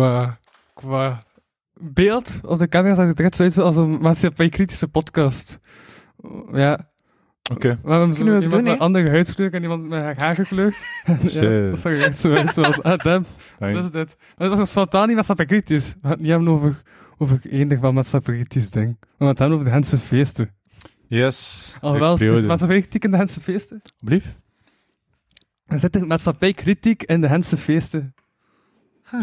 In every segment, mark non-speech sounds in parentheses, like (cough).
Qua qua beeld op de camera zag het er echt zo uit als een maatschappij-kritische podcast. Ja, Oké. we hebben zo iemand doen, met hè? andere huidskleur en iemand met haar haar gekleurd. (laughs) ja, Shit. dat zag er echt zo uit, zoals dat is dit. Maar het was totaal niet maatschappij-kritisch. We gaan het niet hebben over, over enig van maatschappij-kritisch ding. We gaan het hebben over de Hense feesten. Yes. Alhoewel, maatschappij-kritiek in de Hense feesten? Blief? Er zit maatschappij-kritiek in de Hense feesten.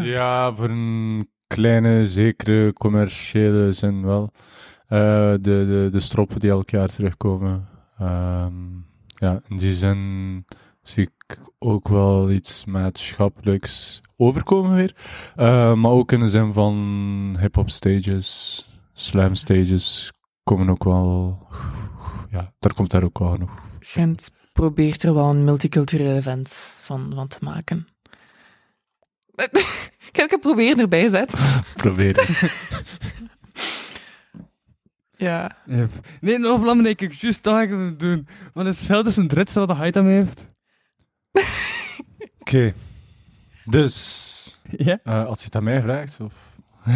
Ja, voor een kleine, zekere commerciële zin wel. Eh, de, de, de stroppen die elk jaar terugkomen. Ehm, ja, in die zin zie ik ook wel iets maatschappelijks overkomen weer. Eh, maar ook in de zin van hip-hop stages, slam stages komen ook wel. Ja, daar komt daar ook wel genoeg. Gent probeert er wel een multicultureel event van, van te maken. (laughs) ik heb het proberen erbij zet. (laughs) Proberen. (laughs) Ja. Yep. Nee, nog belangrijk, ik juist dat ik het doen. Want het scheelt dus een dritse wat hij daarmee heeft. Oké. Dus, Ja? eh, als je het aan mij vraagt, of...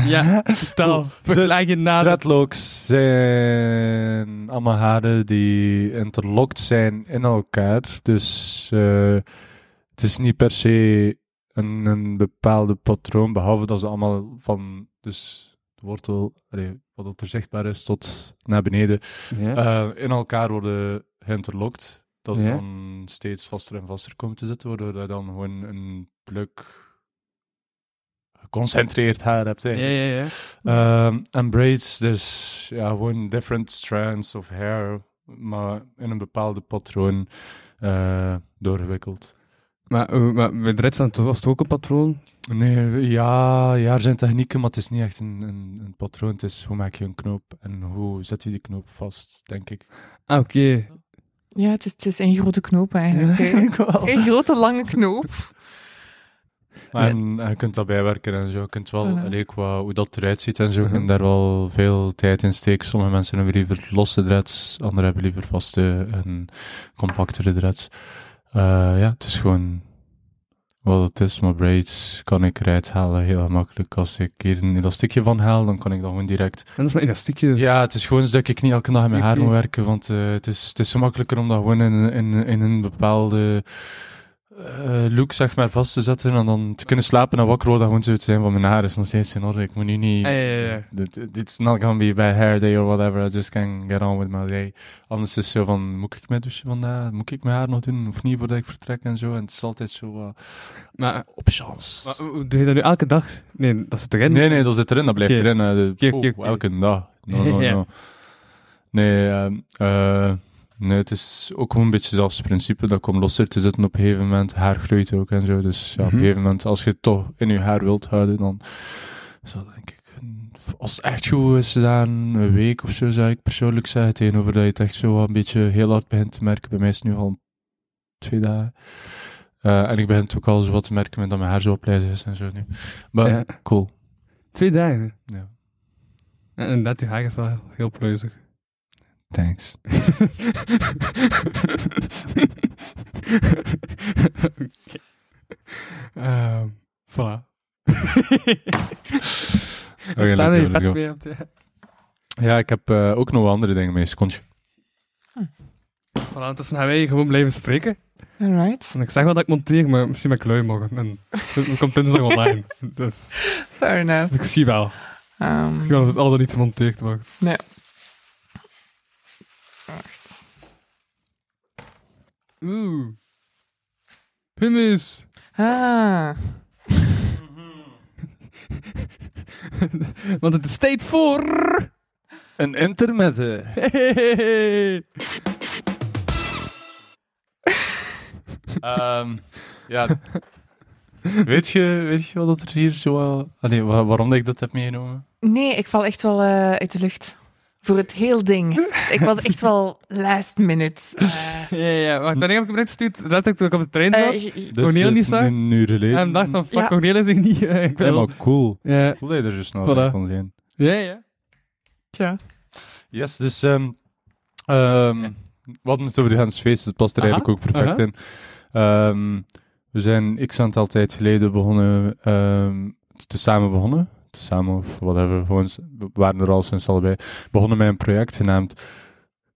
Ja, stel, vergelijk je na. Dreadlocks zijn allemaal haren die interlocked zijn in elkaar. Dus eh, het is niet per se een, een bepaalde patroon, behalve dat ze allemaal van dus de wortel, allee, wat er zichtbaar is, tot naar beneden, Ja. eh, in elkaar worden geïnterlocked. Dat Ja. dan steeds vaster en vaster komt te zitten, waardoor je dan gewoon een pluk geconcentreerd haar hebt. ja, ja, ja. Ehm, en braids, dus ja, gewoon different strands of hair, maar in een bepaalde patroon eh, doorgewikkeld. Maar, eh, maar bij dan was het ook een patroon? Nee, ja, ja, er zijn technieken, maar het is niet echt een, een, een patroon. Het is hoe maak je een knoop en hoe zet je die knoop vast, denk ik. Ah, oké. Ja, het is, het is een grote knoop eigenlijk. (laughs) Een grote lange knoop. (laughs) En eh, je kunt dat bijwerken en zo. Je kunt wel, Voilà. allee, qua hoe dat eruit ziet en zo, Mhm. en daar wel veel tijd in steken. Sommige mensen hebben liever losse dreads, anderen hebben liever vaste en compactere dreads. Eh, ja, het is gewoon wat het is. Maar braids kan ik eruit halen heel gemakkelijk. Als ik hier een elastiekje van haal, dan kan ik dat gewoon direct En dat is maar elastiekje. ja, het is gewoon zodat ik niet elke dag in mijn haar Oké. moet werken, want eh, het, is, het is zo makkelijker om dat gewoon in, in, in een bepaalde eh, look zeg maar vast te zetten en dan te kunnen slapen en wakker worden, gewoon zo te zijn van mijn haar is nog steeds in orde. Ik moet nu niet... Ja, ja, ja. Dit- It's not gonna be bad hair day or whatever, I just can get on with my day. Anders is het zo van, moet ik mij douchen vandaag? Moet ik mijn haar nog doen of niet voordat ik vertrek en zo? En het is altijd zo eh, Maar, op chance. maar doe je dat nu elke dag? Nee, dat zit erin. Nee, nee, dat zit erin, dat blijft erin. eh, de- oh. Elke dag. No, no. (laughs) Nee, ehm, eh, nee, het is ook gewoon een beetje zelfs principe dat ik om losser te zitten op een gegeven moment. Haar groeit ook en zo. Dus ja, op Mhm. een gegeven moment, als je het toch in je haar wilt houden, dan dat denk ik... Als het echt goed is gedaan, een week of zo, zou ik persoonlijk zeggen. Tegenover dat je het echt zo een beetje heel hard begint te merken. Bij mij is het nu al twee dagen. Eh, en ik begin het ook al zo wat te merken met dat mijn haar zo plijzig is en zo nu. Maar Ja. cool. Twee dagen. Ja. En inderdaad, je haar is wel heel pluizig. Thanks. Oké. (laughs) (laughs) Ehm, voilà. (laughs) Oké, Staan er pet mee op de... Ja, ik heb eh, ook nog andere dingen mee. Secondje. Voilà, ondertussen gaan wij gewoon blijven spreken. Alright. En ik zeg wel dat ik monteer, maar misschien ben ik lui morgen. En het komt dinsdag online. Dus, Fair enough. dus ik zie wel. Ehm, Ik zie wel dat het al dan niet gemonteerd wordt. nee. Wacht. Oeh. Hummus. Ah. (laughs) Want het is tijd voor... Een intermezze. Hey. Ehm, ja. weet, je, weet je wat er hier zo... Allee, wa- waarom dat ik dat heb meegenomen? Nee, ik val echt wel eh, uit de lucht. Voor het heel ding. Ik was echt wel last minute. eh, Ja, ja, wacht, wanneer heb ik hem gestuurd? Dat ik toen ik op de trein zat. eh, j- Dus zag? Een uur geleden. en dacht van, fuck, Ja. Cornel is ik niet. eh, ik Ja, wil. maar cool. Ja, Cool dat je er zo snel Voilà. bij kon zijn. ja, ja. tja. Yes, dus... ehm ehm We hadden het over de Gens Feest, het past er Aha, eigenlijk ook perfect aha. in. Ehm, we zijn x aantal tijd geleden begonnen, ehm te samen begonnen. Te samen of whatever, gewoon, we waren er al sinds allebei. Begonnen met een project genaamd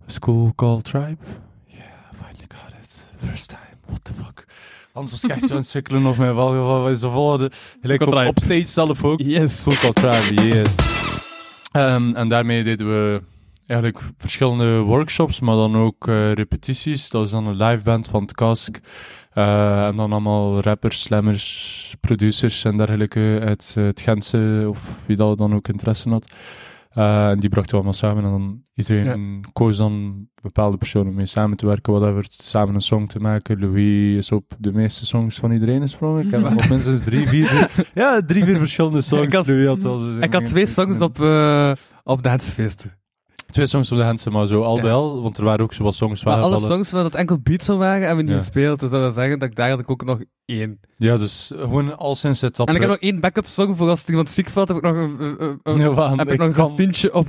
School Call Tribe. Yeah, finally got it. First time, what the fuck. Anders was ik echt aan het sukkelen of mijn val, is de volgende? Gelijk op, op stage zelf ook. Yes. School Call Tribe, yes. Ehm, en daarmee deden we eigenlijk verschillende workshops, maar dan ook eh, repetities. Dat is dan een live band van het Kask. Eh, en dan allemaal rappers, slammers, producers en dergelijke uit eh, het Gentse, of wie dat dan ook interesse had. Eh, en die brachten we allemaal samen en dan iedereen koos dan bepaalde personen om mee samen te werken, whatever, samen een song te maken. Louis is op de meeste songs van iedereen gesprongen. Ik heb nog minstens drie, vier, (laughs) ja, drie, vier verschillende songs. Ik had- Louis had wel zo Ik had twee songs op, eh op dancefeesten. Twee songs op de Hensen, maar zo al al, want er waren ook zo wat songs waar Maar alle songs waar dat enkel beats zou waren, hebben we niet Ja. gespeeld. Dus dat wil zeggen dat ik daar had ik ook nog één. Ja, dus gewoon al sinds het En ik heb nog één backup song voor als er iemand ziek valt, heb ik nog een, een- heb ik ik nog een kan- zestientje op,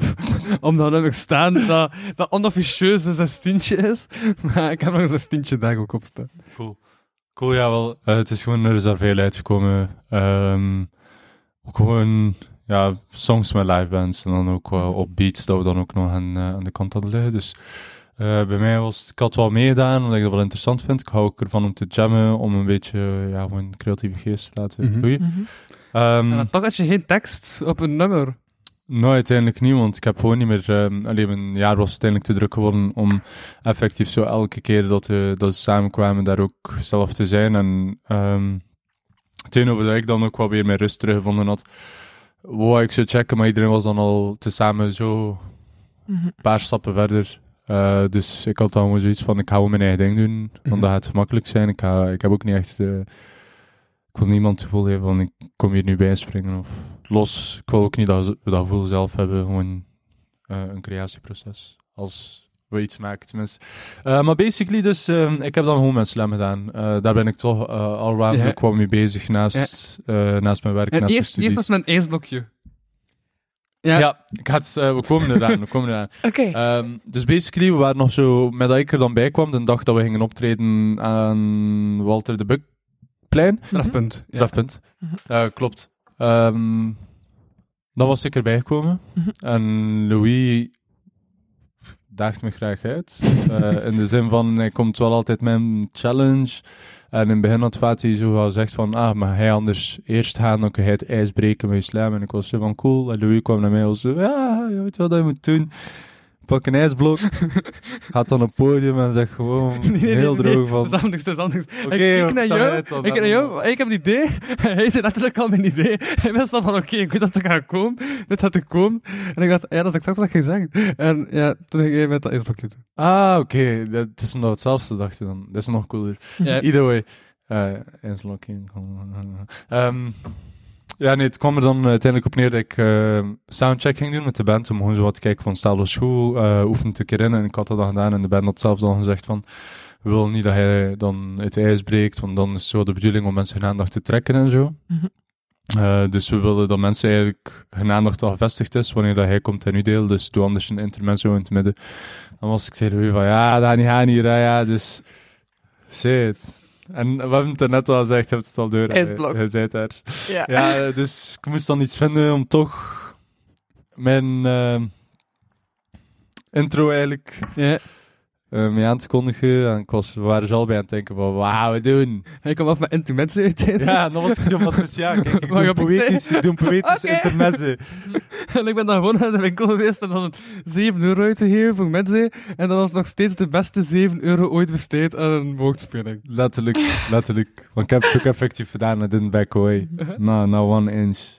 om dan heb ik staan dat, dat onofficieus een zestientje is. (laughs) Maar ik heb nog een zestientje daar ook op staan. Cool. Cool, ja wel. Eh, het is gewoon er is daar veel uitgekomen. Ehm, ook gewoon, ja, songs met live bands en dan ook wel op beats dat we dan ook nog aan, eh, aan de kant hadden liggen. Dus eh, bij mij was het, ik had wel meegedaan, omdat ik dat wel interessant vind. Ik hou ook ervan om te jammen, om een beetje, ja, gewoon creatieve geest te laten Mhm. groeien. Mhm. Ehm, En dan toch had je geen tekst op een nummer. Nou, uiteindelijk niet, want ik heb gewoon niet meer... ehm alleen een jaar was uiteindelijk te druk geworden om effectief zo elke keer dat, we dat we samenkwamen daar ook zelf te zijn. En ehm tegenover dat ik dan ook wel weer mijn rust teruggevonden had, wou ik zo checken, maar iedereen was dan al tezamen zo Mhm. een paar stappen verder. Eh, dus ik had dan gewoon zoiets van, ik ga gewoon mijn eigen ding doen, want Mhm. dat gaat gemakkelijk zijn. Ik, ga, ik heb ook niet echt... eh, ik wil niemand het gevoel geven van, ik kom hier nu bij springen of los. Ik wil ook niet dat dat gevoel zelf hebben, gewoon eh, een creatieproces. Als we iets maken, tenminste. Eh, maar basically, dus, eh, ik heb dan gewoon mijn slam gedaan. Eh, daar ben ik toch uh, al Ja. ook wel mee bezig naast, eh, naast mijn werk, En naast mijn eerst, eerst was mijn ijsblokje. Ja. Ja, ik eh, we komen eraan, we komen eraan. (laughs) Oké. Ehm, dus basically, we waren nog zo, met dat ik er dan bij kwam, de dag dat we gingen optreden aan Walter de Bukplein, Strafpunt. Ja. strafpunt. Mhm. Eh, klopt. Ehm dan was ik erbij gekomen. Mhm. En Louis daagt me graag uit. (laughs) Eh, in de zin van, hij komt wel altijd met een challenge. En in het begin had Fatih zo wel gezegd van, ah, maar hij anders eerst gaan, dan kun hij het ijs breken met je slam. En ik was zo van, cool. En Louis kwam naar mij en zo, ja, je weet wat je moet doen. Pak een ijsblok, (laughs) gaat dan op het podium en zegt gewoon Nee, nee, nee, heel nee, droog van... Dat is anders, dat is anders. Oké, ik, ik naar dan jou, dan? ik naar jou, ik heb een idee. (laughs) Hij zei letterlijk al mijn idee. Hij wist al van, oké, ik weet dat het gaat komen. Dit gaat er komen. En ik dacht, ja, dat is exact wat ik ging zeggen. En ja, toen ging hij met dat ijsblokje doen. Ah, oké. Dat is omdat we hetzelfde dachten dan. Dat is nog cooler. Ja. Either way. Uh. Ehm ja, nee, het kwam er dan uiteindelijk op neer dat ik uh, soundcheck ging doen met de band. Om gewoon zo wat te kijken van stel ons goed, uh, oefen te keer in. En ik had dat dan gedaan en de band had zelf dan gezegd van... We willen niet dat hij dan het ijs breekt, want dan is zo de bedoeling om mensen hun aandacht te trekken en zo. Mhm. Uh, dus we willen dat mensen eigenlijk hun aandacht al gevestigd is wanneer dat hij komt en nu deel. Dus doe anders een intermezzo in het midden. Dan was ik tegen van ja, dat niet gaan hier, hè, ja, dus shit. En we hebben het er net al gezegd, je hebt het al door. IJsblok. Hij zei het daar. Ja. Ja, dus ik moest dan iets vinden om toch mijn eh, intro eigenlijk Ja. Eh, mee aan te kondigen. En ik was, we waren zo allebei aan het denken van, wat gaan we doen? Hij kwam af met intimatie uiteindelijk. Ja, was ik zo van, dus ja, kijk, ik doe poëtisch, ik doe een poëtisch intermezzo. (laughs) En ik ben dan gewoon naar de winkel geweest en dan 7 euro uitgegeven voor mensen. En dat was nog steeds de beste 7 euro ooit besteed aan een woordspeling. Letterlijk, letterlijk. Want ik heb het ook effectief gedaan, I didn't back away. Nou, nou one inch.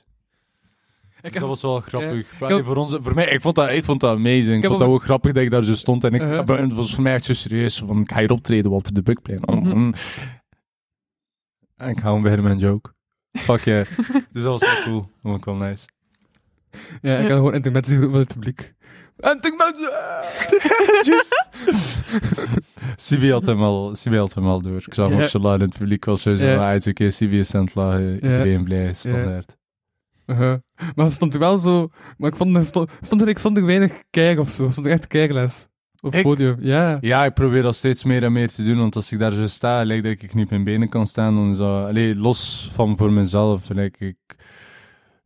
Dus dat was wel grappig. Ja. Allee, voor, ons, voor mij, ik vond dat, ik vond dat amazing. Ik vond dat ook- grappig dat ik daar zo stond. En ik, Uh-huh. het was voor mij echt zo serieus. Van, ik ga hier optreden, Walter de Bukplein. Mhm. Mm. En ik gewoon beginnen met een joke. Fuck yeah. (laughs) dus dat was wel cool. Dat vond ik wel nice. Ja, ik had gewoon intermezzo van het publiek. Intermezzo! (laughs) Just. CB had hem al, CB had hem al door. Ik zag hem ook zo laat in het publiek was zo zo, Ja. ah, het is oké, CB is aan het lachen, iedereen blij, standaard. Uh-huh. Maar stond er wel zo... Maar ik vond, er stond, stond er, ik stond er weinig kijk of zo. Stond er echt kijkles. Op het podium. Ja. Ja, ik probeer dat steeds meer en meer te doen, want als ik daar zo sta, lijkt dat ik niet op mijn benen kan staan, dan is dat, allee, los van voor mezelf, lijkt ik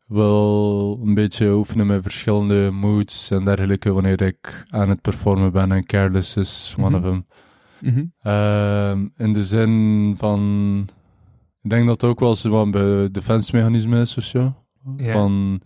wil een beetje oefenen met verschillende moods en dergelijke wanneer ik aan het performen ben en Careless is one Mhm. of them. Mhm. Ehm, in de zin van, ik denk dat het ook wel zo wat een defense-mechanisme is of zo. Van,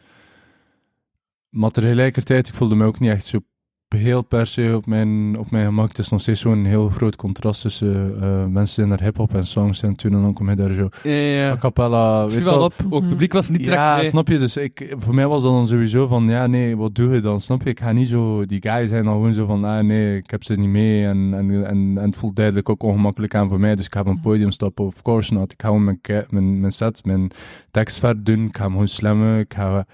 maar tegelijkertijd, ik voelde me ook niet echt zo heel per se op mijn, op mijn gemak. Het is nog steeds zo'n heel groot contrast tussen eh, mensen die naar hip-hop en songs en toen en dan kom je daar zo Ja, ja. a cappella. Het Weet viel je wel op. Ook het publiek was niet direct Ja, mee. snap je? Dus ik, voor mij was dat dan sowieso van, ja, nee, wat doe je dan? Snap je? Ik ga niet zo, die guys zijn dan gewoon zo van, ah, nee, ik heb ze niet mee. En, en, en, en het voelt duidelijk ook ongemakkelijk aan voor mij, dus ik ga op een podium stappen. Of course not. Ik ga gewoon mijn, mijn, mijn set, mijn tekst verder doen. Ik ga hem gewoon slammen. Ik ga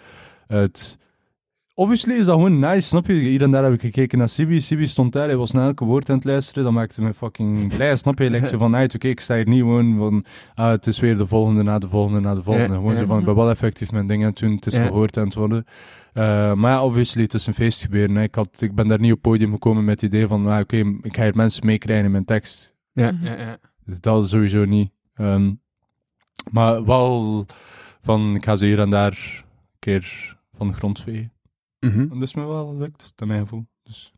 het... Obviously is dat gewoon nice, snap je? Hier en daar heb ik gekeken naar Sibi. Sibi stond daar, hij was naar elke woord aan het luisteren. Dat maakte me fucking (laughs) blij, snap je? Zo van, uit, oké, ik sta hier niet gewoon van, ah, het is weer de volgende, na de volgende, na de volgende. Gewoon zo van, ik ben wel effectief mijn dingen aan het doen, het is Ja. gehoord aan het worden. Eh, maar ja, obviously, het is een feest gebeuren. hè. Ik, had, ik ben daar niet op podium gekomen met het idee van, ah, oké, ik ga hier mensen meekrijgen in mijn tekst. Ja, Mhm. ja, ja. Dus dat is sowieso niet. Ehm, maar wel van, ik ga ze hier en daar een keer van de grond vegen. Mhm. En dat is me wel gelukt, naar mijn gevoel. Dus.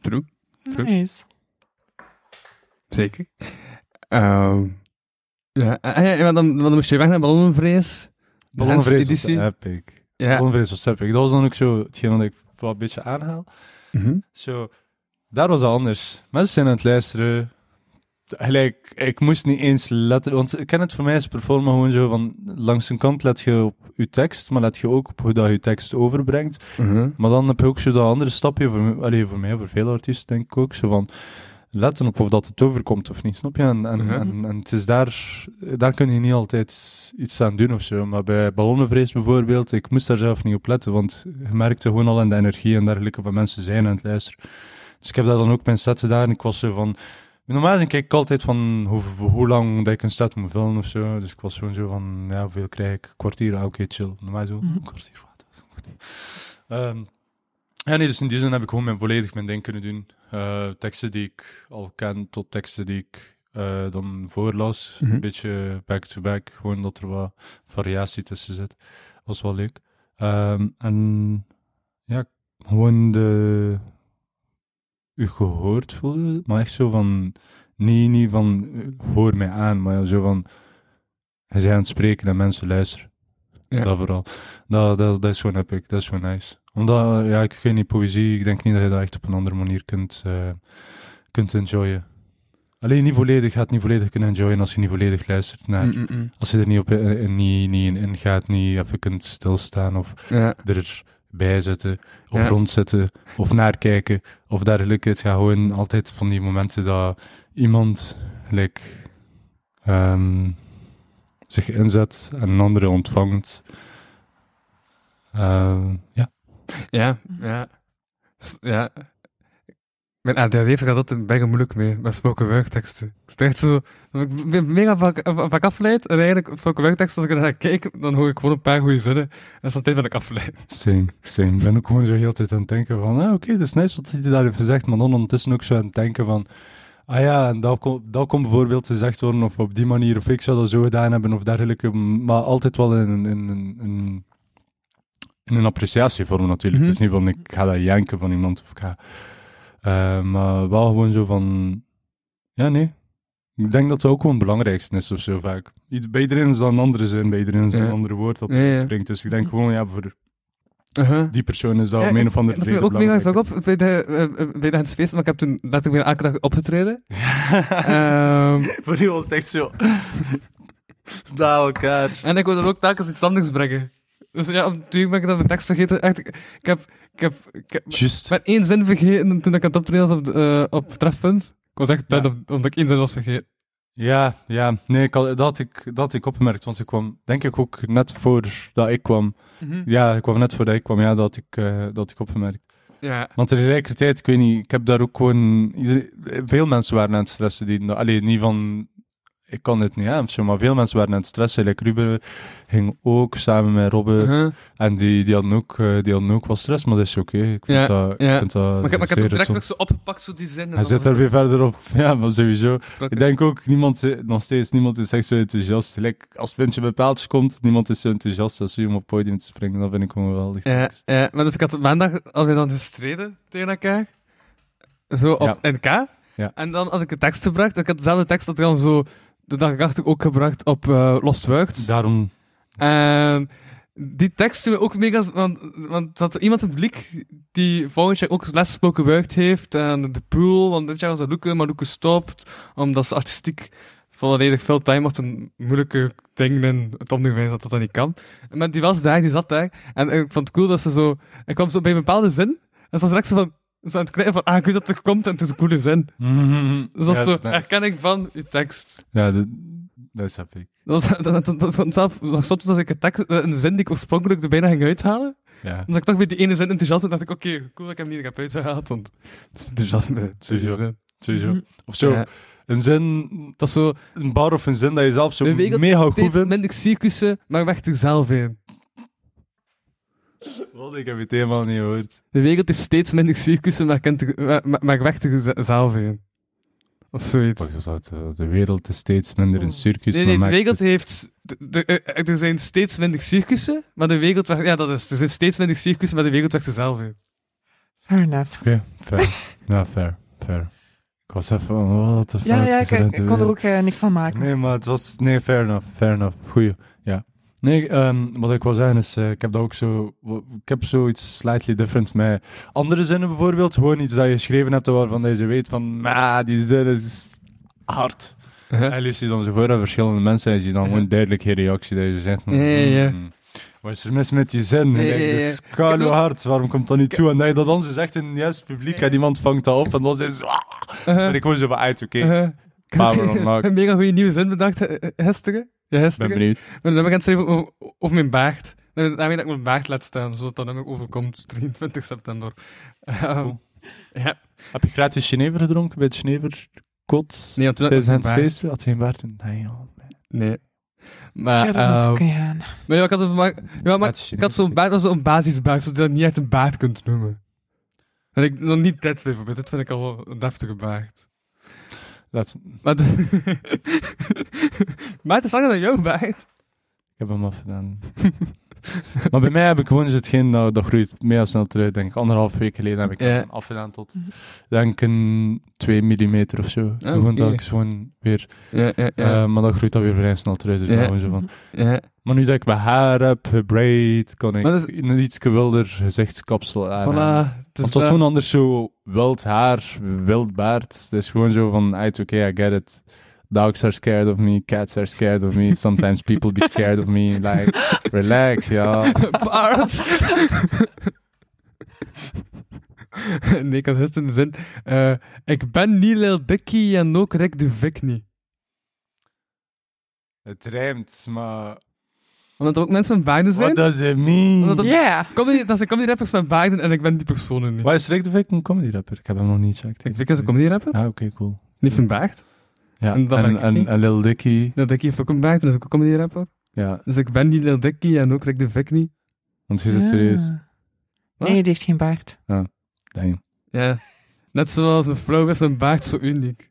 True. True. Nice. Zeker. Ehm ja, en, en dan, dan moest je weg naar Ballonnenvrees. De Ballonnenvrees was epic. Ja. Ballonnenvrees was epic. Dat was dan ook zo hetgeen wat ik wel een beetje aanhaal. Mhm. Zo, daar was het anders. Mensen zijn aan het luisteren. Gelijk, ik moest niet eens letten, want ik ken het voor mij is performen gewoon zo van, langs een kant let je op je tekst, maar let je ook op hoe dat je tekst overbrengt. Mhm. Maar dan heb je ook zo dat andere stapje, voor, allee, voor mij, voor veel artiesten denk ik ook, zo van, letten op of dat het overkomt of niet, snap je? En, en, Mhm. en, en het is daar, daar kun je niet altijd iets aan doen of zo. Maar bij Ballonnenvrees bijvoorbeeld, ik moest daar zelf niet op letten, want je merkte gewoon al aan de energie en dergelijke van mensen zijn aan het luisteren. Dus ik heb daar dan ook mijn set gedaan en ik was zo van... Normaal kijk ik altijd van hoe, hoe lang dat ik een set moet vullen of zo. Dus ik was gewoon zo van, ja, hoeveel krijg ik? Een kwartier, ah, oké, chill. Normaal zo, Mhm. een kwartier, wat? goed. Ehm, ja, nee, dus in die zin heb ik gewoon mijn, volledig mijn ding kunnen doen. Eh, teksten die ik al ken, tot teksten die ik eh, dan voorlas. Mhm. Een beetje back-to-back, gewoon dat er wat variatie tussen zit. Was wel leuk. Ehm, en ja, gewoon de... U gehoord voelen, maar echt zo van... Niet, niet van, hoor mij aan, maar zo van... Je bent aan het spreken en mensen luisteren. Ja. Dat vooral. Dat, dat, dat is gewoon epic, dat is gewoon nice. Omdat, ja, ik geen niet poëzie, ik denk niet dat je dat echt op een andere manier kunt, eh, kunt enjoyen. Alleen niet volledig, gaat niet volledig kunnen enjoyen als je niet volledig luistert naar... Mm, mm, mm. Als je er niet, op, eh, niet, niet in ingaat, niet even kunt stilstaan of Ja. erbij zitten, of Ja. rondzitten, of (laughs) naar kijken, of dergelijke. Het gaat gewoon altijd van die momenten dat iemand like, ehm, zich inzet en een andere ontvangt. Ehm, ja. Ja, ja. Ja. Mijn ADHD gaat altijd een beetje moeilijk mee, met spoken word teksten. Het is echt zo... Ik ben mega vaak, vaak afgeleid, en eigenlijk spoken word teksten, als ik er naar kijk, dan hoor ik gewoon een paar goede zinnen, en soms ben ik afgeleid. Same, same. Ik ben ook gewoon zo heel de tijd aan het denken van, ah, oké, dat is nice wat hij daar heeft gezegd, maar dan ondertussen ook zo aan het denken van, ah ja, en dat kon, dat kon bijvoorbeeld gezegd worden, of op die manier, of ik zou dat zo gedaan hebben, of dergelijke, maar altijd wel in, in, in, in, in een appreciatievorm natuurlijk. Mhm. Het is niet van, ik ga dat janken van iemand, of ik ga... eh, maar wel gewoon zo van, ja, nee. Ik denk dat dat ook gewoon het belangrijkste is of zo vaak. Ied- Bij iedereen is dat een andere zin, bij iedereen is Ja. een andere woord dat Ja, springt. Dus ik denk gewoon, ja, voor Uh-huh. die persoon is dat Ja, een of andere dat reden ook mega vaak op bij de, eh, bij de Hans Feest, maar ik heb toen letterlijk weer elke dag opgetreden. (laughs) Ehm, Voor die was het echt zo... (laughs) Na elkaar. en ik wilde ook telkens iets anders brengen. Dus ja, twee ben ik dan mijn tekst vergeten. Echt, ik, ik heb, ik heb, ik heb Just. met één zin vergeten toen ik aan het optreden was op, de, eh, op Trefpunt. Ik was echt Ja. dead op- omdat ik één zin was vergeten. Ja, ja. Nee, ik had, dat, had ik, dat had ik opgemerkt, want ik kwam, denk ik ook net voordat ik kwam. Mhm. Ja, ik kwam net voordat ik kwam, ja, dat ik, eh, dat ik opgemerkt. Ja. Want tegelijkertijd, ik weet niet, ik heb daar ook gewoon... veel mensen waren aan het stressen. Die, allee, niet van... Ik kan dit niet aan, zo, maar veel mensen waren aan het stressen. Like Ruben ging ook samen met Robbe. En die, die, hadden ook, eh, die hadden ook wel stress, maar dat is oké. Ik vind Ja, dat, ja. ik vind dat Maar ik, heb- maar ik heb direct gezond. nog zo opgepakt, zo die zin. Hij dan zit er weer verder op. (laughs) Ja, maar sowieso. Ik denk ook, niemand, nog steeds, niemand is echt zo enthousiast. Like, als het windje bij paaltjes komt, niemand is zo enthousiast als je om op het podium te springen. Dat vind ik gewoon geweldig. Ja, ja, maar dus ik had maandag alweer dan gestreden tegen elkaar. Zo op NK. Ja. En dan had ik een tekst gebracht. Ik had dezelfde tekst dat ik dan zo de dag erachter ook gebracht op eh Lost Wuigt. Daarom, En die tekst toen ook mega... Want, want er iemand in het publiek die volgend jaar ook les spoken heeft. En de pool, want dit jaar was dat Loeke, maar Loeke stopt. Omdat ze artistiek volledig veel time had en moeilijke dingen in het omgewijs dat dat dan niet kan. Maar die was daar, die zat daar. En ik vond het cool dat ze zo... Ik kwam zo bij een bepaalde zin. En ze was direct zo van... Zo aan het krijgen van, ah, ik weet dat het er komt en het is een coole zin. Dus dat is Ja, zo nice. herkenning van je tekst. Ja, dat, dat is epic. Dat was, dat, dat, dat, dat, zelf, soms was ik een, tekst, eh, een zin die ik oorspronkelijk er bijna ging uithalen. Ja. Dan ik toch weer die ene zin enthousiast en dacht ik, oké, cool dat ik hem niet heb uitgehaald, want het is enthousiasme. Sowieso. Sowieso. Mhm. Of zo, Ja. een zin, Dat is zo, een bar of een zin dat je zelf zo mega goed vindt. minder circussen, maar weg er zelf in. Wat, ik heb het helemaal niet gehoord. De wereld is steeds minder circussen, maar, kent maar, maar- weg er ze- zelf in. Of zoiets. Wat? Eh, De wereld is steeds minder een circus. Nee, nee, de maar maakt wereld heeft... de- de- eh, er zijn steeds minder circussen, maar de wereld... weg- Ja, dat is. Er zijn steeds minder circussen, maar de wereld weg er zelf in. Fair enough. Oké, fair. ja, fair, fair. Ik was even van, what the fuck Ja, ja, ik, ik de kon er ook eh, niks van maken. Nee, maar het was... Nee, fair enough, fair enough. Goeie, ja. Nee, ehm, wat ik wil zeggen is, eh, ik heb dat ook zo... Ik heb zoiets slightly different met andere zinnen bijvoorbeeld. Gewoon iets dat je geschreven hebt waarvan je weet van, ma, die zin is hard. En lees je dan zo voor aan verschillende mensen en je dan gewoon duidelijk geen reactie dat je zegt. Ja, ja, ja. hmm, Wat is er mis met die zin? Ja. Dit is kalo hard, waarom komt dat niet toe? En dat je dat dan zo zegt in het juiste publiek en iemand vangt dat op en dan is Uh-huh. ben ik gewoon zo van uit, oké, Uh-huh. (laughs) Heb unlock. een mega goede nieuwe zin bedacht eh, eh, gisteren. Ja, ben benieuwd. Ik ben nummer aan het schrijven over, over mijn baard. Daarmee dat ik mijn baard laat staan, zodat dat nummer overkomt (laughs) 23 september. Ehm. Ja. Heb je gratis Genever gedronken bij het Genever Kot? Nee, want toen had ik. Feest? Had hij een baard? Nee. Nee. Maar, Ja, dat moet ehm, ook gaan. maar ja, ik had, het maar, ja, maar ik had zo'n baard, zo'n basisbaard, zodat je dat niet echt een baard kunt noemen. En ik, dan niet dit bijvoorbeeld, dit vind ik al wel een deftige baard. Laat- Maar, (laughs) maar het is langer dan jouw baard. Ik heb hem afgedaan. (laughs) maar bij mij heb ik gewoon hetgeen, nou, dat groeit mega snel terug. Denk ik, anderhalf week geleden heb ik Ja. afgedaan tot, Mhm. denk een 2 mm of zo. Gewoon oké. dat ik gewoon weer, Ja, ja, eh, maar dat groeit dan weer vrij snel terug. Dus zo van. ja. Maar nu dat ik mijn haar heb gebraid, kan ik Maar dat een iets wilder gezichtskapsel aan. Voilà. Het Want het was gewoon anders zo wild haar, wild baard. Het is gewoon zo van, it's okay, I get it. Dogs are scared of me, cats are scared of me, sometimes people be scared of me. Like, relax, ja. Baard. (laughs) nee, ik had gisteren de zin. eh, ik ben niet Lil Dicky en ook Rick de Vic niet. Het rijmt, maar... Omdat er ook mensen met baarden zijn. What does it mean? Omdat dat, Ja. comedy, dat zijn comedy rappers met baarden en ik ben die personen niet. Waar is Rick de Vic een comedy rapper? Ik heb hem nog niet gecheckt. Rick de Vic is een comedy rapper, Ah, oké, cool. niet van baard. Ja, En en, dat en, Lil Dicky, Lil Dicky heeft ook een baard en is ook een comedy rapper. ja, Dus ik ben niet Lil Dicky en ook Rick de Vic niet. want je zit serieus. Ja. Wat? Nee, die heeft geen baard. Damn. Ja. Net zoals een vrouw is een baard zo uniek.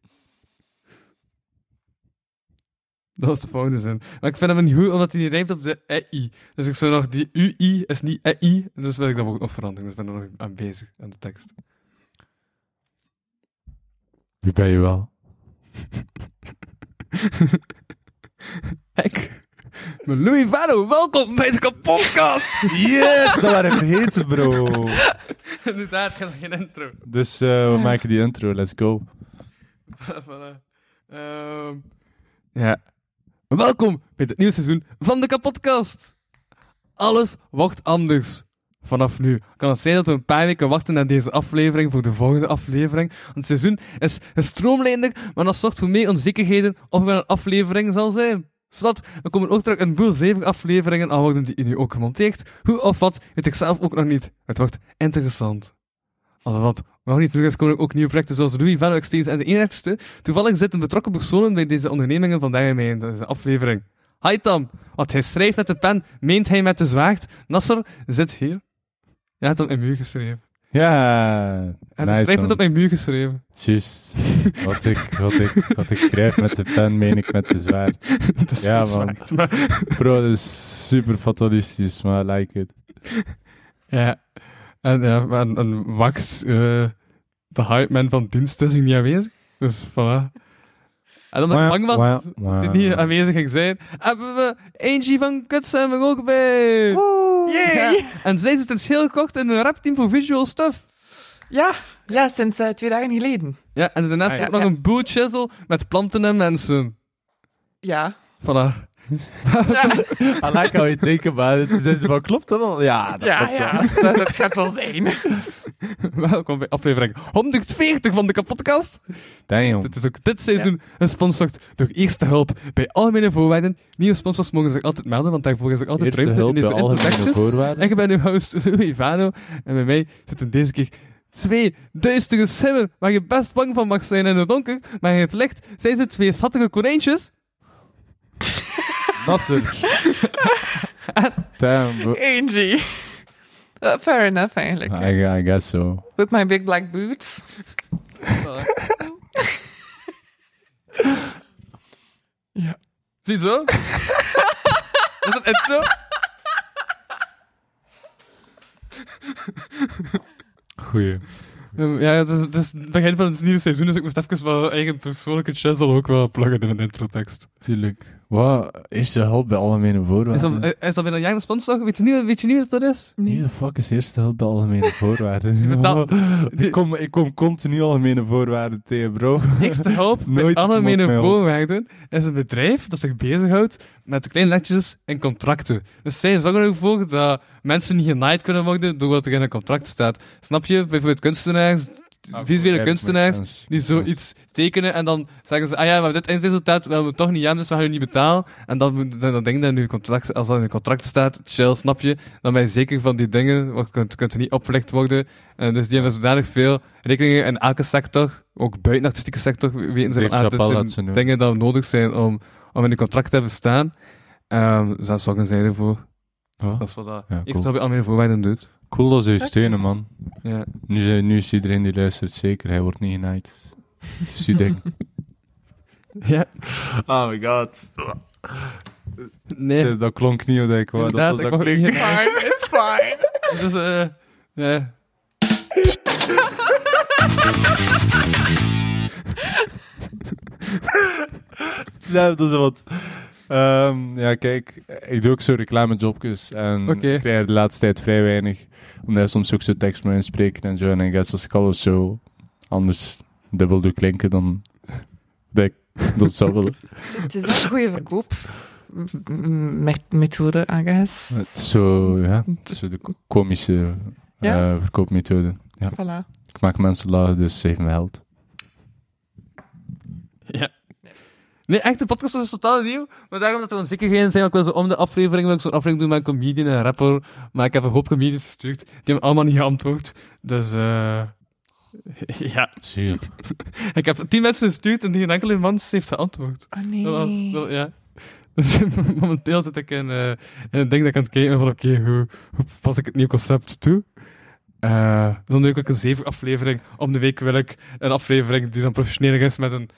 Dat was de volgende zin. Maar ik vind hem niet goed, omdat hij niet rijmt op de EI. Dus ik zou nog, die UI is niet EI, dus wil ik dat ook nog veranderen. Dus ik ben er nog aan bezig, aan de tekst. Wie ben je wel? (laughs) Ik ben Louis Vano, welkom bij de kapotkast! Yes, dat waren vergeten, bro. (laughs) Inderdaad, geen intro. Dus eh, we maken die intro, let's go. Voilà. Ehm, ja. Welkom bij het nieuwe seizoen van de kapotkast. Alles wordt anders. Vanaf nu. Kan het zijn dat we een paar weken wachten naar deze aflevering voor de volgende aflevering? Want het seizoen is gestroomlijnder, maar dat zorgt voor meer onzekerheden of er een aflevering zal zijn. Zwat, er komen ook terug een boel zeven afleveringen aan worden die nu ook gemonteerd. Hoe of wat, weet ik zelf ook nog niet. Het wordt interessant. Als wat nog niet terug is, komen ook nieuwe projecten zoals Louis Value Experience en de enigste. Toevallig zitten betrokken personen bij deze ondernemingen vandaag in deze aflevering. Hi Tom, wat hij schrijft met de pen, meent hij met de zwaard. Nasser zit hier. Ja, het op mijn muur geschreven. Ja, En nice, het man. op mijn muur geschreven. Juist. Wat ik, wat, ik, wat ik schrijf met de pen, meen ik met de zwaard. (laughs) Dat is Ja, man. zwaard, maar- (laughs) Bro, dat is super fatalistisch, maar I like it. (laughs) Ja. En, ja, en, en Max, eh, de hype man van dienst, is niet aanwezig. Dus voilà. En omdat ik bang was Wauw, dat niet aanwezig ging zijn, hebben we Angie van Kuts zijn we ook bij. Ja. En zij zit dus heel kort in een rapteam voor visual stuff. Ja, ja sinds eh, twee dagen geleden. Ja, en daarnaast Ah, ook ja. nog een boot chisel met planten en mensen. Ja. Voilà. I like how you think about it. Zijn ze van, klopt dat al? Ja, dat Ja, klopt wel. ja. (laughs) Dat, dat gaat wel zijn. (laughs) Welkom bij aflevering 140 van de kapotkast. Damn. Dit is ook dit seizoen gesponsord door Eerste Hulp. Bij algemene voorwaarden. Nieuwe sponsors mogen zich altijd melden, want daarvoor is er altijd Eerste hulp in bij algemene voorwaarden. Ik ben uw host (laughs) Louis Vano en bij mij zitten deze keer twee duistere simmen waar je best bang van mag zijn in het donker, maar in het licht zijn ze twee schattige konijntjes. Nasser. (laughs) Damn. Angie. Uh, fair enough, eigenlijk. I, I guess so. With my big black boots. ja. Zie je zo? (laughs) is dat intro? Goeie. Um, Ja, het is, het is het begin van het nieuwe seizoen, dus ik moest even wel eigen persoonlijke chisel ook wel pluggen in mijn introtekst. Tuurlijk. Wat? Eerste hulp bij algemene Is voorwaarden? dat, is dat bij een jaar sponsor? Weet je niet, weet je niet wat dat is? Wie Nee. de fuck is eerste hulp bij algemene (laughs) voorwaarden? ik, kom, ik kom continu algemene voorwaarden tegen, bro. Eerste hulp (laughs) Nooit met algemene voorwaarden is een bedrijf dat zich bezighoudt met kleine netjes en contracten. Dus zij zorgen ervoor dat mensen niet genaaid kunnen worden door wat er in een contract staat. Snap je? Bijvoorbeeld kunstenaars, visuele kunstenaars, die zoiets tekenen en dan zeggen ze, ah ja, maar dit eindresultaat willen we toch niet hebben, dus we gaan je niet betalen. En dan, dan, dan denk je dat in je contract, als dat in je contract staat, chill, snap je, dan ben je zeker van die dingen, want kunt, kunt er niet opgelegd worden. En dus die hebben zodanig veel rekeningen in elke sector, ook buiten de artistieke sector, weten ze van, ah, dit Chappelle zijn dingen die nodig zijn om, om in je contract te hebben staan. Um, dus dat zorgen zij ervoor. Ja. Dat is wat dat Ja, cool. bij voorwaarden doet. Cool dat ze je steunen, man. Ja. Nu, zijn- nu is iedereen die luistert zeker, hij wordt niet genaaid. Het is ding. (laughs) ja. Oh my god. Nee. Dat klonk niet hoe ik wou. Dat ik was dat niet klinkt. Fine, it's fine. Dus, eh, ja. (laughs) Ja, dat is wat. Ehm, ja, kijk, ik doe ook zo reclamejobjes en ik krijg de laatste tijd vrij weinig. Omdat je soms ook zo tekst moet inspreken en zo. En ik guess als ik alles zo anders dubbel doe klinken, dan (laughs) dat ik dat zou willen. Het, het is wel een goede verkoopmethode, I guess. Zo, ja, het is zo de komische Ja. eh, verkoopmethode. Ja. Voilà. Ik maak mensen lachen, dus ze geven me geld. Ja. Nee, echt, de podcast was dus totaal nieuw. Maar daarom dat er onzekerheden zijn. Ik wil zo om de aflevering wil ik zo'n aflevering doen met een comedian en een rapper. Maar ik heb een hoop comedians gestuurd. Die hebben allemaal niet geantwoord. Dus, eh (laughs) ja. Zie (laughs) Ik heb tien mensen gestuurd en die geen enkele man heeft geantwoord. Oh nee. Dat was, dat- ja. (laughs) Dus momenteel zit ik in, eh, in een ding dat ik aan het kijken ben van, oké, hoe, hoe pas ik het nieuwe concept toe? Eh dan doe ik ook een zeven aflevering. Om de week wil ik een aflevering die dan professioneel is met een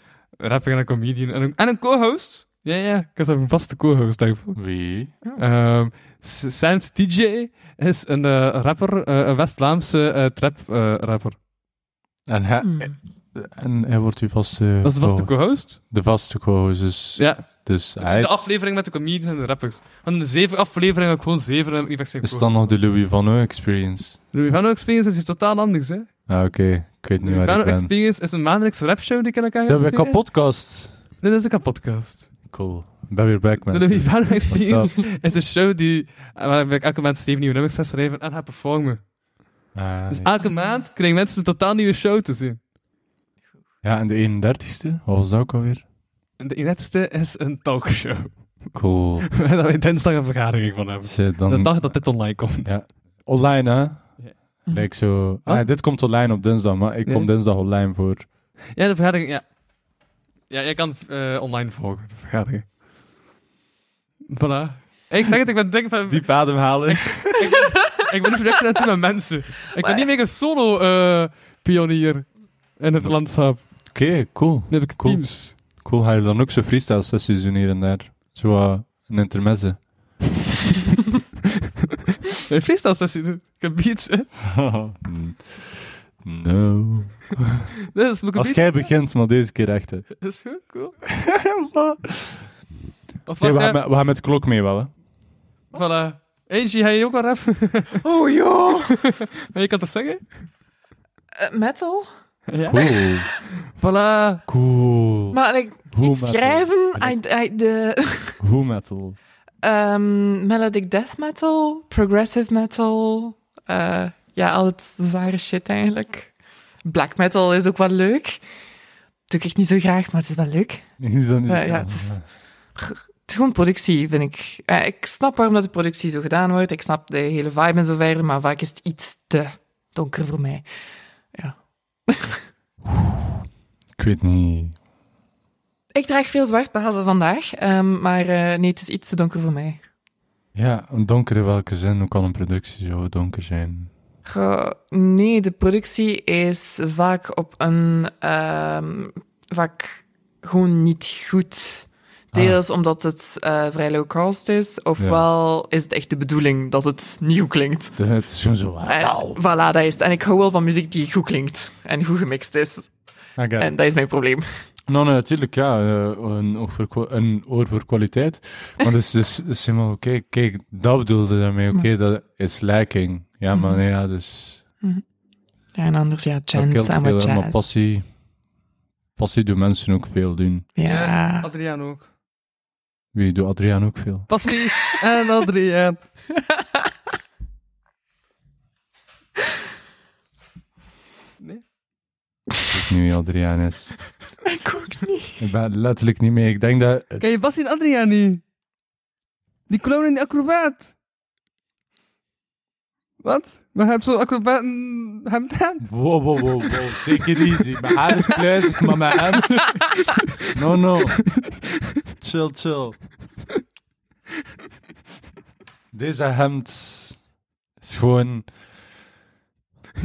rapper en een comedian en een, en een co-host. Ja, ja, ik heb een vaste co-host daarvoor. Wie? Ehm S- Saint DJ is een eh, rapper, eh, een West-Vlaamse eh, trap-rapper. En hij, Hmm. en hij wordt uw vaste... dat is de vaste co- co-host. De vaste co-host, dus... Ja, Dus hij de aflevering met de comedians en de rappers. Want in de zeven afleveringen heb ik gewoon zeven ik is dan nog de Louis Van O experience. Louis Vano Experience is iets totaal anders, hè? Ah, oké. Ik weet niet waar ik ben. Experience is een maandelijkse rapshow die ik in elkaar Ze hebben podcast. Dit is de kapotcast. Cool. ben weer back, De man. Van What's Experience (laughs) is een show die, waar ik elke maand zeven nieuwe nummers ga schrijven en ga performen. Ah, Dus elke maand krijgen mensen een totaal nieuwe show te zien. Ja, en de 31ste, wat was dat ook alweer? En de eerste is een talkshow. Cool. (laughs) Waar we dinsdag een vergadering van hebben. Shit, dan... De dag dat dit online komt. Ja. Online, hè? Lijkt zo... Ah, dit komt online op dinsdag, maar ik kom dinsdag online voor... Ja, de vergadering, ja. Ja, jij kan eh, online volgen, de vergadering. Voilà. Ik zeg het, ik ben denk van... Diep ademhalen. ik ben een project aan het doen met mensen. Ik ben niet meer een solo-pionier in het landschap. Oké, cool. Nu heb ik Cool. teams. Cool, ga je dan ook zo freestyle sessies doen hier en daar? Zo eh, een intermezzo. (laughs) Een freestyle sessie doen. Ik hè. (laughs) no. Dus ik een Als jij begint, maar deze keer echt, hè. Dat (laughs) is goed, cool. (laughs) Of Oké, we, gaan met, we gaan met klok mee wel, hè. Voilà. Eentje, ga je ook wel rap? Oh ja. Maar je kan toch zeggen? Eh, metal? Ja. Cool. Voilà. Cool. Maar like, Hoe iets metal? schrijven, I, I, de Hoe metal? ehm, melodic death metal, progressive metal, eh, ja, al het zware shit eigenlijk. Black metal is ook wel leuk. Doe ik echt niet zo graag, maar het is wel leuk. (laughs) Is dat niet... Ja, ja, het is- Het is gewoon productie, vind ik. Eh, ik snap waarom dat de productie zo gedaan wordt. Ik snap de hele vibe en zo verder, maar vaak is het iets te donker voor mij. (laughs) Ik weet niet. Ik draag veel zwart, behalve vandaag. ehm, maar eh, nee, het is iets te donker voor mij. Ja, een donker in welke zin? Hoe kan een productie zo donker zijn? Goh, nee, de productie is vaak op een... ehm, vaak gewoon niet goed. Deels omdat het eh, vrij low cost is, ofwel is het echt de bedoeling dat het nieuw klinkt. Het is gewoon zo... En, voilà, dat is het. En ik hou wel van muziek die goed klinkt en goed gemixt is. En dat is mijn probleem. Nou, nee, natuurlijk, ja. eh, een, oog voor, een oor voor kwaliteit. Maar dus, dus, dus helemaal oké. Kijk, dat bedoelde daarmee. Oké, dat is lacking. Ja, maar Mhm. nee, ja, dus... Ja, en anders, ja, geldt en veel, wat hè, Maar jazz. passie... Passie doen mensen ook veel doen. Ja. Adriaan ook. Wie doet Adriaan ook veel? Passie (laughs) en Adriaan. Nee? Ik weet niet wie Adriaan is. (laughs) Ik ook niet. Ik ben letterlijk niet mee. Ik denk dat... Ken je Passie en Adriaan niet? Die clown en die acrobaat. Wat? Maar heb zo'n acrobaat hemd aan? Wow, wow, wow, wow. Take it easy. Mijn haar is maar mijn hand... No, no. Chill, chill. Deze hemd is gewoon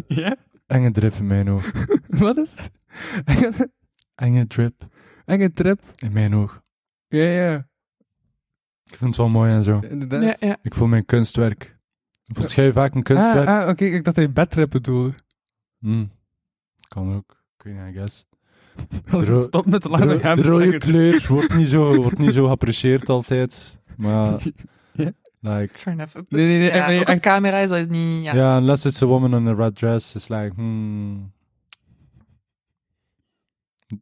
Ja? enge drip in mijn oog. Wat is het? Enge drip Enge trip. in mijn oog. Ja, ja. Ik vind het wel mooi en zo. Inderdaad. Ja, ja. Ik voel mijn kunstwerk. Voelt jij vaak een kunstwerk? Ah, ah oké. Ik dacht dat je bedtrip bedoelde. Hmm. Kan ook. Weet niet, I guess. (laughs) Ro- Stop met de lange de rode kleur wordt niet zo, wordt niet zo geapprecieerd altijd. Maar, (laughs) Ja. like, Fair enough. Nee, nee, nee. Ja, nee, ook op echt. camera is dat niet... Ja. ja. unless it's a woman in a red dress, it's like, hmm.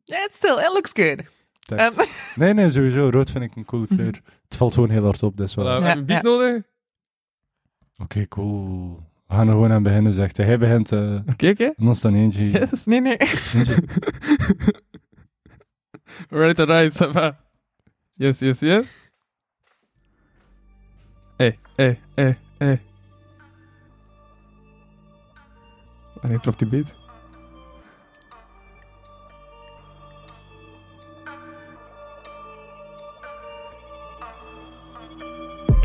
Yeah, still, it looks good. Um, (laughs) nee, nee, sowieso. Rood vind ik een coole kleur. Mhm. Het valt gewoon heel hard op, dus wel. Voilà, we Ja, hebben een beat ja. nodig. Oké, cool. We gaan er gewoon aan beginnen, zegt hij. Hij begint, eh Oké, oké. en ons dan eentje. (laughs) Yes. nee, nee. (laughs) Ready to ride, ça va. Yes, yes, yes. Hey, hey, hey, hey. Wanneer trof die beat?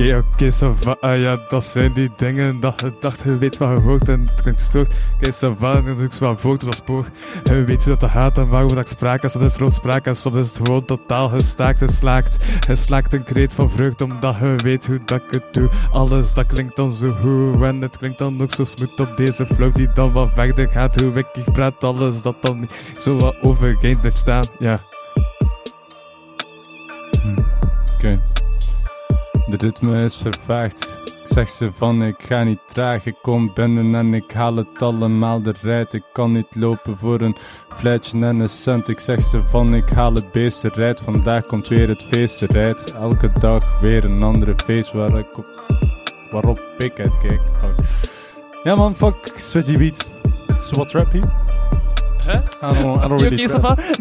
Oké, oké, ça va. Ah ja, dat zijn die dingen dat je dacht, je weet wat je hoort en het klinkt gestoord. Oké, ça va, dan doe ik voort op dat spoor. En je weet hoe dat gaat en waarover dat ik spraak. En soms is ook spraak en soms is het gewoon totaal gestaakt en slaakt. En slaakt een kreet van vreugd omdat je weet hoe dat ik het doe. Alles dat klinkt dan zo goed en het klinkt dan ook zo smooth op deze flow die dan wat verder gaat. Hoe ik hier praat, alles dat dan niet zo wat overgeend blijft staan. Ja. Hm. Oké. De ritme is vervaagd. Ik zeg ze van ik ga niet traag, ik kom binnen en ik haal het allemaal eruit. Ik kan niet lopen voor een fluitje en een cent. Ik zeg ze van ik haal het beest eruit, vandaag komt weer het feest eruit. Elke dag weer een andere feest waar ik op, waarop ik uitkijk. Ja man, fuck, switchy beats. So what rap? Hè? I don't, I don't Oké, really.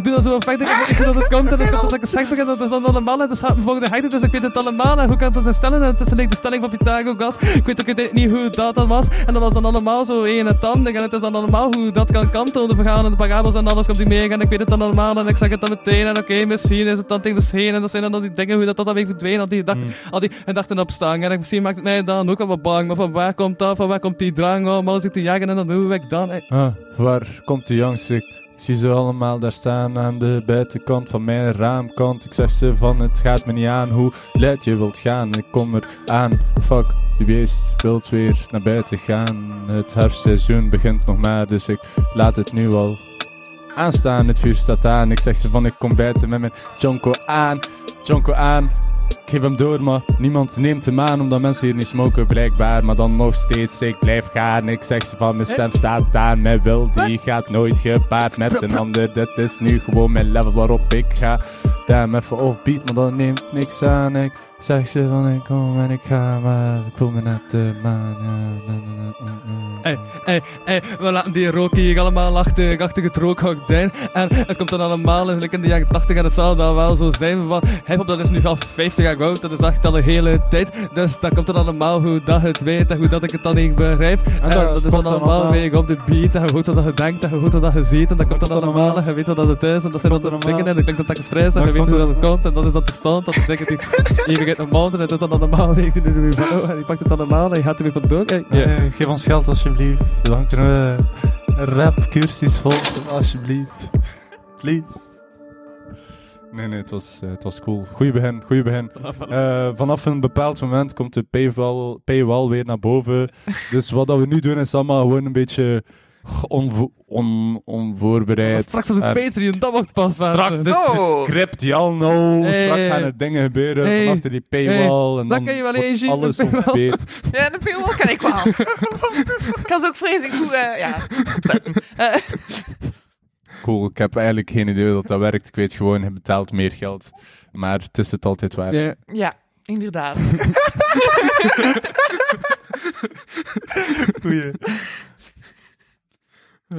Doe dan zo dat ik dat het komt en dat als ik zeg begin, dat is dan allemaal. En dat staat volgende heide, dus ik weet het allemaal. En hoe kan dat instellen en het is like de stelling van Pythagoras. Ik weet ook het niet hoe dat dan was. En dat was dan allemaal zo één en dan en het is dan allemaal hoe dat kan kanten, de en parabels en alles komt die mee en ik weet het dan allemaal. En ik zeg het dan meteen. En oké, misschien is het dan tegen misschien en dat zijn dan al die dingen hoe dat, dat dan weer verdween, al die, dag, al die gedachten opstaan. En misschien maakt het mij dan ook al wat bang, maar van waar komt dat, van waar komt die drang om? Alles te jagen en dan hoe ik dan, hey. Ah, waar komt de Ik zie ze allemaal daar staan aan de buitenkant van mijn raamkant. Ik zeg ze van het gaat me niet aan hoe luid je wilt gaan. Ik kom er aan, fuck, de beest wilt weer naar buiten gaan. Het herfstseizoen begint nog maar, dus ik laat het nu al aanstaan. Het vuur staat aan, ik zeg ze van ik kom buiten met mijn jonko aan. Jonko aan, geef hem door, maar niemand neemt hem aan omdat mensen hier niet smoken, blijkbaar. Maar dan nog steeds, ik blijf gaan. Ik zeg ze van, mijn stem staat aan. Mijn wil, die gaat nooit gepaard met een ander. Dit is nu gewoon mijn level waarop ik ga. Damn, even offbeat, maar dat neemt niks aan. Ik zeg ze van, ik kom en ik ga, maar ik voel me net de maan. Hey, hey, hey, we laten die rook hier allemaal achter, achter het rookhokdijn. En het komt dan allemaal eigenlijk in de jaren 80 en het zal dan wel zo zijn. Want hip-hop dat is nu al 50 jaar oud, dat is echt al een hele tijd. Dus dat komt dan allemaal hoe dat het weet en hoe dat ik het dan niet begrijp. En, dat dat is dan allemaal weer op de beat en je hoort wat je denkt en je hoort wat je ziet. En dat komt dan allemaal en je weet wat dat het is. En dat zijn dan de dingen en dat klinkt dat telkens fris en Dat je weet hoe dat het komt. En dat is dan terstond, dat betekent die (laughs) even uit een mond en het is dan de weer En die pakt het allemaal en je gaat er weer vandoor. Hey, ja. Eh, geef ons geld alsjeblieft. Dan kunnen we een rap cursus volgen, alsjeblieft. Please. Nee, nee, het was, eh, het was cool. Goeie begin, goeie begin. (laughs) Eh, vanaf een bepaald moment komt de paywall, paywall weer naar boven. dus wat dat we nu doen is allemaal gewoon een beetje onvo on, onvoorbereid. Straks op de En Patreon, dat wordt pas waar. Straks dus Oh. de script, Jan, no. Hey. Straks gaan er dingen gebeuren Hey. van achter die paywall. En Dat dan kan je wel eens zien, alles de paywall. (laughs) Ja, de paywall kan ik wel. (laughs) ik kan ze ook vreselijk goed, eh, ja. (laughs) Eh, Cool, ik heb eigenlijk geen idee hoe dat, dat werkt. Ik weet gewoon, je betaalt meer geld. Maar het is het altijd waard. Ja. ja, inderdaad. Goeie. (laughs)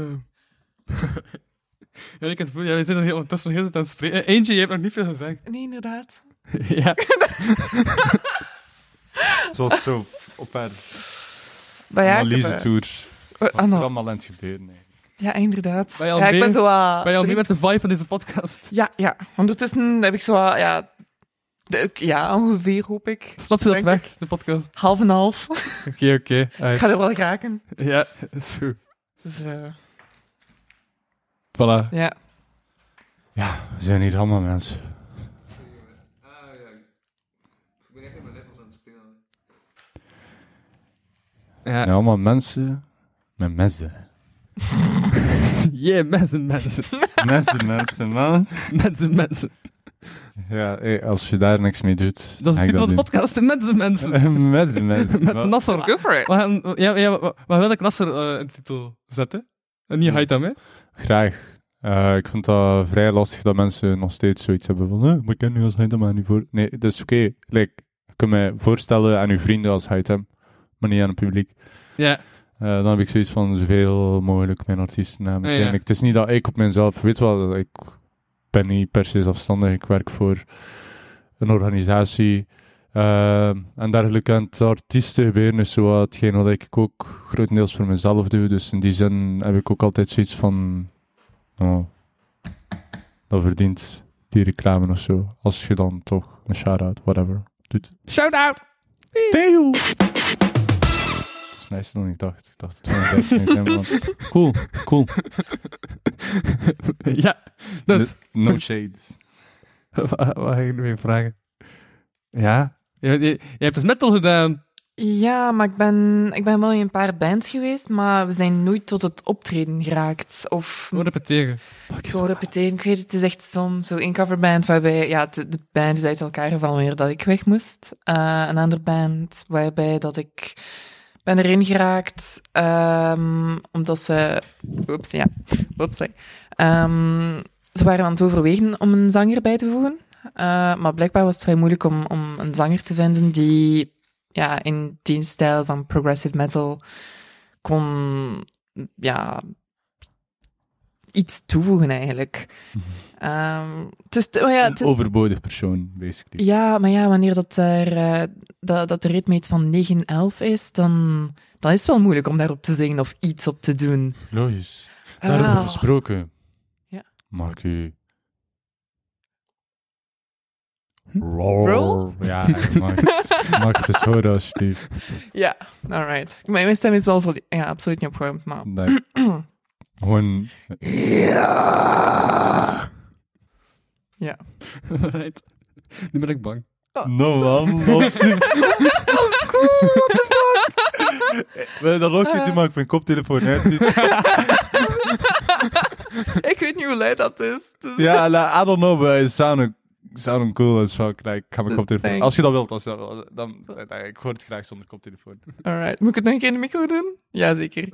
Ja, ik heb het gevoel, ja, we zijn er heel, ondertussen nog heel tijd aan het spreken. Eh, Eentje, je hebt nog niet veel gezegd. Nee, inderdaad. (laughs) (laughs) ja. Het was zo op haar Maar ja, eh, analyse-tour. eh, Wat ah, is er allemaal aan het gebeuren? Nee. Ja, inderdaad. Ben je al ja, ik ben zo... Ben je al mee met de vibe van deze podcast? Ja, ja. Ondertussen heb ik zo... ja, de- ja, ongeveer, hoop ik. Snap je dat weg, de podcast? Half en half. Oké, oké. ik ga er wel raken. Ja, is goed. Dus, eh, Voilà. ja. Ja, we zijn hier allemaal mensen. Ja. Ja, allemaal mensen met messen. (laughs) Yeah, mensen, mensen. Mensen, mensen, man. mensen, mensen. Ja, hey, als je daar niks mee doet, Dat is niet van de podcast, mensen, (laughs) mensen. mensen, mensen. Met. Nasser. Go for it. We gaan, ja, ja, maar, maar wil ik Nasser eh, in de titel zetten? En niet. Haitam, hè? Graag. Eh, ik vind dat vrij lastig dat mensen nog steeds zoiets hebben van, eh, maar ik ken nu als Haitam niet voor. Nee, dat is oké. Like, je kunt mij voorstellen aan uw vrienden als Haitam, maar niet aan het publiek. Ja. Eh, dan heb ik zoiets van zoveel mogelijk mijn artiestennaam. Ja, Ja. Het is niet dat ik op mezelf, weet wel, ik ben niet per se zelfstandig. Ik werk voor een organisatie. eh, en dergelijke. En het artiesten gebeuren is zo wat hetgeen wat ik ook grotendeels voor mezelf doe. Dus in die zin heb ik ook altijd zoiets van, oh, dat verdient die reclame of zo. Als je dan toch een shout-out, whatever, doet. Shout-out! Deel! Dat is nicer dan ik dacht. Ik dacht, het was een beetje niet, maar- (laughs) Cool, cool. (laughs) ja, dus... No shade. (laughs) Wat ga ik nu weer vragen? Ja? Je, je, je hebt dus metal gedaan. Ja, maar ik ben, ik ben wel in een paar bands geweest, maar we zijn nooit tot het optreden geraakt. Of Gewoon repeteren. gewoon repeteren. Ik weet het, het is echt zo'n zo een coverband waarbij ja, de, de band is uit elkaar gevallen wanneer dat ik weg moest. Eh, een andere band waarbij dat ik ben erin geraakt, ehm, omdat ze... Oeps, ja. Oeps. Ehm, ze waren aan het overwegen om een zanger bij te voegen. Eh, maar blijkbaar was het vrij moeilijk om, om een zanger te vinden die ja, in die stijl van progressive metal kon ja, iets toevoegen eigenlijk. Ehm, het is, ja, Een het is, overbodig persoon, basically. ja, maar ja, wanneer dat, er, eh, dat, dat de ritmeet van 9-11 is, dan, dan is het wel moeilijk om daarop te zingen of iets op te doen. Logisch. Daarover Ah. gesproken. Ja. Mag ik u... Roll? Ja, mag, ik het horen alsjeblieft. Ja, alright. Mijn mijn stem is wel ja, absoluut niet opgewarmd, maar... Nee. (clears throat) Gewoon... Ja. right. Nu ben ik bang. No man, dat is (laughs) Dat is cool, what the fuck? Dat ook niet doen, maar ik mijn koptelefoon uit. (laughs) ik weet niet hoe luid dat is. dus- Ja, like, I don't know, but it sounded, sounded cool as fuck. Like, ik ga mijn koptelefoon... Thanks. Als je dat wilt, als je dat wilt, dan... nee, ik hoor het graag zonder koptelefoon. Alright. Moet ik het nog een keer in de micro doen? Ja, zeker.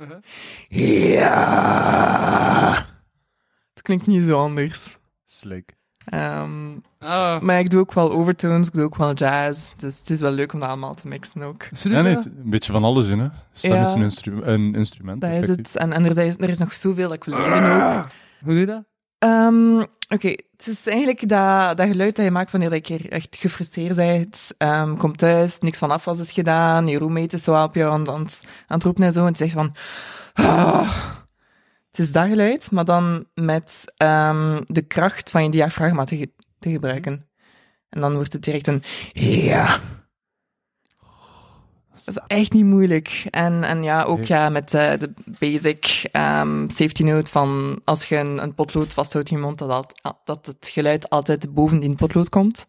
Het klinkt niet zo anders. Slick. Ehm, Ah, maar ik doe ook wel overtones, ik doe ook wel jazz. Dus het is wel leuk om dat allemaal te mixen ook. Ja, nee, een beetje van alles in, hè. Stem Ja. is een, instru een instrument. Dat is het. En, en er, is, er is nog zoveel dat ik wil leren ook. Hoe doe je dat? Ehm, Oké, het is eigenlijk dat, dat geluid dat je maakt wanneer je echt gefrustreerd bent. Ehm komt thuis, niks van afwas is gedaan, je roommate is zo op jou aan, het- roepen en zo. En het zegt van... "Ah." Het is dat geluid, maar dan met ehm, de kracht van je diafragma te, te gebruiken. En dan wordt het direct een... Ja. Dat is echt niet moeilijk. En, en ja, ook ja, met eh, de basic ehm, safety note van als je een, een potlood vasthoudt in je mond, dat, al- dat het geluid altijd boven die potlood komt.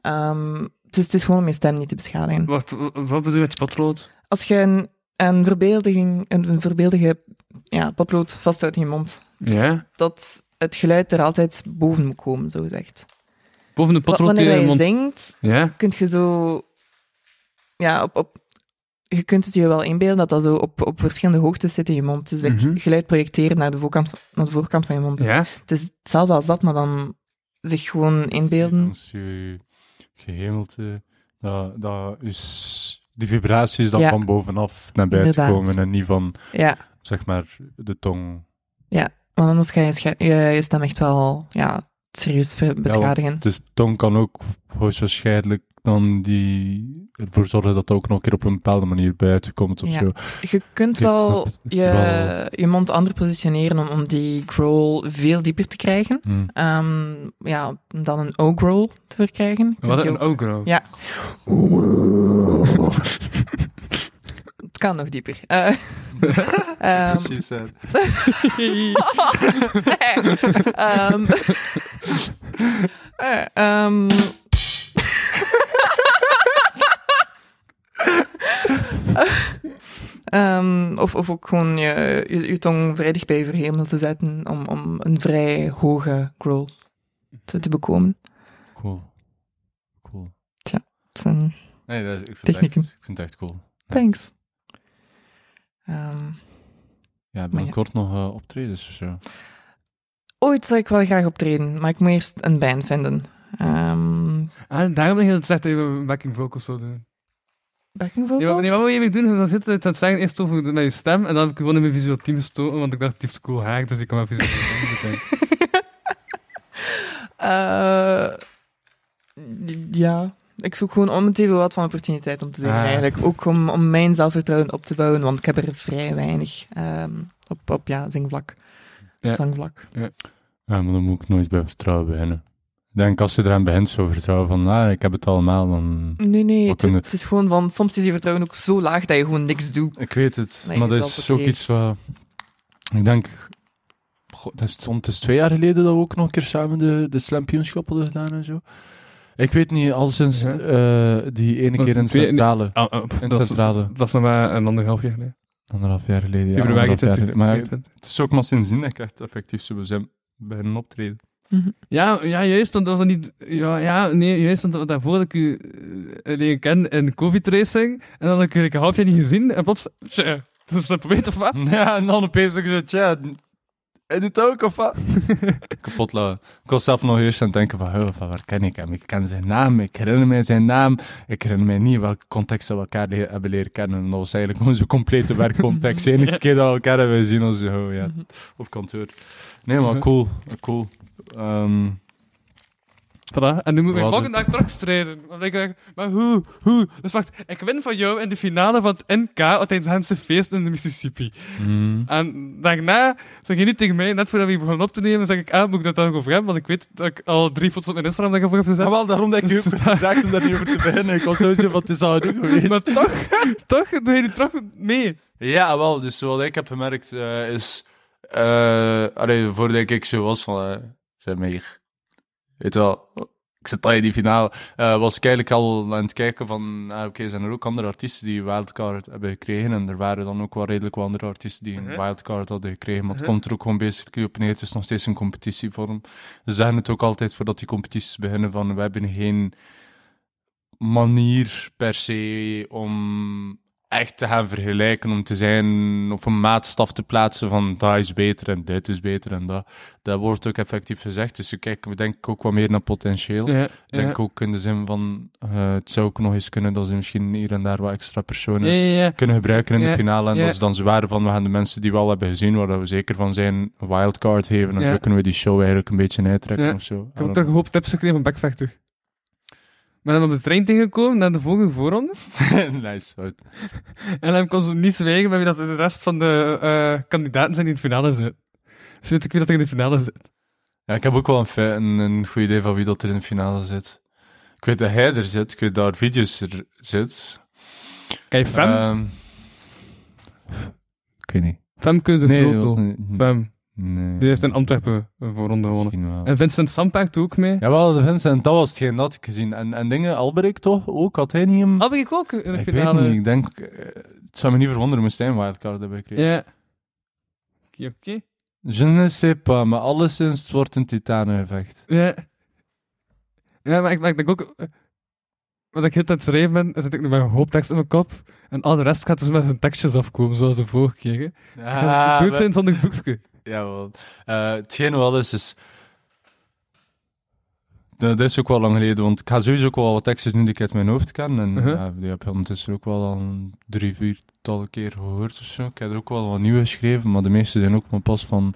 Ehm, het, is, het is gewoon om je stem niet te beschadigen. Wacht, wat bedoel je met je patroot? Als je een, een, verbeeldiging, een, een verbeeldige ja, potlood vasthoudt in je mond, Ja. dat het geluid er altijd boven moet komen, zo gezegd. Boven de in Wanneer je je mond. zingt, Ja. kun je zo... Ja, op, op, je kunt het je wel inbeelden dat dat zo op, op verschillende hoogtes zit in je mond. Dus ik Mhm. geluid projecteren naar de, voorkant, naar de voorkant van je mond. Ja. Het is hetzelfde als dat, maar dan zich gewoon inbeelden. Als je gehemelte, dat, dat is, die vibratie is dan Ja. van bovenaf naar buiten Inderdaad. komen en niet van, Ja, zeg maar, de tong. want anders ga je je, je stem echt wel ja, serieus ver- Ja, beschadigen. de tong kan ook hoogstwaarschijnlijk dan die ervoor zorgen dat dat ook nog een keer op een bepaalde manier buiten komt of Ja. zo. Je kunt wel je, wel- je mond anders positioneren om, om die growl veel dieper te krijgen. Hm. Ehm, ja, dan een O-growl te verkrijgen. Wat een ook- ogro. Ja. (laughs) Het kan nog dieper. Eh, (laughs) ehm, She said. (laughs) eh, ehm. (laughs) Ehm, of, of ook gewoon je, je, je tong vrij dicht bij je verhemel te zetten om, om een vrij hoge growl te, te bekomen. Cool. Cool. Dat zijn Nee, dat, is- ik, vind Technieken. Het echt, ik vind het echt cool. thanks. Ehm, Ja, binnenkort nog eh, optredens of zo. ooit zou ik wel graag optreden, maar ik moet eerst een band vinden. Ehm Ah, daarom dat je dat je backing vocals wil doen. Backing Nee, vocals? wat, nee, wat wil je mee doen? Dan zit het aan het zeggen eerst over de- met je stem en dan heb ik gewoon in mijn visueel team gestoken, want ik dacht, het heeft cool haar, dus ik kan wel visueel team. (laughs) Eh, ja, ik zoek gewoon om het even wat van opportuniteit om te zeggen Ah. eigenlijk. Ook om, om mijn zelfvertrouwen op te bouwen, want ik heb er vrij weinig ehm, op, op ja, zingvlak. Ja. Zangvlak. Ja, maar dan moet ik nooit bij vertrouwen beginnen. Ik denk als je eraan begint, zo vertrouwen van, ah, ik heb het allemaal, dan... Nee, nee, het, kunnen- het is gewoon van, soms is je vertrouwen ook zo laag dat je gewoon niks doet. Ik weet het, maar dat is ook heeft. iets wat... Ik denk... Goh, dat is, het is twee jaar geleden dat we ook nog een keer samen de, de Slampioenschap hadden gedaan en zo. Ik weet niet, al sinds Ja. eh, die ene keer in centrale. Ah, ah, In dat, het is, centrale. dat is nog maar een anderhalf jaar geleden. Anderhalf jaar geleden. Ja, Februari anderhalf jaar 20. geleden. Maar ja, 20. het is ook maar sindsdien dat ik echt effectief zo zijn beginnen optreden. Ja, ja, juist, want dat was niet... Ja, ja, nee, juist, want daarvoor dat ik u eh, leren ken in covid-racing, en dan heb ik een half jaar niet gezien, en plots... Tja, (laughs) dat is een weet of wat? (laughs) Ja, en dan opeens ook zo, tja, hij doet ook of wat? (laughs) Kapot. Ik was zelf nog eerst aan het denken van, oh, van waar ken ik hem? Ik ken zijn naam, ik herinner mij zijn naam. Ik herinner mij niet welke context we elkaar le- hebben leren kennen. En dat was eigenlijk gewoon zo'n complete werkcontext. Enige keer dat we elkaar hebben gezien was zo, oh, ja, op kantoor. Nee, maar cool, cool. Ehm, Voilà, en nu moet ik Wat volgende dag terugstrijden. Dan denk ik, maar hoe, hoe? Dus wacht, ik win van jou in de finale van het NK tijdens Hense feest in de Mississippi. mm, En daarna zeg je nu tegen mij, net voordat we hier begonnen op te nemen, zeg ik, ah, moet ik dat dan over hebben? Want ik weet dat ik al drie foto's op mijn Instagram dat ik ervoor heb gezet. Ah, wel, daarom dat ik je Dus gevraagd om daar niet over te beginnen. Ik was sowieso van, het is al doen geweest. Maar toch, toch doe je nu terug mee. Ja, wel. Dus wat ik heb gemerkt eh, is... eh allee, voordat ik zo was van... eh zeg maar hier. Weet je wel, ik zit al in die finale. eh, was ik eigenlijk al aan het kijken van... ah, Oké, zijn er ook andere artiesten die een wildcard hebben gekregen? En er waren dan ook wel redelijk wat andere artiesten die een Mhm. wildcard hadden gekregen. Maar het Mhm. komt er ook gewoon basically op neer. Het is nog steeds een competitievorm. Ze zeggen het ook altijd voordat die competities beginnen van... We hebben geen manier per se om echt te gaan vergelijken, om te zijn of een maatstaf te plaatsen van dat is beter en dit is beter en dat. Dat wordt ook effectief gezegd. Dus we kijken denk ik ook wat meer naar potentieel. Ja, Ik denk ook in de zin van eh, het zou ook nog eens kunnen dat ze misschien hier en daar wat extra personen ja, ja, ja. kunnen gebruiken in Ja, de finale. En ja. dat is dan zwaar van, we gaan de mensen die we al hebben gezien, waar dat we zeker van zijn, wildcard geven. En Ja. zo kunnen we die show eigenlijk een beetje uittrekken Ja. of zo. Ik heb ook toch een hoop tips gekregen van Backfactor. Ben dan op de trein tegengekomen naar de volgende voorronde. (laughs) nice. En dan kon ze niet zwijgen met wie dat de rest van de eh, kandidaten zijn die in de finale zitten. Dus weet ik wie dat er in de finale zit. Ja, ik heb ook wel een, een, een goed idee van wie dat er in de finale zit. Ik weet dat hij er zit, ik weet dat video's er zit. Kijk, Fem. Ehm, ik weet niet. Fem kun je Nee, Fem. Nee. Die heeft in Antwerpen een voorronde gewonnen. Misschien wel. En Vincent Sampact ook mee. Jawel, de Vincent, dat was hetgeen dat ik gezien. En, en dingen, Alberic toch ook? Had hij niet hem... Ook in de ik finale. weet niet, ik denk... eh, het zou me niet verwonderen moest hij een wildcard hebben gekregen. Ja. Oké, oké. Je ne sais pas, maar alleszins het wordt een titanengevecht. Ja. Ja, maar ik, maar ik denk ook... eh, Wat ik heel tijd schrijven ben, is dat ik nu met een hoop tekst in mijn kop. En al de rest gaat dus met zijn tekstjes afkomen, zoals de vorige keer. hè. Ah, Het doet zijn zonder boekje. Jawel. Eh hetgeen wel is, is... Dat is ook wel lang geleden, want ik ga sowieso ook wel wat teksten nu die ik uit mijn hoofd ken. En Uh-huh. ja, die heb ik ondertussen ook wel al drie, viertal keer gehoord of zo. Ik heb er ook wel wat nieuwe geschreven, maar de meeste zijn ook maar pas van,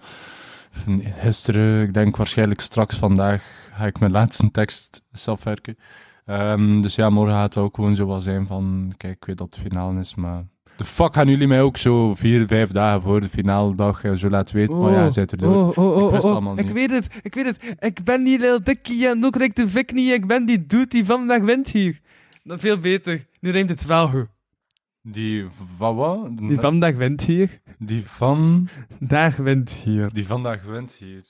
van gisteren. Ik denk waarschijnlijk straks vandaag ga ik mijn laatste tekst zelf werken. Ehm, dus ja, morgen gaat het ook gewoon zo wel zijn van, kijk, ik weet dat het finale is, maar... De fuck gaan jullie mij ook zo vier, vijf dagen voor de finale dag eh, zo laten weten? maar ja, je zit er door. oh, oh, oh, Ik wist oh, allemaal Ik niet. weet het, ik weet het. Ik ben niet Lil Dickie en ook Rick de Vic niet. Ik ben die dude die vandaag wint hier. Dat veel beter. Nu rijmt het wel goed. Die van wat? Die vandaag wint hier. Die van... Daar wint hier. Die vandaag wint hier.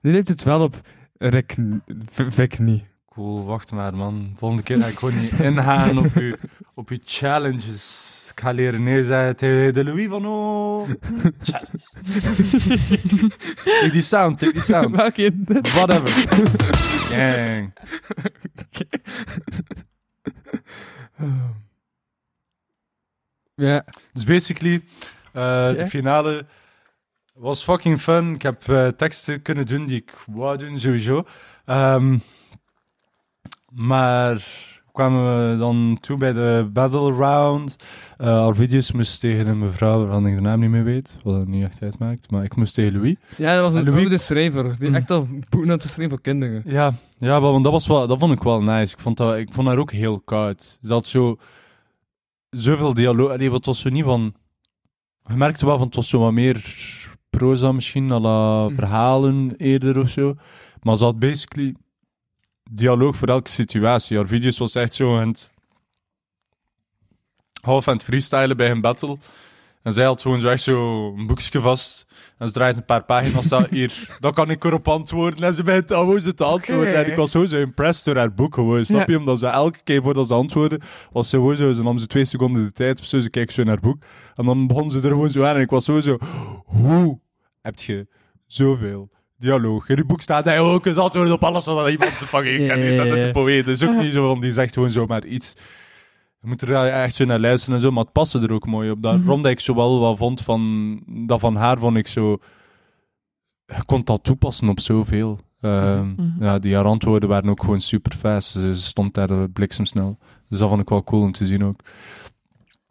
Nu rijmt het wel op Rick Vic niet. Cool, wacht maar man. Volgende keer ga ik gewoon niet ingaan op uw, op uw challenges. Ik ga leren nee zeggen tegen de Louis van O. Take die sound, take die sound. (laughs) Welke in dit? Whatever. Gang. Ja. Dus basically, eh, de finale was fucking fun. Ik heb eh, teksten kunnen doen die ik wou doen, sowieso. Ehm, maar kwamen we dan toe bij de battle round. Uh, video's moest tegen een mevrouw waarvan ik de naam niet meer weet, wat het niet echt uitmaakt. Maar ik moest tegen Louis. Ja, dat was een Louis- schrijver. Die Mm. echt al boeken had te schrijven voor kinderen. Ja, ja want dat, was wel, dat vond ik wel nice. Ik vond, dat, ik vond haar ook heel koud. Ze had zo zoveel dialoog. Allee, wat was zo niet van. Je merkte wel van het was zo wat meer proza misschien, à la Mhm. verhalen eerder of zo. Maar ze had basically dialoog voor elke situatie. Haar video's was echt zo aan het half aan het freestylen bij een battle. En zij had gewoon zo echt zo een boekje vast. En ze draait een paar pagina's. Hier, dan kan ik erop antwoorden. En ze begint gewoon zo te antwoorden. En ik was gewoon zo impressed door haar boek gewoon. Snap Ja. je? Omdat ze elke keer voordat ze antwoordde, was ze gewoon zo, ze nam ze twee seconden de tijd of zo. Ze keek zo naar haar boek. En dan begon ze er gewoon zo aan. En ik was zo, hoe heb je zoveel dialoog? In je boek staat hij ook eens antwoorden op alles wat iemand te vangen Ja, ja, dat is een poëet. Dat is ook niet zo van, die zegt gewoon zomaar iets. Je moet er echt zo naar luisteren en zo, maar het paste er ook mooi op. Daarom dat ik zo wel wat vond van... Dat van haar vond ik zo... Je kon dat toepassen op zoveel. Mhm. Ja, die haar antwoorden waren ook gewoon super fast. Ze stond daar bliksemsnel. Dus dat vond ik wel cool om te zien ook.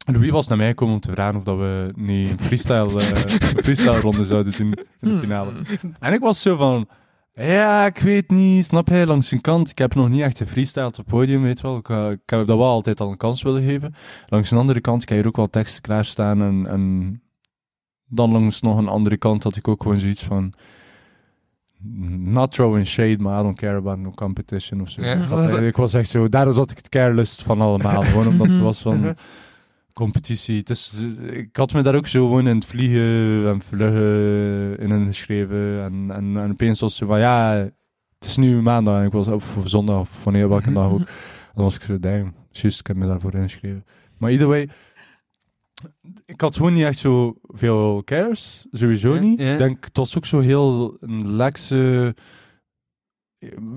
Louis was naar mij gekomen om te vragen of dat we niet een freestyle, eh, een freestyle ronde zouden doen in de finale. En ik was zo van... Ja, ik weet niet, snap je, langs een kant. Ik heb nog niet echt gefreestyled op het podium, weet wel. Ik, eh, ik heb dat wel altijd al een kans willen geven. Langs een andere kant kan je ook wel teksten klaarstaan. En, en dan langs nog een andere kant had ik ook gewoon zoiets van... Not throwing shade, maar I don't care about no competition of zo. Ja. Ik was echt zo... Daar zat ik het careless van allemaal. gewoon omdat het was van (laughs) competitie. Het is, ik had me daar ook zo gewoon in het vliegen en vluggen in ingeschreven. En, en, en opeens was ze van, ja, het is nu maandag en ik was, of zondag of wanneer, welke dag ook. (laughs) Dan was ik zo, damn, juist, ik heb me daarvoor ingeschreven. Maar either way, ik had gewoon niet echt zo veel cares, sowieso niet. Ik denk, het was ook zo heel een lekse...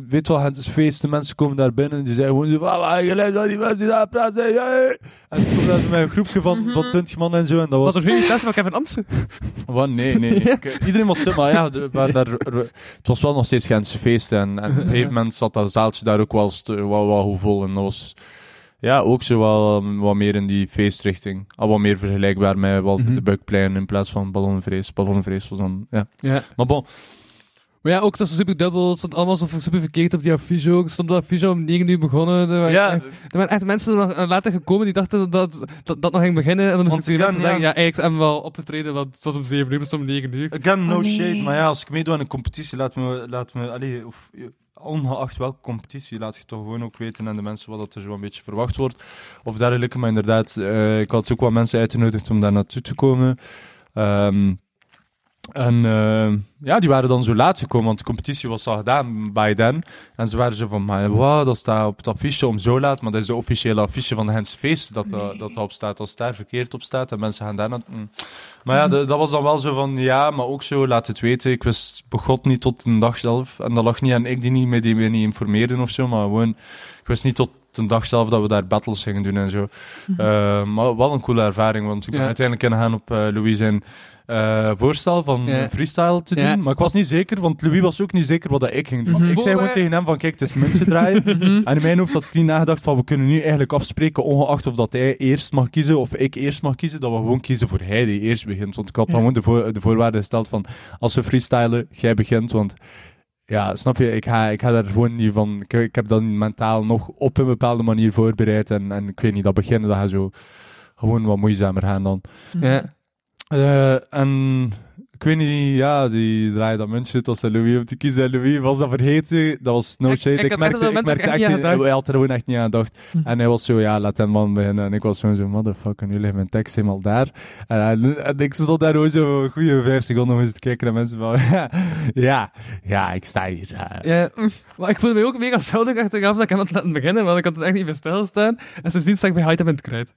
Weet wel, het is feest, de mensen komen daar binnen, die zeggen gewoon zo, "Wauw, je luistert naar die mensen die daar praten, ja, ja." En toen kwam dat met een groepje van, van 20 man en zo, en dat was... Was er geen test van Kevin Amsen? (laughs) Wat? Nee, nee. (laughs) Ik- eh, iedereen was stil, maar ja, er waren daar, (laughs) er- het was wel nog steeds Gentse feest. En, en op een gegeven moment zat dat zaaltje daar ook wel, st- wel, wel vol. En dat was ja, ook zo wel um, wat meer in die feestrichting. Al wat meer vergelijkbaar met wel Mhm. de Buikplein in plaats van Ballonnenvrees. Ballonnenvrees was dan, ja. Ja. Maar bon, Maar ja, ook dat is super dubbel. Het stond allemaal zo super verkeerd op die affiche ook. Het stond op de affiche om 9 uur begonnen. Er waren, ja, echt, er waren echt mensen nog eh, later gekomen die dachten dat dat, dat nog ging beginnen. En dan moesten die ik mensen kan, zeggen, ja. ja, eigenlijk hebben we wel opgetreden, want het was om 7 uur, het was om 9 uur. Again, no Oh, nee. shade, maar ja, als ik meedoe aan een competitie, laat me, laat me allee, of, ongeacht welke competitie, laat je toch gewoon ook weten aan de mensen wat dat er zo een beetje verwacht wordt. Of dergelijke, maar inderdaad, eh, ik had ook wat mensen uitgenodigd om daar naartoe te komen. Ehm, en eh, ja, die waren dan zo laat gekomen, want de competitie was al gedaan bij den. En ze waren zo van, maar wow, dat staat op het affiche om zo laat, maar dat is de officiële affiche van de Hens Feest dat, dat, dat op staat. Als het daar verkeerd op staat en mensen gaan daar naartoe. mm. Maar ja, de- dat was dan wel zo van, ja, maar ook zo, laat het weten. Ik wist begot niet tot een dag zelf. En dat lag niet aan ik die niet, me die me niet informeerden of zo, maar gewoon, ik wist niet tot een dag zelf dat we daar battles gingen doen en zo. Eh, maar wel een coole ervaring, want ik ben Ja. uiteindelijk kunnen gaan op eh, Louis zijn eh, voorstel van Ja. freestyle te doen. Maar ik was niet zeker, want Louis was ook niet zeker wat dat ik ging doen. Mhm. Ik zei gewoon tegen hem van, kijk, het is muntje draaien. (laughs) en in mijn hoofd had ik niet nagedacht van, we kunnen nu eigenlijk afspreken, ongeacht of dat hij eerst mag kiezen of ik eerst mag kiezen, dat we gewoon kiezen voor hij die eerst begint. Want ik had Ja. gewoon de, voor, de voorwaarde gesteld van, als we freestylen, jij begint, want... Ja, snap je? Ik ga, ik ga daar gewoon niet van... Ik, ik heb dat mentaal nog op een bepaalde manier voorbereid. En, en ik weet niet, dat beginnen, dat gaat zo gewoon wat moeizamer gaan dan. Ja. Eh, en ik weet niet, ja, die draaide dat muntje tot zijn Louis om te kiezen. En Louis was dat vergeten. Dat was no shade. ik Ik, merkte, ik merkte echt niet, hij had er gewoon echt niet aan gedacht. Hm. En hij was zo, ja, laat hem man beginnen. En ik was gewoon zo, motherfucker, nu ligt mijn tekst helemaal daar. En, en, en ik stond daar gewoon zo een goede vijf seconden om eens te kijken naar mensen van, (laughs) ja, ja, ik sta hier. eh. Ja, maar ik voelde me ook mega schuldig achteraf dat ik hem had laten beginnen, want ik had het echt niet bij stilstaan. En sindsdien sta ik bij Item in het kruid.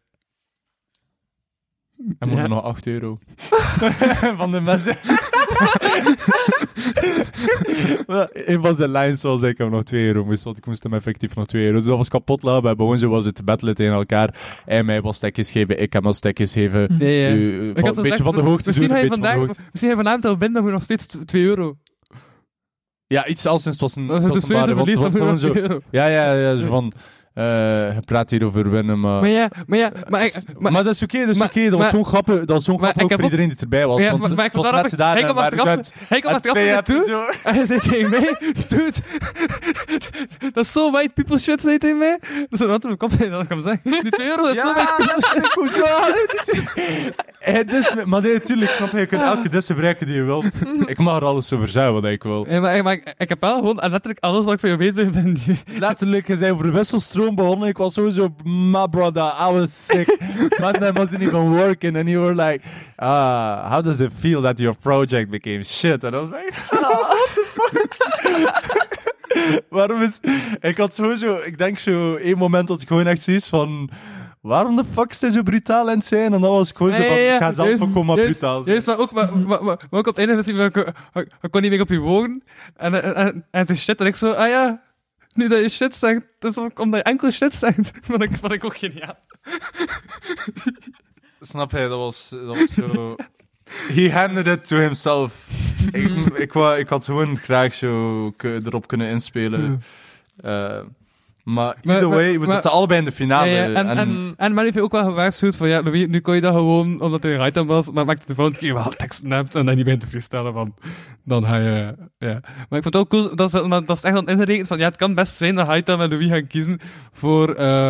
En moet Ja. nog 8 euro. (laughs) van de mensen. (laughs) Wel, een van zijn lines was ik hem nog 2 euro moest, want ik moest hem effectief nog 2 euro. Dus dat was kapot lachen. Bij gewoon zo was het te battelen tegen elkaar. Hij mij wat stekjes geven, ik hem wat stekjes geven. Ja. U- u- Ik had een beetje van de hoogte misschien doen, van de vandaag, hoogte. misschien je vanavond al binnen, dan moet nog steeds 2 euro. Ja, iets als het was een... Dat het is was de een verlies, dan want- moet je want nog gewoon 2 zo- euro. Ja, ja, ja, zo van... eh je praat hier over winnen, maar... Maar ja, maar ja, maar ik... Maar, Maar, dat is oké, dat is oké. Dat was zo'n grappig, dat was zo'n grappig ik voor iedereen die erbij was. ja, want maar, ik het vond dat gedaan Hij waar achteraf, naar me toe. En hij zei tegen mij, dude, (laughs) dat is zo white people shit, zei tegen mij. Dus dan had hij me kop en dan kwam zeggen, die 2 euro is zo white Ja, dat is goed. Ja, dit is- Maar nee, natuurlijk, snap je, je kunt elke dis gebruiken die je wilt. Ik mag er alles over zeggen wat ik wil. Ja, maar, ik, ik heb wel gewoon letterlijk alles wat ik van je weet ben. Die, Letterlijk, je zei over de wisselstroom gewoon begonnen. Ik was sowieso, my brother, I was sick. My that wasn't even working. And you were like, ah, how does it feel that your project became shit? And I was like, (laughs) what the fuck? (laughs) Waarom is... Ik had sowieso, ik denk zo, één moment dat ik gewoon echt zoiets van... Waarom de fuck hij zo brutaal aan het zijn? En dan was ik gewoon zo van, ik ga zelf ook gewoon maar brutaal zijn. Juist, maar ook, maar, maar, maar, ook op het einde ik, ik, kon niet meer op je wogen. En, en, en, en is shit. En ik zo, ah ja, nu dat je shit zegt, dat is ook omdat je enkel shit zegt. (laughs) Vond ik, vond ik ook geniaal. Snap je, dat was, dat was zo... He handed it to himself. ik, ik, wou, ik had gewoon graag zo erop kunnen inspelen. Eh, maar either maar- way, we maar- zitten allebei in de finale. ja, en, en, en men heeft ook wel gewaarschuwd van, ja, Louis, nu kon je dat gewoon, omdat hij right was, maar maak het de volgende keer wel teksten hebt en dan niet begint te freestylen van, dan ga je, ja. Maar ik vond het ook cool, dat is, maar dat is echt dan ingerekend van, ja, het kan best zijn dat Haita en Louis gaan kiezen voor, eh,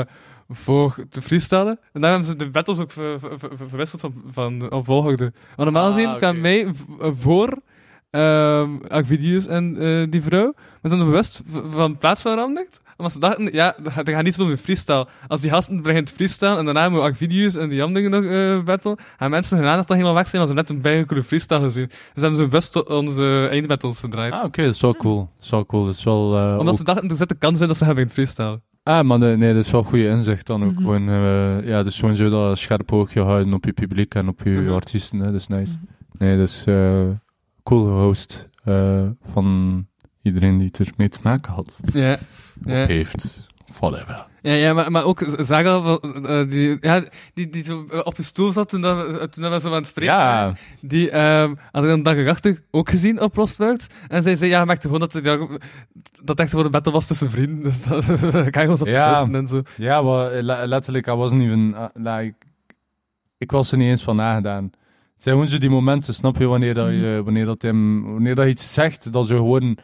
voor te freestylen. En daar hebben ze de battles ook ver, ver- ver- verwisseld van, van op volgorde. Want normaal Ah, gezien kan mij voor Acvidius en eh, die vrouw, maar ze hebben bewust van plaats veranderd. Omdat ze dachten, ja, er gaat niet zoveel meer freestyle. Als die gasten beginnen te freestyle en daarna moet Acvidius en die andere nog eh battle, gaan mensen hun aandacht dan helemaal weg zijn als ze net een bijgekoelde freestyle gezien. Dus hebben ze bewust onze eindbattles gedraaid. Ah, oké, dat is wel cool. Dat is wel cool. Dat is wel... eh, Omdat ook- ze dachten, er zit de kans in dat ze gaan beginnen freestylen. Ah, maar nee, nee, dat is wel goede inzicht dan ook. Mhm. Gewoon, eh, ja, dus gewoon zo dat scherp oogje houden op je publiek en op je Mhm. artiesten. Hè. Dat is nice. Nee, dat is eh cool host eh, van iedereen die het ermee te maken had. Ja. Ja. Heeft. Whatever. Ja, ja maar, maar ook Zaga, eh, die, ja, die, die zo eh, op je stoel zat toen, dat we, toen we zo aan het spreken waren. Ja, Die ehm had ik een dag erachter ook gezien op Lostwords. En zij zei, ja, merkte gewoon dat, er- dat echt gewoon een battle was tussen vrienden. Dus dat, (laughs) je gewoon zo Ja. en zo. ja maar le- letterlijk, I wasn't even... uh, like, ik was er niet eens van nagedaan. Het zijn gewoon zo die momenten, snap je, wanneer, dat je, wanneer, dat hem, wanneer dat je iets zegt, dat je gewoon...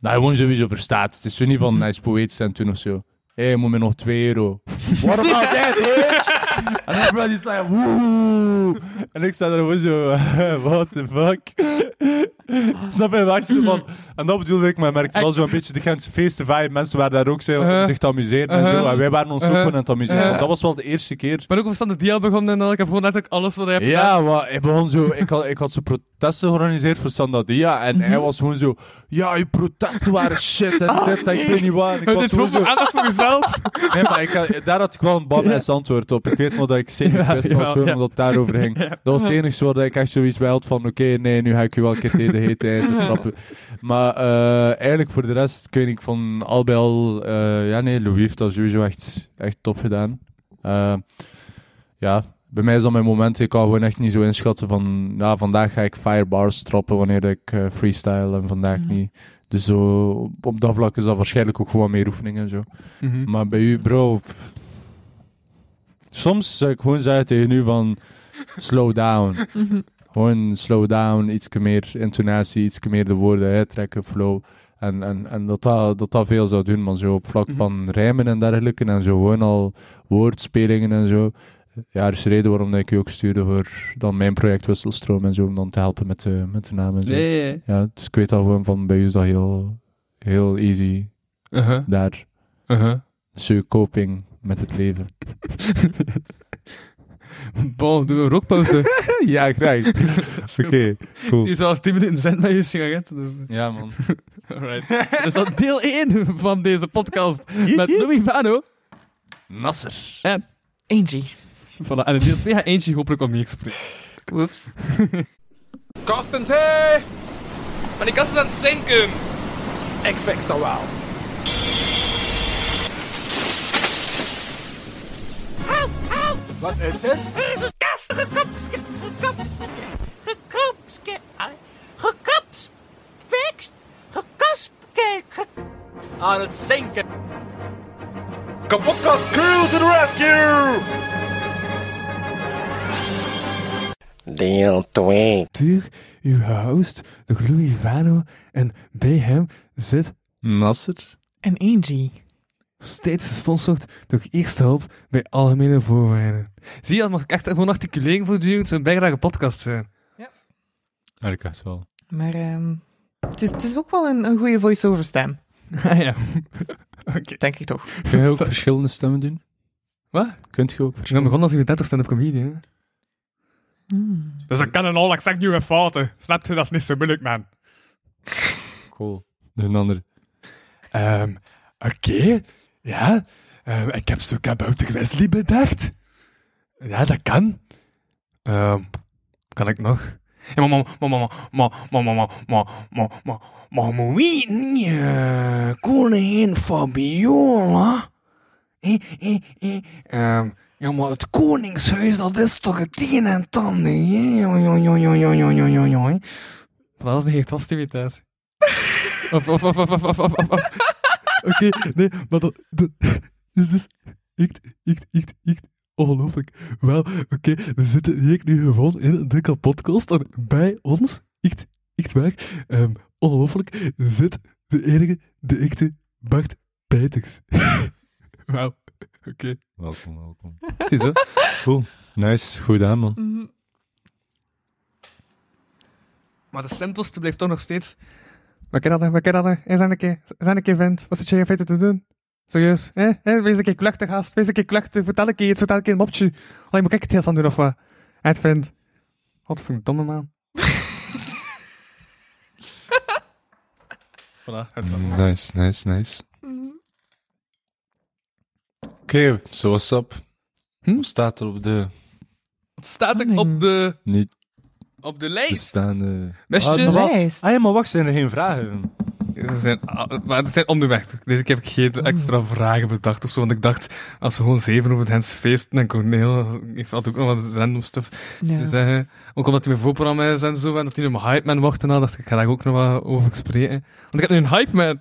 Dat je gewoon sowieso verstaat. Het is zo niet van, hij is poëet zijn toen of zo. Hé, hey, moet me nog 2 euro. What about that, bitch? En everybody's like, woe. En ik sta er gewoon zo, (laughs) what the fuck? (laughs) Snap je? Wacht je van, en dat bedoelde ik, maar ik merkte wel zo een beetje de Gentse feesten vibe. Mensen waren daar ook om Uh-huh. zich te amuseren en Uh-huh. zo. En wij waren ons ook Uh-huh. gewoon aan het amuseren. Uh-huh. Dat was wel de eerste keer. Maar ook stand de dia begonnen en dan, ik heb gewoon letterlijk alles wat hij heeft gedaan. Ja, maar ik begon zo, ik had, ik had zo protesten georganiseerd voor Sandadia. En hij was gewoon zo, ja, je protesten waren shit en dit en ik weet niet wat. En ik (laughs) was gewoon zo, aandacht voor jezelf. (laughs) nee, maar ik, had- daar had ik wel een badass antwoord op. Ik weet nog dat ik zeker Ja, was ja, ja. omdat het daarover ging. Dat was het enige waar ik echt zoiets bij had van, oké, nee, nu ga ik je wel een keer de (laughs) trappen. Maar eh, eigenlijk voor de rest, ik weet niet, van al bij al, eh, ja nee, Louis heeft dat sowieso echt, echt top gedaan. Eh, ja, bij mij is dat mijn moment. Ik kan gewoon echt niet zo inschatten van, ja, vandaag ga ik firebars trappen wanneer ik eh, freestyle en vandaag Mhm. niet. Dus zo, op- dat vlak is dat waarschijnlijk ook gewoon meer oefening en zo. Mhm. Maar bij u, bro, pff, soms zou ik gewoon zeggen tegen u van, slow down. Gewoon slow down, iets meer intonatie, iets meer de woorden uittrekken, flow. En, en, en dat, dat, dat dat veel zou doen, maar zo op vlak Mhm. van rijmen en dergelijke, en zo gewoon al woordspelingen en zo. Ja, er is reden waarom dat ik u ook stuurde voor dan mijn project Wisselstroom en zo, om dan te helpen met de, met de naam en zo. Nee, nee. Ja, dus ik weet al gewoon van, bij u is dat heel, heel easy Uh-huh. daar. Uh-huh. Zo coping met het leven. (laughs) Bon, doen we een rookpauze. (laughs) ja, graag. (laughs) Oké, cool. Je zou al 10 minuten zijn met je sigaret. Dus. Ja, man. (laughs) Alright. Dat is dan deel 1 van deze podcast met Louis Vano. Nasser. Angie. Voilà. En in deel 2 gaat eentje hopelijk om niks spreken. Whoops. Kasten thee! Maar die kast is aan het zinken. Ik fix dat wel. Wat is het? Jezus, kast, gekopske, gekopske, gekopske, gekopspekst, gekospke, ge... Aan het zinken. Kapotkast crew to the rescue! Deel 2. Duur, uw host, de Louis Vano. En bij hem zit Nasser. En Angie. Steeds gesponsord door Eerste Hulp bij Algemene Voorwaarden. Zie je, dat mag ik echt gewoon articuleren voortdurend zo'n bijdrage podcast zijn. Ja, ik echt wel. Maar ehm, het, is, het is ook wel een, een goede voice-over stem. Ah (laughs) ja. Oké. Denk ik toch. Kun je ook verschillende stemmen doen? Wat? Kunt je ook Ik ben verschillende... begonnen als ik met 30 stand-up comedian. Dus ik kan een al, ik zeg nu een fouten. Snap je? Dat is niet zo moeilijk, man. Cool. Een andere. Ehm, oké. Ja. Ehm, ik heb zo kabouter Wesley bedacht. Ja, dat kan. Ehm, kan ik nog? Ja, maar, maar, maar, maar, maar, maar, maar, maar, maar, maar, maar, maar, eh, koningin Fabiola? Eh, eh, eh, ehm, ja, maar het koningshuis, dat is toch het een en het ander, hè? Dat is niet echt hostiliteit. Of, of, of, of, of, of, of, of. Oké, nee, maar dat, dat is dus echt, echt, echt, echt ongelooflijk. Wel, oké, we zitten hier nu gewoon in de podcast en bij ons, echt, echt waar, ehm, ongelooflijk, zit de enige, de echte Bart Bijters. (laughs) Wauw, oké. Welkom, welkom. Ziezo. Cool. Nice. Goed aan, man. Maar de simpelste blijft toch nog steeds... Wat kan dat, wat kan dat? Eens een keer, zijn een keer vent. Wat zit je in feite te doen? Serieus, hè? hè? Wees een keer kluchtig, gast. Wees een keer kluchtig. Vertel een keer iets, vertel een keer een mopje. Alleen moet ik het heel aan doen, of wat? Het vindt... Wat voor een domme man. (laughs) voilà, het. Nice, nice, nice. Oké, so what's up? Hm? Wat staat er op de... Wat staat er op de, Niet op de lijst? staande... Wist je- Ah, maar Lijst. Ah ja, maar wacht, zijn er geen vragen? Ze zijn, maar ze zijn onderweg. Deze keer heb ik geen extra vragen bedacht of zo. Want ik dacht, als we gewoon zeven over het Hens feesten en Corneel heeft had ook nog wat random stuff te Ja. zeggen. Ook omdat hij mijn voorprogramma is en zo. En dat hij nu mijn hype man wordt en al. dacht ik, ik ga daar ook nog wat over spreken. Want ik heb nu een hype man.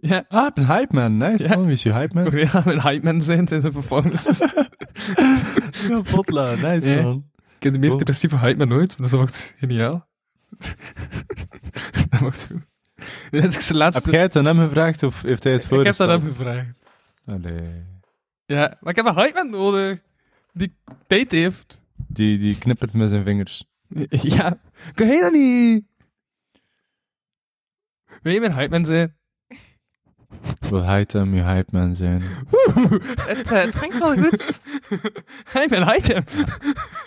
Ja, Ah, ik ben hype man. Nice, Ja. man. Wie is je hype man? Corneel gaat mijn hype man zijn tijdens mijn performances. (laughs) Ja, potla. Nice, Ja. man. Ik heb de meest depressieve hype man ooit. Dus dat wordt geniaal. (laughs) dat wordt goed. De laatste... Heb jij het aan hem gevraagd of heeft hij het ik heb dat voorgesteld? hem gevraagd. Allee. Ja, maar ik heb een hype man nodig. Die tijd heeft. Die, die knippert met zijn vingers. (laughs) Ja, kan dat niet? Wil je mijn hype man zijn? Wil hij hem je hype man zijn? (laughs) Het, eh, het klinkt wel goed. Hij (laughs) ben hype man.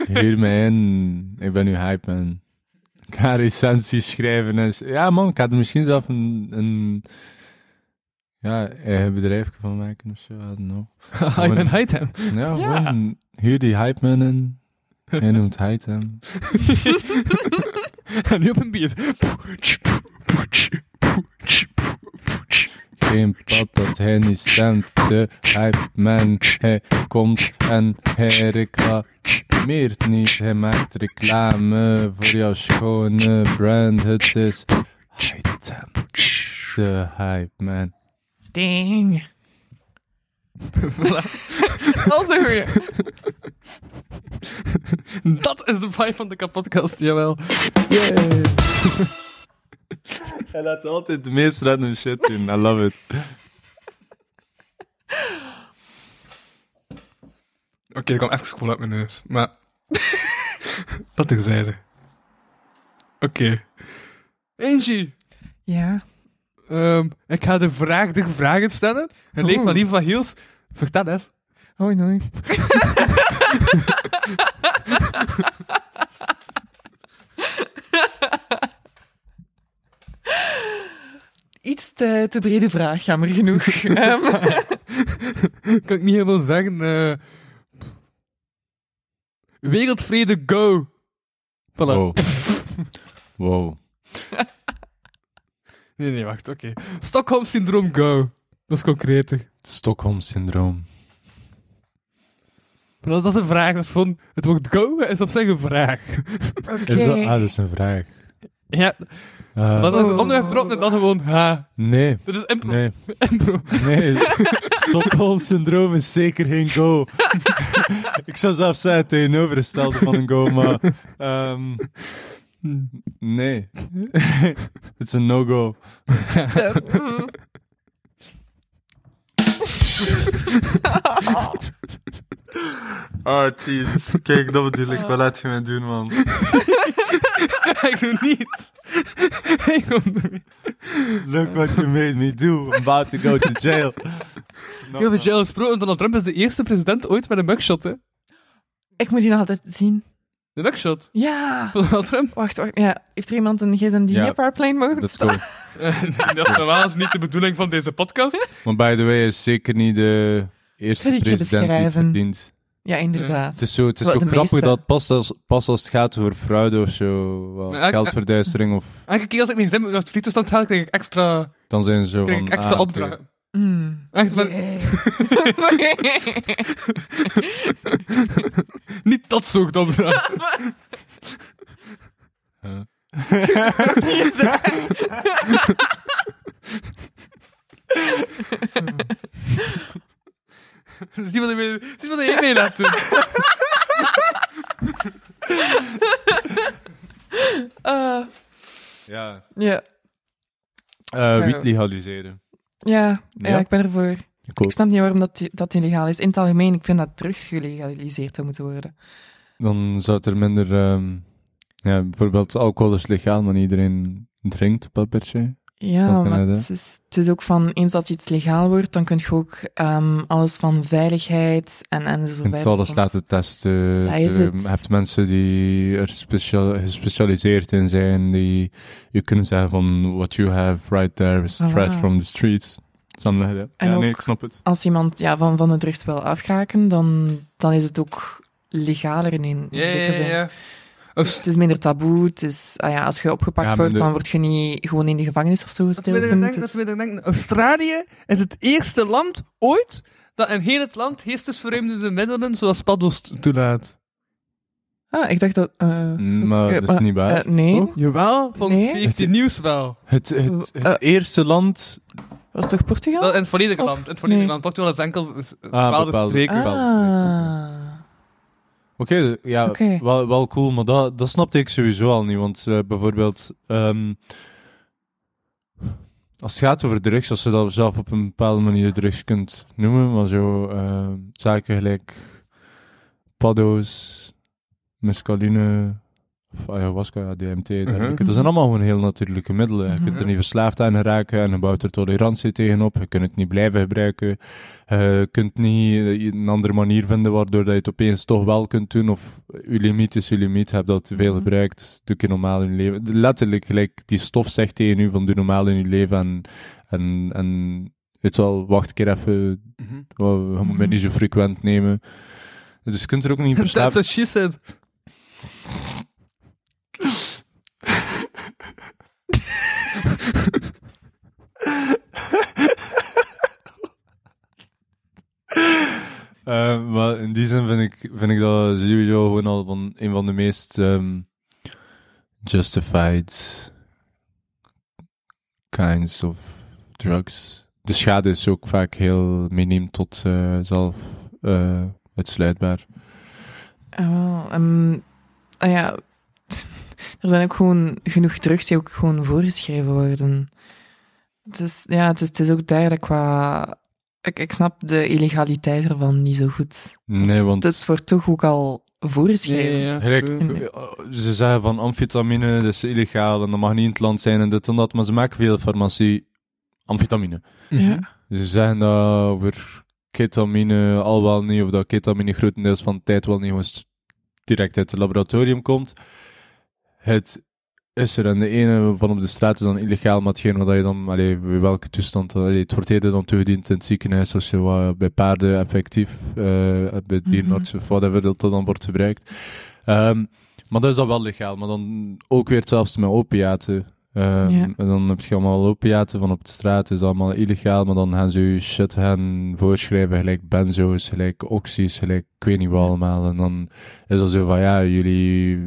(laughs) Hier mij in. Ik ben uw hype man. Ik ga recensies schrijven. En, ja man, ik ga er misschien zelf een, een ja, eigen bedrijf van maken of zo. I don't know. Hij ben hype man. Ja, Ja. gewoon hier die hype man in. Hij noemt hype hem. En nu op een beat. Geen pad dat hij niet stemt. De hype man, hij komt en hij reclameert niet. Hij maakt reclame voor jouw schone brand. Het is item. De hype man. Ding. (laughs) Dat was de goeie. Dat is de vibe van de kapotkast, jawel. Hij laat altijd de meest random shit doen. I love it. Oké, ik kwam even gewoon uit mijn neus. Maar... (laughs) dat terzijde. Oké. Angie. Ja. Ehm, ik ga de vraag, de vragen stellen. En leek Oeh. van Lieve van Hiels. Vertel eens. Oh nee. (laughs) (laughs) Iets te, te brede vraag, jammer genoeg. (laughs) Ehm, kan ik niet helemaal zeggen. eh wereldvrede, go! Voilà. Wow. wow. (laughs) Nee, nee, wacht, oké. Stockholm-syndroom, go! Dat is concreter. Stockholm-syndroom. Dat is een vraag, dat is gewoon... Het woord go is op zich een vraag. Dat, ah, dat is een vraag. Ja, Dat is en dan gewoon ha. nee, Dat is impro. nee, (laughs) impro. nee. (laughs) Stockholm-syndroom is zeker geen go. (laughs) Ik zou zelfs zeggen het tegenovergestelde van een go, maar... ehm, nee. Het is een no-go. Oh, jezus. Kijk, dat bedoel ik. Wat laat je mij doen, man? (laughs) ik doe niets. ik kom. Look what you made me do. I'm about to go to jail. Heel veel jail gesproken. Donald Trump is de eerste president ooit met een mugshot, hè. Ik moet die nog altijd zien. De mugshot Ja. van Donald Trump. Wacht, wacht. Ja. Heeft er iemand een gsm die Ja. op airplane staat? go. (laughs) dat normaal is niet de bedoeling van deze podcast. Maar by the way, is zeker niet de eerste president die het beschrijven. verdient. Ja, inderdaad. Het is zo, het is Wel, ook de grappig meeste. dat pas als, pas als het gaat over fraude of zo, wel, Ja, ik- geldverduistering of... (laughs) Elke keer als ik mijn zin naar het friettoestand haal, krijg ik extra, Dan zijn ze zo krijg van... ik extra ah, opdrachten. Mm. Echt, maar (laughs) niet dat soort opdrachten. Ja. (laughs) Het is niet wat doen. Eh, (laughs) Ja. ja. Eh wiet legaliseren. Ja, ja. Ja? ik ben ervoor. Ik snap niet waarom dat, dat illegaal is. In het algemeen, ik vind dat drugs gelegaliseerd zou moeten worden. Dan zou het er minder... ehm, ja, bijvoorbeeld alcohol is legaal, maar niet iedereen drinkt per se. Ja, maar het, is, het is ook van, eens dat iets legaal wordt, dan kun je ook ehm, alles van veiligheid en, en zo Je kunt verder alles laten testen. Dat is je hebt mensen die er speciaal, gespecialiseerd in zijn, die je kunnen zeggen van what you have right there is Voilà. fresh from the streets. En ja, nee, ik snap het. Als iemand ja, van, van de drugs wil afraken, dan, dan is het ook legaler in, in zekere zin. Het is minder taboe. Het is, ah ja, als je opgepakt Ja, wordt, dan word je niet gewoon in de gevangenis of zo denken, dat we denken. Australië is het eerste land ooit dat in heel het land geestesverruimende middelen zoals paddo's toelaat. Ah, ik dacht dat... eh, Maar eh, dat is niet waar. eh, nee, Oh, jawel, volgens Nee. VRT Nieuws wel. het het, het eh, eerste land... was het toch Portugal? In het volledige land. In het volledige nee. land. Portugal is enkel eh, bepaalde bepaalde- streken. bepaalde ah. Oké, ja. Wel, wel cool, maar dat, dat snapte ik sowieso al niet. Want eh, bijvoorbeeld, ehm, als het gaat over drugs, als je dat zelf op een bepaalde manier drugs kunt noemen, maar zo ehm, zaken gelijk paddo's, mescaline, of ayahuasca, DMT, dergelijke. Dat zijn allemaal gewoon heel natuurlijke middelen. Je kunt er niet verslaafd aan geraken en je bouwt er tolerantie tegenop. Je kunt het niet blijven gebruiken. Eh, je kunt niet eh, een andere manier vinden waardoor dat je het opeens toch wel kunt doen. Of je limiet is je limiet. Heb dat te veel Mhm. gebruikt. Doe je normaal in je leven. Letterlijk, gelijk die stof zegt tegen u van doe normaal in je leven. En, en, en weet je wel, wacht een keer even. Mhm. Oh, Je moet mij Mhm. niet zo frequent nemen. Dus je kunt er ook niet (laughs) That's verslaafd... what she said. Eh, maar in die zin vind ik, vind ik dat sowieso gewoon al van een van de meest ehm, justified kinds of drugs. De schade is ook vaak heel miniem tot eh, zelf eh, uitsluitbaar. Ah, ehm, ah ja, (laughs) er zijn ook gewoon genoeg drugs die ook gewoon voorgeschreven worden. Dus ja, het is, het is ook duidelijk qua... Ik, ik snap de illegaliteit ervan niet zo goed. Nee, want Het wordt toch ook al voorgeschreven. True. eh, ze zeggen van amfetamine, dat is illegaal en dat mag niet in het land zijn en dit en dat, maar ze maken veel farmacie amfetamine. Ja. Ze zeggen dat over ketamine al wel niet, of dat ketamine grotendeels van de tijd wel niet gewoon direct uit het laboratorium komt. Het is er en de ene van op de straat is dan illegaal, maar hetgeen wat je dan, allee, bij welke toestand, allee, het wordt eerder dan toegediend in het ziekenhuis, als je wat bij paarden effectief, eh, bij dierenartsen of whatever, dat dat dan wordt gebruikt. Ehm, maar dat is dan wel legaal, maar dan ook weer hetzelfde met opiaten. Ehm, Ja. En dan heb je allemaal opiaten van op de straat, is allemaal illegaal, maar dan gaan ze je shit gaan voorschrijven, gelijk benzo's, gelijk oxys, gelijk ik weet niet wat allemaal. En dan is dat zo van, ja, jullie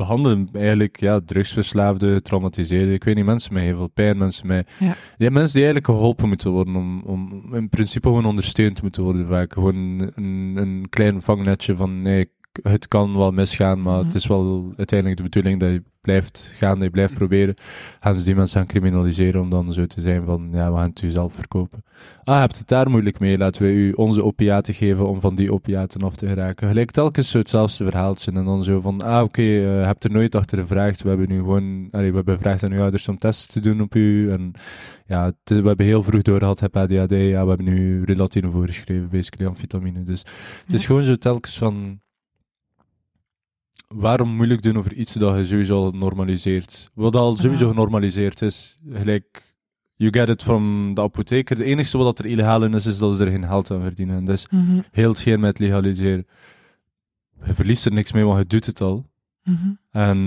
behandelen eigenlijk ja, drugsverslaafden, getraumatiseerden. Ik weet niet, mensen met heel veel pijn, mensen met... Ja. Ja, mensen die eigenlijk geholpen moeten worden, om, om in principe gewoon ondersteund moeten worden vaak. Gewoon een, een klein vangnetje van, nee, het kan wel misgaan, maar Mhm. het is wel uiteindelijk de bedoeling dat je blijft gaan, dat je blijft proberen. Gaan ze die mensen gaan criminaliseren om dan zo te zijn van, ja, we gaan het u zelf verkopen. Ah, hebt het daar moeilijk mee, laten we u onze opiaten geven om van die opiaten af te geraken. Gelijk telkens zo hetzelfde verhaaltje en dan zo van, ah, oké, eh, je hebt er nooit achter gevraagd, we hebben nu gewoon, allee, we hebben gevraagd aan uw ouders om testen te doen op u en ja, we hebben heel vroeg doorgehad, heb ADHD, ja, we hebben nu relatine voorgeschreven, basically amfetamine. Dus het is Ja. gewoon zo telkens van, waarom moeilijk doen over iets dat je sowieso al normaliseert? Wat al sowieso genormaliseerd is, gelijk, you get it from de apotheker. Het enige wat er illegaal in is, is dat ze er geen geld aan verdienen. Mhm, heel hetgeen met legaliseren. Je verliest er niks mee, want je doet het al. mhm. En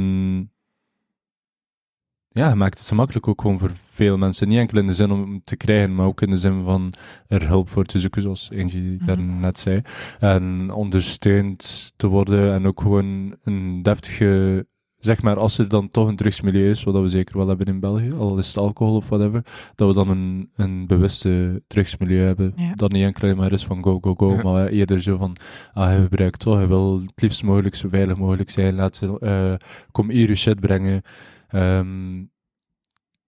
ja, je maakt het zo makkelijk ook gewoon voor veel mensen. Niet enkel in de zin om te krijgen, maar ook in de zin van er hulp voor te zoeken, zoals Angie Mhm. daar net zei. En ondersteund te worden en ook gewoon een deftige, zeg maar, als er dan toch een drugsmilieu is, wat we zeker wel hebben in België, al is het alcohol of whatever, dat we dan een, een bewuste drugsmilieu hebben. Ja. Dat niet enkel maar is van go, go, go, Ja. maar eerder zo van, ah, je gebruikt toch, je wil het liefst mogelijk zo veilig mogelijk zijn, laat, eh kom hier je shit brengen. Ehm,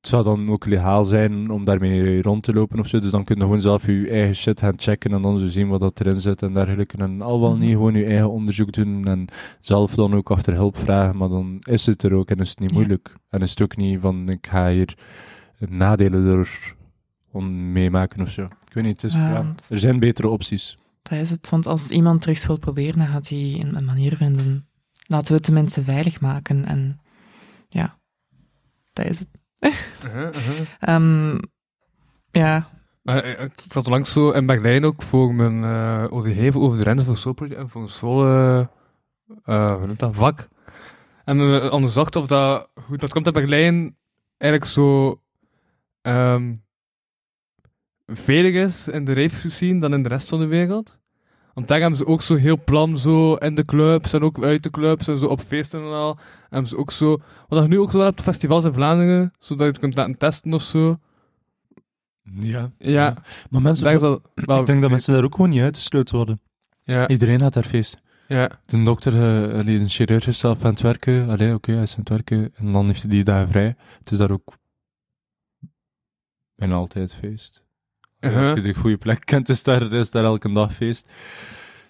het zou dan ook legaal zijn om daarmee rond te lopen of zo, dus dan kun je gewoon zelf je eigen shit gaan checken en dan zo zien wat dat erin zit en dergelijke. En al wel niet Mhm. gewoon je eigen onderzoek doen en zelf dan ook achter hulp vragen, maar dan is het er ook en is het niet Ja. moeilijk. En is het ook niet van, ik ga hier nadelen door meemaken of zo. Ik weet niet, het is, Ja, er zijn betere opties. Dat is het, want als iemand drugs wil proberen, dan gaat hij een, een manier vinden. Laten we het de mensen veilig maken. En ja, dat is het. (laughs) Ehm, ja, Maar eh, ik zat langs zo in Berlijn ook voor mijn eh ODG, over de Renze voor Soulproject en voor een eh, eh, dat, vak. En we onderzocht of dat, dat komt in Berlijn, eigenlijk zo veilig is in de rave scene dan in de rest van de wereld. Want daar hebben ze ook zo heel plan zo in de clubs en ook uit de clubs en zo op feesten en al. Hebben ze ook zo, wat je nu ook zo hebt op festivals in Vlaanderen, zodat je het kunt laten testen of zo. Ja. Ja, Maar mensen, dat wel... ik denk dat mensen daar ook gewoon niet uitgesloten worden. Ja, Iedereen had daar feest. ja. De dokter, uh, allee, een chirurg is zelf aan het werken. Allee, oké, hij is aan het werken. En dan heeft hij die dagen vrij. Het is daar ook bijna altijd feest. Uh-huh. Als je de goede plek kent, is daar, is daar elke dag feest.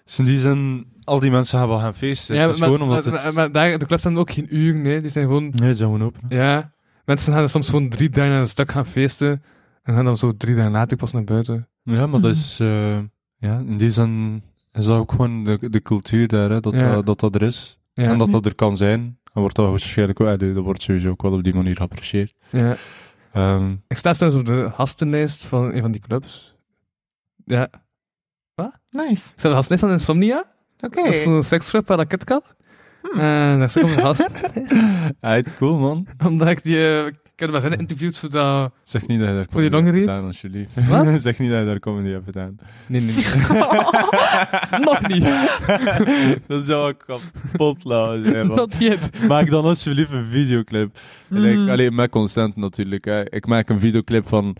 Dus in die zin, al die mensen gaan wel gaan feesten. Ja, maar, gewoon omdat maar, het... maar, maar daar, de clubs hebben ook geen uur, nee. Die zijn gewoon... nee, het is gewoon open. Ja, mensen gaan soms gewoon drie dagen aan een stuk gaan feesten. En gaan dan zo drie dagen later pas naar buiten. Ja, maar dat Mhm. is... eh, ja, in die zin is dat ook gewoon de, de cultuur daar, hè, dat, Ja. dat, dat dat er is. Ja, En dat dat er kan zijn. Dan wordt dat waarschijnlijk allee, Dat wordt sowieso ook wel op die manier geapprecieerd. ja. Ehm, Ik sta trouwens op de gastenlijst van een van die clubs. Ja. nice. Ik sta op de gastenlijst van Insomnia. Oké. Dat is zo'n seksclub bij de KitKat. Hmm. En daar de gast. (laughs) Uit, cool man. Omdat ik die... eh, ik heb bij zijn interviewd voor dat... Zeg niet dat je daar Voor die comedy hebt gedaan, alsjeblieft. Wat? (laughs) zeg niet dat je daar comedy hebt gedaan. Nee, nee, nee. (laughs) Nog niet. dat zou ik kapot lachen zijn. Not yet. Maak dan alsjeblieft een videoclip. En ik, Mm. alleen met consent natuurlijk. Hè. Ik maak een videoclip van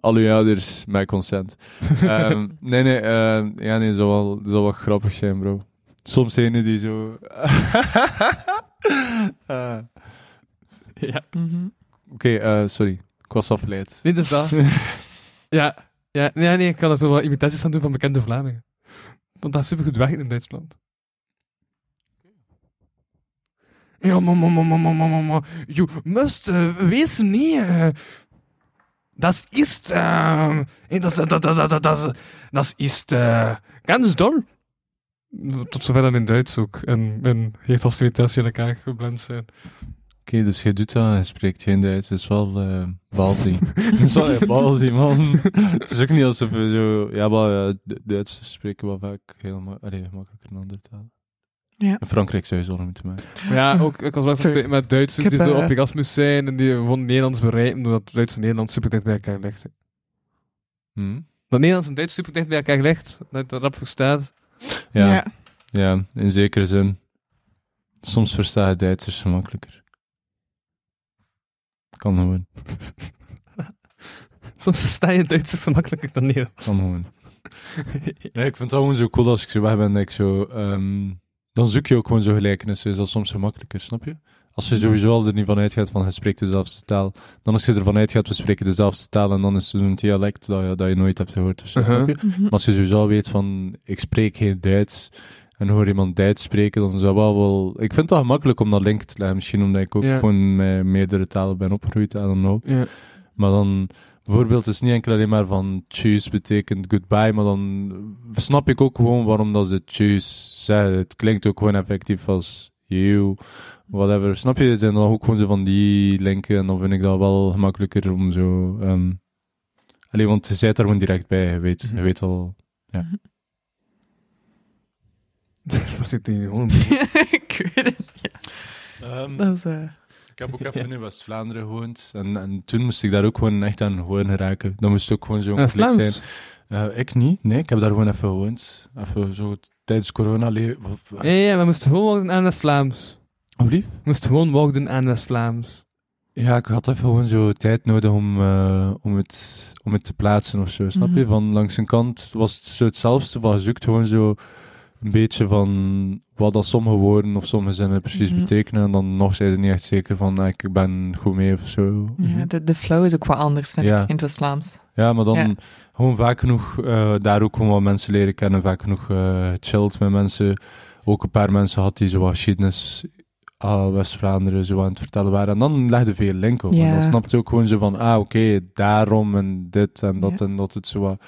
al uw ouders met consent. Ehm, nee, nee, ehm, ja, nee, zou wel, zou wel grappig zijn, bro. Soms zijn er die zo. (laughs) Eh, Ja. Mhm. Oké, eh, sorry. Ik was afgeleid. Niet dus dat. (laughs) ja. Ja, nee, nee, ik kan er zo wat imitaties aan doen van bekende Vlamingen. Want dat is super goed weg in Duitsland. Ja, mama, mama, mama, mama. Je must uh, wissen, nee. Uh, das ist, uh, das, das, das, das, das, das, das ist uh, ganz doll. Tot zover dan in Duits ook. En, heeft als imitatie in elkaar geblend zijn. Oké, dus je doet dat en je spreekt geen Duits. Dat is wel uh, balzie. dat is wel ja, balzie, man. het is ook niet alsof we zo... Ja, maar Du- Duits spreken wel vaak heel ma allee, makkelijker dan andere talen. Ja. In Frankrijk zou je zo moeten maken. Maar ja, ook, ik was wel met Duitsers die zo eh, op Erasmus zijn en die vonden Nederlands bereiken doordat Duits en Nederlands super dicht bij elkaar ligt. hè. Hm? Dat Nederlands en Duits super dicht bij elkaar ligt, dat je dat rap verstaat. Ja, Ja. ja. in zekere zin. Soms versta je Duitsers gemakkelijker. Kan gewoon. (laughs) Soms versta je Duitsers gemakkelijker dan Nederlands. Kan gewoon. (laughs) Ja, ik vind het gewoon zo cool als ik zo weg ben dat ik zo ehm, dan zoek je ook gewoon zo gelijkenissen. Is dat soms gemakkelijker, snap je? Als je sowieso al er niet van uitgaat van je spreekt dezelfde taal, dan als je ervan uitgaat we spreken dezelfde taal en dan is het zo'n dialect dat je, dat je nooit hebt gehoord. of zo, Uh-huh. je? Maar als je sowieso al weet van ik spreek geen Duits en hoor iemand Duits spreken, dan is dat wel wel... Ik vind het wel gemakkelijk om dat link te leggen. Misschien omdat ik ook gewoon met meerdere talen ben opgegroeid, I don't know. Ja. Maar dan, bijvoorbeeld, het is niet enkel alleen maar van tjus betekent goodbye, maar dan snap ik ook gewoon waarom dat ze tjus zeggen. Het klinkt ook gewoon effectief als you, whatever. Snap je? Het zijn dan ook gewoon zo van die linken en dan vind ik dat wel gemakkelijker om zo... ehm Allee, want je zit er gewoon direct bij, je weet, je weet al... (laughs) Wat zit hier gewoon? (laughs) ik weet het niet. Ehm, Dat is, eh, Ik heb ook even (laughs) in West-Vlaanderen gewoond. En, en toen moest ik daar ook gewoon echt aan gewoon geraken. Dat moest ook gewoon zo'n Ja, klik zijn. Vlaams. Eh, ik niet. Nee, ik heb daar gewoon even gewoond. Even zo tijdens corona. le- Ja, ja, we moesten gewoon aan West-Vlaams. Alsjeblieft? We moesten gewoon worden aan West-Vlaams. Ja, ik had even gewoon zo tijd nodig om, eh, om, het, om het te plaatsen of zo. Snap je? Mhm. Van langs een kant was het zo hetzelfde. Van je zoekt gewoon zo een beetje van wat dat sommige woorden of sommige zinnen precies Mhm. betekenen. En dan nog zijn je niet echt zeker van ah, ik ben goed mee of zo. ja, de, de flow is ook wat anders, vind Ja. ik, in het West-Vlaams. Ja, maar dan Ja. gewoon vaak genoeg eh, daar ook gewoon wat mensen leren kennen. Vaak genoeg eh chilled met mensen. Ook een paar mensen had die zo wat geschiedenis ah, West-Vlaanderen zo aan het vertellen waren. En dan legde veel link op. En Ja. dan snapte je ook gewoon zo van, ah oké, daarom en dit en dat Ja. en dat. Het zo wat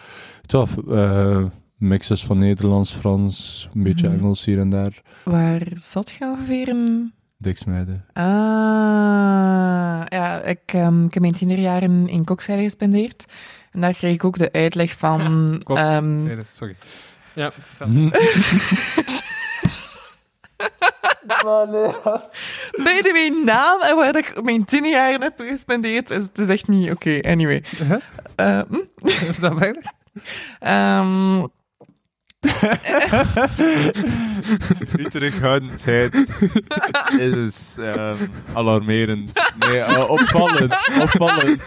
tof. eh mixes van Nederlands, Frans, een beetje Mhm. Engels hier en daar. Waar zat je ongeveer in... Diksmeiden. Ah, ja, ik, ehm, ik heb mijn tienerjaren in Kokzijde gespendeerd. En daar kreeg ik ook de uitleg van... (laughs) Kok- ehm, sorry. Ja. (laughs) (laughs) (laughs) bij de mijn naam en waar ik mijn tienerjaren heb gespendeerd, is het is echt niet oké. Anyway. Uh-huh. Eh, hm? (laughs) Is dat weinig? Ehm, (laughs) Die terughoudendheid is ehm, alarmerend. Nee, eh, opvallend. Opvallend.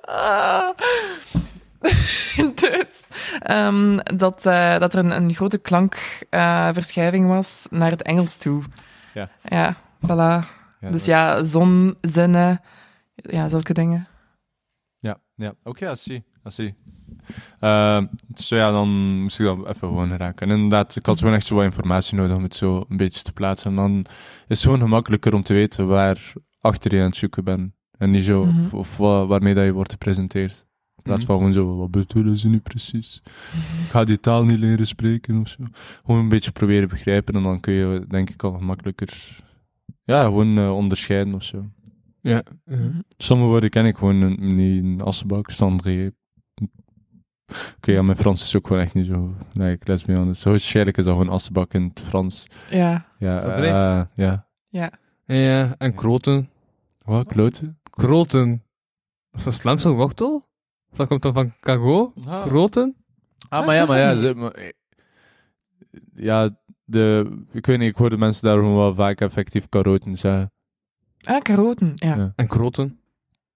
Ah. (laughs) dus ehm, dat, eh, dat er een, een grote klankverschuiving was naar het Engels toe. Ja. Ja, voilà. Ja, dus ja, zon, zinnen, ja, zulke dingen. Ja, ja. oké, I see. I see. Dus ja, dan moest ik dat even gewoon raken. En inderdaad, ik had gewoon echt zo wat informatie nodig om het zo een beetje te plaatsen. En dan is het gewoon gemakkelijker om te weten waar achter je aan het zoeken bent. En niet zo, Mhm. of, of wa- waarmee dat je wordt gepresenteerd. Plaats van gewoon zo, wat bedoelen ze nu precies? Ik ga die taal niet leren spreken of zo. Gewoon een beetje proberen begrijpen en dan kun je, denk ik, al gemakkelijker, ja, gewoon eh, onderscheiden of zo. Ja. uh-huh. Sommige woorden ken ik gewoon eh, niet in Assenbak, Sandré. Oké, ja, mijn Frans is ook gewoon echt niet zo. Nee, ik les me honest. Zo waarschijnlijk is dat gewoon Assenbak in het Frans. Ja, Ja, Sandré? eh, ja. ja. Ja, en kroten. Wat, kloten? Kroten. Dat is een Vlaamse wortel? Dat komt dan van kago? Kroten? Ah, maar ja, dat maar ja. Ze, maar, eh, ja, de, ik weet niet, ik hoorde mensen daar gewoon wel vaak effectief karoten zeggen. Ah, karoten, ja. Ja. En kroten?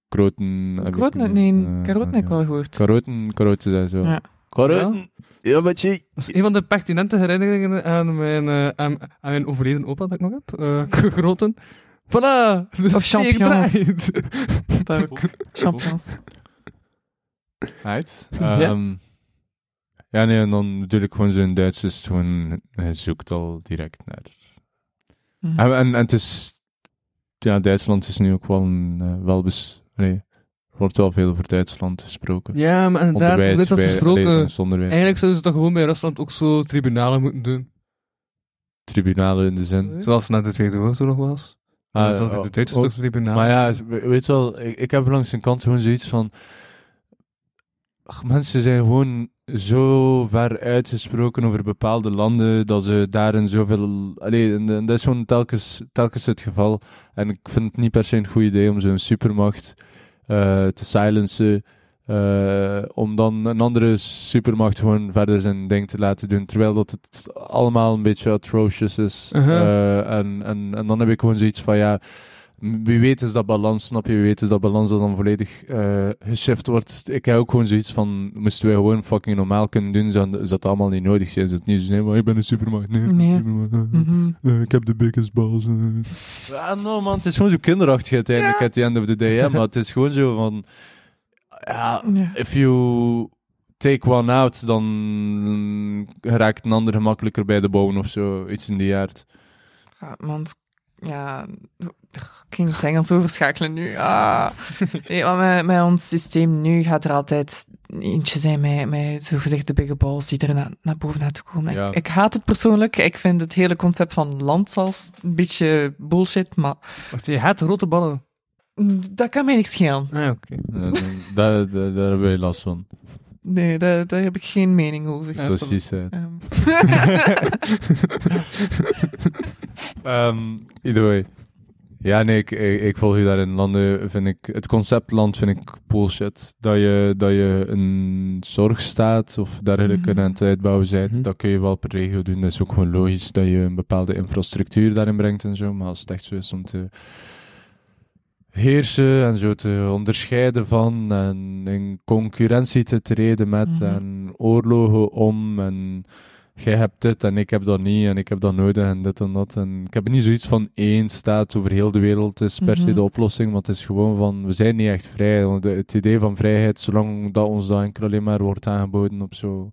Kroten. ik niet. nee, Eh, karoten heb ik ja. wel gehoord. Karoten, karoten zijn zo. Ja. Karoten. Ja, maar je. Dat is een van de pertinente herinneringen aan mijn, eh, aan, aan mijn overleden opa dat ik nog heb. Eh (laughs) kroten. Voilà! Dus Of champignons. Champignons. Right. (laughs) Ehm, ja, nee, en dan ik gewoon zo in Duits is gewoon, hij zoekt al direct naar. Mhm. En, en, en het is, ja, Duitsland is nu ook wel een, eh, wel bes, nee, er wordt wel veel over Duitsland gesproken. Ja, maar inderdaad, Onderwijs, dit gesproken. Eigenlijk zouden ze toch gewoon bij Rusland ook zo tribunalen moeten doen. Tribunalen in de zin. Zoals na de Tweede Wereldoorlog was. Ah, Ah, zoals oh, de Duitsers oh, toch tribunalen. Maar ja, we- weet je wel, ik, ik heb langs een kant gewoon zoiets van. Ach, mensen zijn gewoon zo ver uitgesproken over bepaalde landen dat ze daarin zoveel. Allee, en, en dat is gewoon telkens, telkens het geval. En ik vind het niet per se een goed idee om zo'n supermacht eh, te silencen. eh, om dan een andere supermacht gewoon verder zijn ding te laten doen. Terwijl dat het allemaal een beetje atrocious is. Uh-huh. Eh, en, en, en dan heb ik gewoon zoiets van ja Wie weet is dat balans, snap je? Wie weet is dat balans dat dan volledig eh geshift wordt. Ik heb ook gewoon zoiets van, moesten wij gewoon fucking normaal kunnen doen, zou dat allemaal niet nodig zijn. Het niet zo zijn, maar ik ben een supermacht. Nee, Nee. Eh, Mhm. eh, ik heb de biggest balls. Ja, no man, het is gewoon zo kinderachtig uiteindelijk, at the end of the day. Hè? Maar het is gewoon zo van, ja, Ja. if you take one out, dan raakt een ander gemakkelijker bij de bouwen of zo. Iets in die aard. Ja, want, ja, ik ging het Engels overschakelen nu. Ah. (laughs) Nee, maar met, met ons systeem nu gaat er altijd eentje zijn met, met zogezegd de bigge balls die er na, naar boven naartoe komen. Ja. Ik, ik haat het persoonlijk. Ik vind het hele concept van land zelfs een beetje bullshit, maar Wacht, je haat grote ballen. dat kan mij niks schelen. Ah, oké. (laughs) Daar, daar, daar hebben wij last van. Nee, daar, daar heb ik geen mening over. Zoals dat- je zei. Ehm, (laughs) Ehm either way. Ja, nee, ik, ik, ik volg je daar in landen. Vind ik, het concept land vind ik bullshit. Dat je, dat je een zorgstaat of dergelijke Mhm. aan het uitbouwen bent, Mhm. dat kun je wel per regio doen. Dat is ook gewoon logisch dat je een bepaalde infrastructuur daarin brengt en zo. Maar als het echt zo is om te heersen en zo te onderscheiden van en in concurrentie te treden met Mhm. en oorlogen om en jij hebt dit en ik heb dat niet en ik heb dat nodig en dit en dat. En ik heb niet zoiets van één staat over heel de wereld is per se Mhm. de oplossing, maar het is gewoon van, we zijn niet echt vrij. Want Het idee van vrijheid, zolang dat ons dat enkel alleen maar wordt aangeboden op zo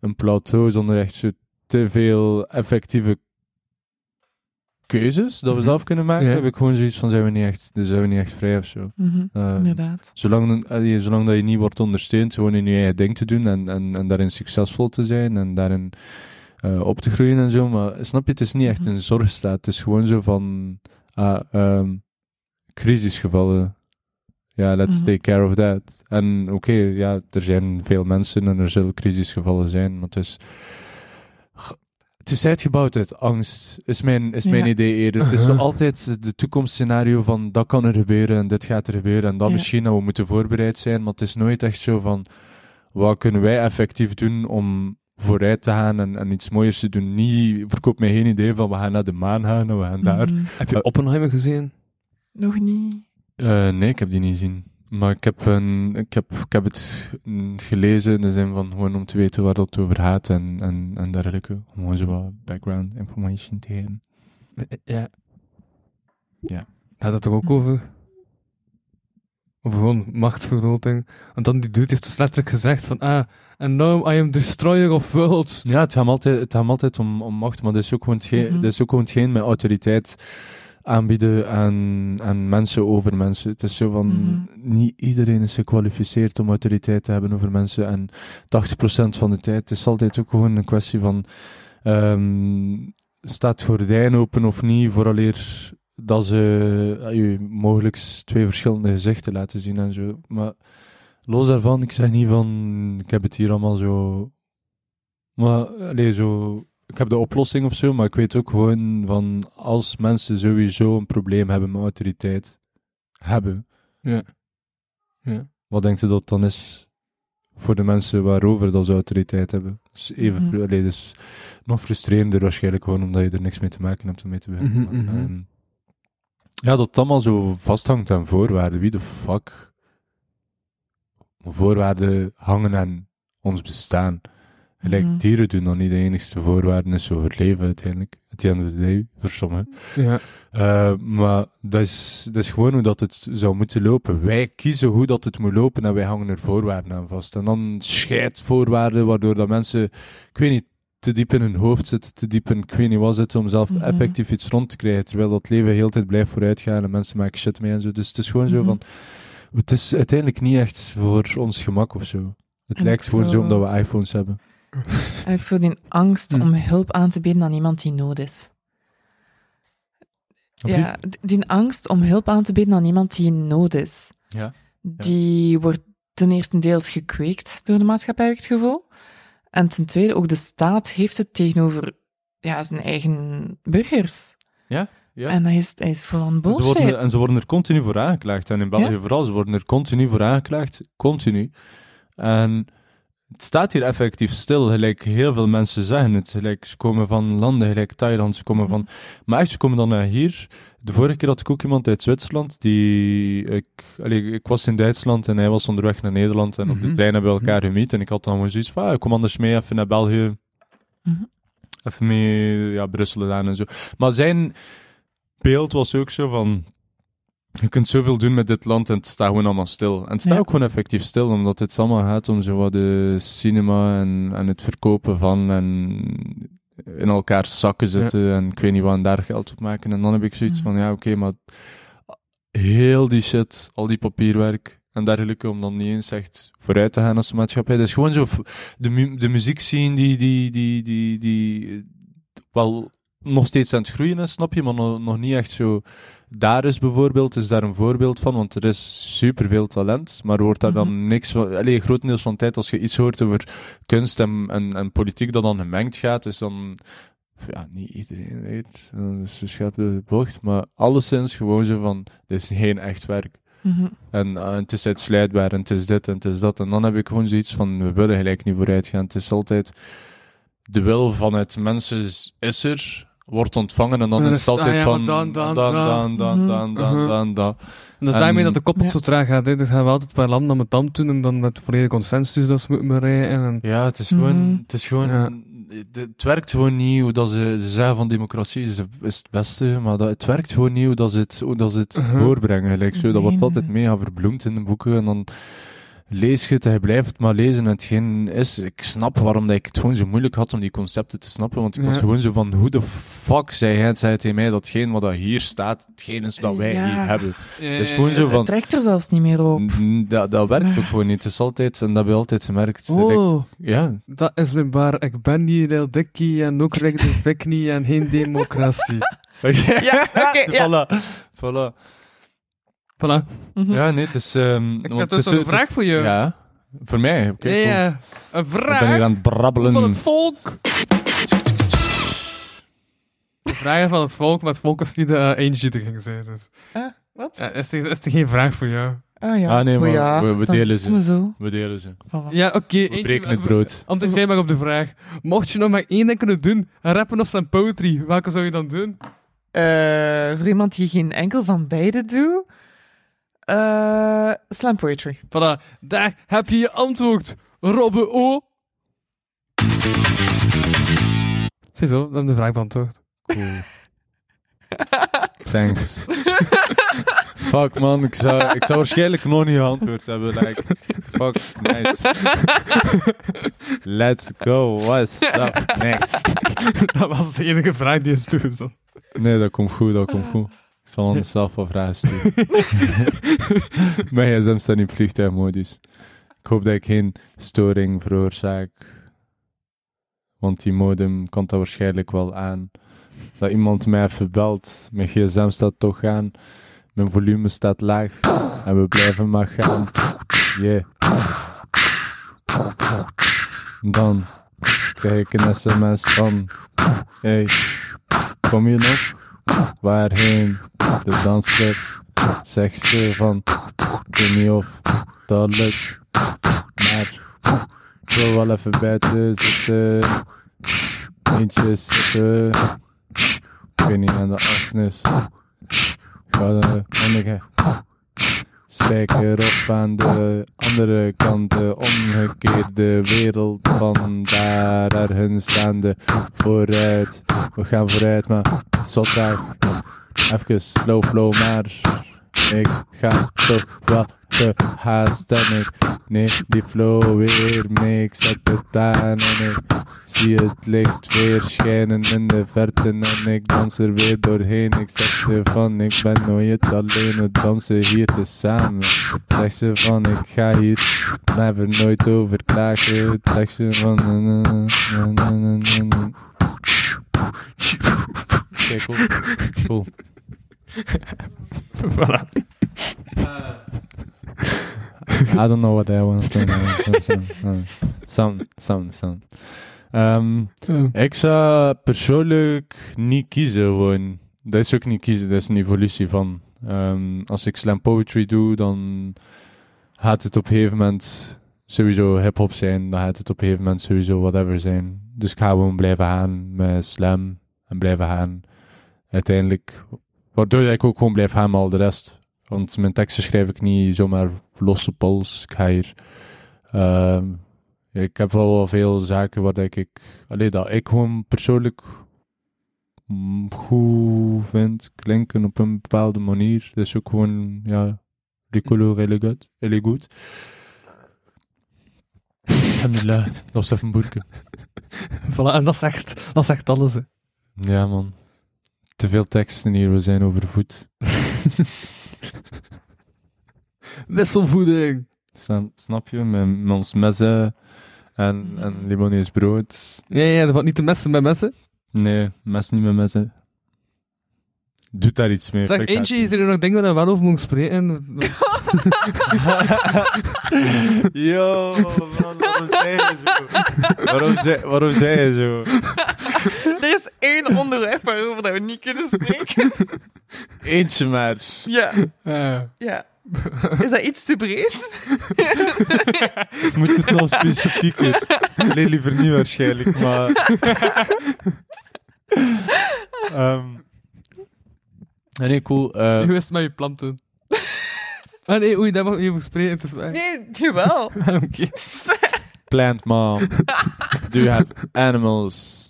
een plateau, zonder echt zo te veel effectieve keuzes dat we Mhm. zelf kunnen maken, Ja. heb ik gewoon zoiets van, zijn we niet echt, zijn we niet echt vrij of zo. mhm, Eh, inderdaad. Zolang, allee, zolang dat je niet wordt ondersteund, gewoon in je eigen ding te doen en, en, en daarin succesvol te zijn en daarin eh, op te groeien en zo. Maar snap je, het is niet echt Mhm. een zorgstaat. Het is gewoon zo van, ah, ehm, crisisgevallen. Ja, let's take care of that. En oké, ja, er zijn veel mensen en er zullen crisisgevallen zijn, maar het is... Het is uitgebouwd uit angst, is mijn, is mijn Ja. idee eerder. Het is (laughs) altijd de toekomstscenario van dat kan er gebeuren en dit gaat er gebeuren en dat Ja. misschien dat we moeten voorbereid zijn, maar het is nooit echt zo van wat kunnen wij effectief doen om vooruit te gaan en, en iets mooiers te doen. Niet, verkoop mij geen idee van we gaan naar de maan gaan en we gaan daar. Mhm. Heb je Eh, Oppenheimer gezien? Nog niet. Eh, nee, ik heb die niet gezien. Maar ik heb, een, ik heb, ik heb het gelezen in de zin van gewoon om te weten waar het over gaat en, en, en dergelijke. Om gewoon zo wat background information te geven. Ja. Ja. Gaat dat er ook over? Over gewoon machtvergroting. Want dan die dude heeft dus letterlijk gezegd van, ah, and now I am destroyer of worlds. Ja, het gaat hem altijd, het gaat altijd om, om macht, maar dat is ook gewoon hetgeen, Mhm. dat is ook gewoon hetgeen met autoriteit aanbieden aan, aan mensen over mensen. Het is zo van, Mhm. niet iedereen is gekwalificeerd om autoriteit te hebben over mensen en 80% van de tijd het is altijd ook gewoon een kwestie van ehm, staat het gordijn open of niet, vooraleer dat ze eh, je mogelijk twee verschillende gezichten laten zien en zo. Maar los daarvan, ik zeg niet van, ik heb het hier allemaal zo maar allee, zo, ik heb de oplossing of zo, maar ik weet ook gewoon van als mensen sowieso een probleem hebben met autoriteit hebben, Ja. Ja. wat denkt u dat dan is voor de mensen waarover dat ze autoriteit hebben? Dus even, allee, dus nog frustrerender waarschijnlijk gewoon omdat je er niks mee te maken hebt om mee te beginnen. Mhm, Maar, mhm. ehm, ja, dat het allemaal zo vasthangt aan voorwaarden. Wie de fuck? Voorwaarden hangen aan ons bestaan. Gelijk Mhm. dieren doen dan niet de enigste voorwaarden is overleven uiteindelijk. At the end of the day, voor sommigen. Ja. Eh, maar dat is, dat is gewoon hoe dat het zou moeten lopen. Wij kiezen hoe dat het moet lopen en wij hangen er voorwaarden aan vast. En dan scheidt voorwaarden waardoor dat mensen, ik weet niet, te diep in hun hoofd zitten, te diep in, ik weet niet wat zitten, om zelf Mhm. effectief iets rond te krijgen. Terwijl dat leven heel de tijd blijft vooruitgaan en mensen maken shit mee en zo. Dus het is gewoon zo Mhm. van, het is uiteindelijk niet echt voor ons gemak of zo. Het En lijkt gewoon zo zo- omdat we iPhones hebben. En ik zo die angst Hm. om hulp aan te bieden aan iemand die nood is. Ja, die angst om hulp aan te bieden aan iemand die in nood is, Ja. die wordt ten eerste deels gekweekt door de maatschappij, heb ik het gevoel. En ten tweede, ook de staat heeft het tegenover ja, zijn eigen burgers. Ja, ja. En hij is, hij is full on En ze, er- en ze worden er continu voor aangeklaagd. En in België Ja. vooral, ze worden er continu voor aangeklaagd. Continu. En het staat hier effectief stil. Gelijk heel veel mensen zeggen het. Gelijk, ze komen van landen, gelijk Thailand, ze komen van... Maar echt, ze komen dan naar hier. De vorige keer had ik ook iemand uit Zwitserland, die... Ik, allee, ik was in Duitsland en hij was onderweg naar Nederland. En op de Mhm. trein hebben we elkaar gemiet. En ik had dan gewoon zoiets van, ah, kom anders mee even naar België. Mhm. Even mee, ja, Brussel en zo. Maar zijn beeld was ook zo van... Je kunt zoveel doen met dit land en het staat gewoon allemaal stil. En het staat Ja. ook gewoon effectief stil, omdat het allemaal gaat om zo wat de cinema en, en het verkopen van en in elkaar zakken zitten en ik weet niet wat en daar geld op maken. En dan heb ik zoiets Mhm. van, ja oké, maar heel die shit, al die papierwerk en dergelijke, om dan niet eens echt vooruit te gaan als maatschappij. Dat is gewoon zo, de, mu de muziekscene die, die, die, die, die eh, wel nog steeds aan het groeien is, snap je, maar nog niet echt zo daar is bijvoorbeeld, is daar een voorbeeld van, want er is superveel talent, maar wordt daar dan niks van, allee, grotendeels van de tijd als je iets hoort over kunst en, en, en politiek dat dan gemengd gaat, is dan, ja, niet iedereen weet, dat is door de bocht, maar alleszins gewoon zo van, dit is geen echt werk. Mhm. En eh, het is uitsluitbaar en het is dit en het is dat. En dan heb ik gewoon zoiets van, we willen gelijk niet vooruit gaan. Het is altijd, de wil van het mensen is er, wordt ontvangen en dan En dan is het altijd ah ja, van, dan, dan, dan, dan. dan, dan, Mhm. dan, dan, Mhm. dan, dan. En dat is daarmee dat de kop ook Ja. zo traag gaat. Hè. Dus gaan we altijd per land naar mijn tand doen en dan met volledige consensus dat ze moeten bereiken. En, Ja, het is gewoon, Mhm. het is gewoon, Ja. het, het werkt gewoon niet hoe dat ze, ze zeggen van democratie is, is het beste, maar dat, het werkt gewoon niet hoe dat ze het, hoe dat ze het voorbrengen. Gelijk zo. Dat wordt altijd nee. mega verbloemd in de boeken en dan lees je het en je blijft het maar lezen en hetgeen is, ik snap waarom dat ik het gewoon zo moeilijk had om die concepten te snappen, want ik was gewoon zo van, hoe de fuck zei hij, zei tegen mij datgene wat dat hier staat, hetgeen is dat wij Ja. hier hebben. Ja, Het is gewoon zo Het van, trekt er zelfs niet meer op. dat, dat werkt ook gewoon niet. Het is altijd, en dat heb je altijd gemerkt, like, Oh, ja, dat is mijn waar. Ik ben niet heel dikkie en ook recht de niet en geen (laughs) democratie. Ja, oké, ja. Voilà. Voilà. Voilà. Mhm. Ja, nee, het is... ehm, Ik heb dus een het is- vraag voor je. Ja, voor mij. Oké, Ja, cool. ja. Een Ik ben hier vraag aan het brabbelen. van het volk. Vragen van het volk, maar het volk is niet de uh, eentje die ging zijn. Dus. Ah, wat? Ja, is, er, is er geen vraag voor jou? Ah ja. Ah, nee, maar Oh, ja, we- we delen ze. zo. We delen ze. Voilà. Ja, oké. We eentje- breken het brood. Antwoord jij maar op de vraag. Mocht je nog maar één ding kunnen doen, rappen of slam poetry, welke zou je dan doen? Eh, voor iemand die geen enkel van beide doet, eh slam poetry. Voilà, daar heb je je antwoord. Robbe O. Ziezo, we hebben de vraag beantwoord. Cool. (laughs) Thanks. Fuck man, ik zou, ik zou waarschijnlijk nog niet geantwoord hebben. Like, fuck, nice. Let's go, what's up next? (laughs) dat was de enige vraag die is toegezond. Nee, dat komt goed, dat komt goed. Ik zal anders zelf wel vragen sturen. (laughs) Mijn gsm staat in vliegtuigmodus. Ik hoop dat ik geen storing veroorzaak. Want die modem kan dat waarschijnlijk wel aan. Dat iemand mij even belt. Mijn gsm staat toch aan. Mijn volume staat laag. En we blijven maar gaan. Yeah. Dan krijg ik een sms van... Hey, kom je nog? Waarheen? De dansclub. Ze van... Ik weet niet of dat lukt. Maar... Ik wil wel even buiten zitten. Eentje zitten. Ik weet niet, aan de afsnis. Ga de spijker op aan de andere kant, de omgekeerde wereld van daar ergens staande vooruit. We gaan vooruit, maar wel traag. Even slow flow, maar ik ga toch wel te haast en ik neem die flow weer mee. Ik zet het aan en ik zie het licht weer schijnen in de verte en ik dans er weer doorheen. Ik zeg ze van, ik ben nooit alleen, we dansen hier tezamen. Zeg ze van, ik ga hier never nooit over klagen. Zeg ze van, Oké, cool. (laughs) Cool. voilà. I don't know what that was. Some, some, some. Um, ik zou persoonlijk niet kiezen, gewoon. Dat is ook niet kiezen, dat is een evolutie van. Ehm, als ik slam poetry doe, dan gaat het op een gegeven moment sowieso hip-hop zijn, dan gaat het op een gegeven moment sowieso whatever zijn. Dus ik ga gewoon blijven gaan met slam en blijven gaan. Uiteindelijk, waardoor ik ook gewoon blijf gaan met al de rest. Want mijn teksten schrijf ik niet zomaar losse pols. Ik ga hier. ehm, ik heb wel veel zaken waar dat ik. Allee, dat ik gewoon persoonlijk mm, goed vind klinken op een bepaalde manier. Dat is ook gewoon, ja, rigoureux, really good. Really good. Alhamdulillah, dat was even een boerke. (laughs) Voilà, en dat zegt, dat zegt alles. Hè. Ja, man. Te veel teksten hier, we zijn overvoed. (laughs) Wisselvoeding. Snap, snap je? Met, met ons messen en, en Libanees brood. Ja, ja, dat wordt niet te messen met messen. Nee, mes niet met messen. Doet daar iets mee. Zeg, eentje, dat. is er nog dingen waar we wel over mogen spreken? (laughs) Yo, man, waarom zei je zo? Waarom zei, waarom zei je zo? Er is één onderwerp waarover dat we niet kunnen spreken. Eentje maar. Ja, ja. Is dat iets te breed? (laughs) Moet het nog specifieker? Nee, liever niet waarschijnlijk, maar... (laughs) Ehm nee, cool. eh, Hoe is het met je planten? (laughs) ah nee, oei, dat mag je spreken, het is waar. Nee, jawel. (laughs) Oké. (laughs) plant mom. Do you have animals?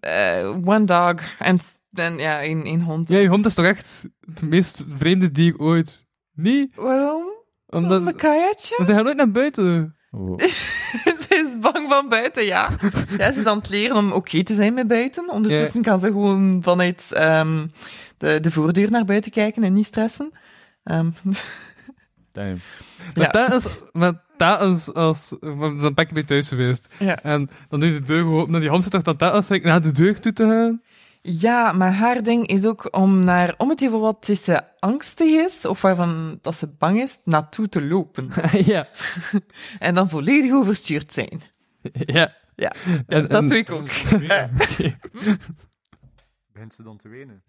Eh, one dog en dan ja, één, één hond. Ja, je hond is toch echt het meest vreemde dier ooit? Niet? Waarom? Dat is Omdat... een kajatje. Maar ze gaan nooit naar buiten. Oh. ze is bang van buiten, ja. ja. Ze is aan het leren om oké te zijn met buiten. Ondertussen kan ze gewoon vanuit ehm, de, de voordeur naar buiten kijken en niet stressen. Ehm, (laughs) Damn. Maar Ja. dat is, maar dat is als... Dan ben ik bij thuis geweest. Ja. En dan doe je de deur open en die hand zit toch dat dat als ik naar de deur toe te gaan. ja, maar haar ding is ook om naar, om het even wat ze angstig is, of waarvan dat ze bang is, naartoe te lopen. (laughs) ja. (laughs) En dan volledig overstuurd zijn. Ja. Ja, En- dat en- doe ik ook. Begint ze dan te wenen?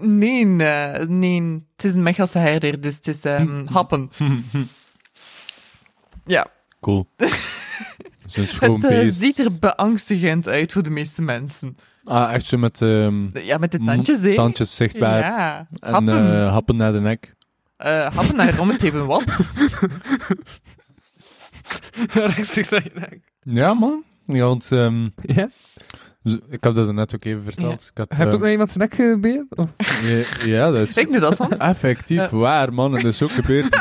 Nee, eh, nee, het is een Mechelse herder, dus het is ehm, (laughs) happen. (laughs) ja, Cool. Schoon (laughs) het eh, ziet er beangstigend uit voor de meeste mensen. Ah, echt zo met ehm, Ja, met de tandjes, hè? tandjes zichtbaar. Ja, En happen. eh, happen naar de nek. Eh, happen naar om het even wat. Rechtstreeks naar je nek. Ja, man. Ja, want ehm, Ja? Ik heb dat net ook even verteld. Ik had, Heb je ook ehm, naar iemands nek gebeten? Of? ja, ja, dat is (laughs) Ik doe dat soms. effectief Ja. waar, man. En dat is ook gebeurd. (laughs)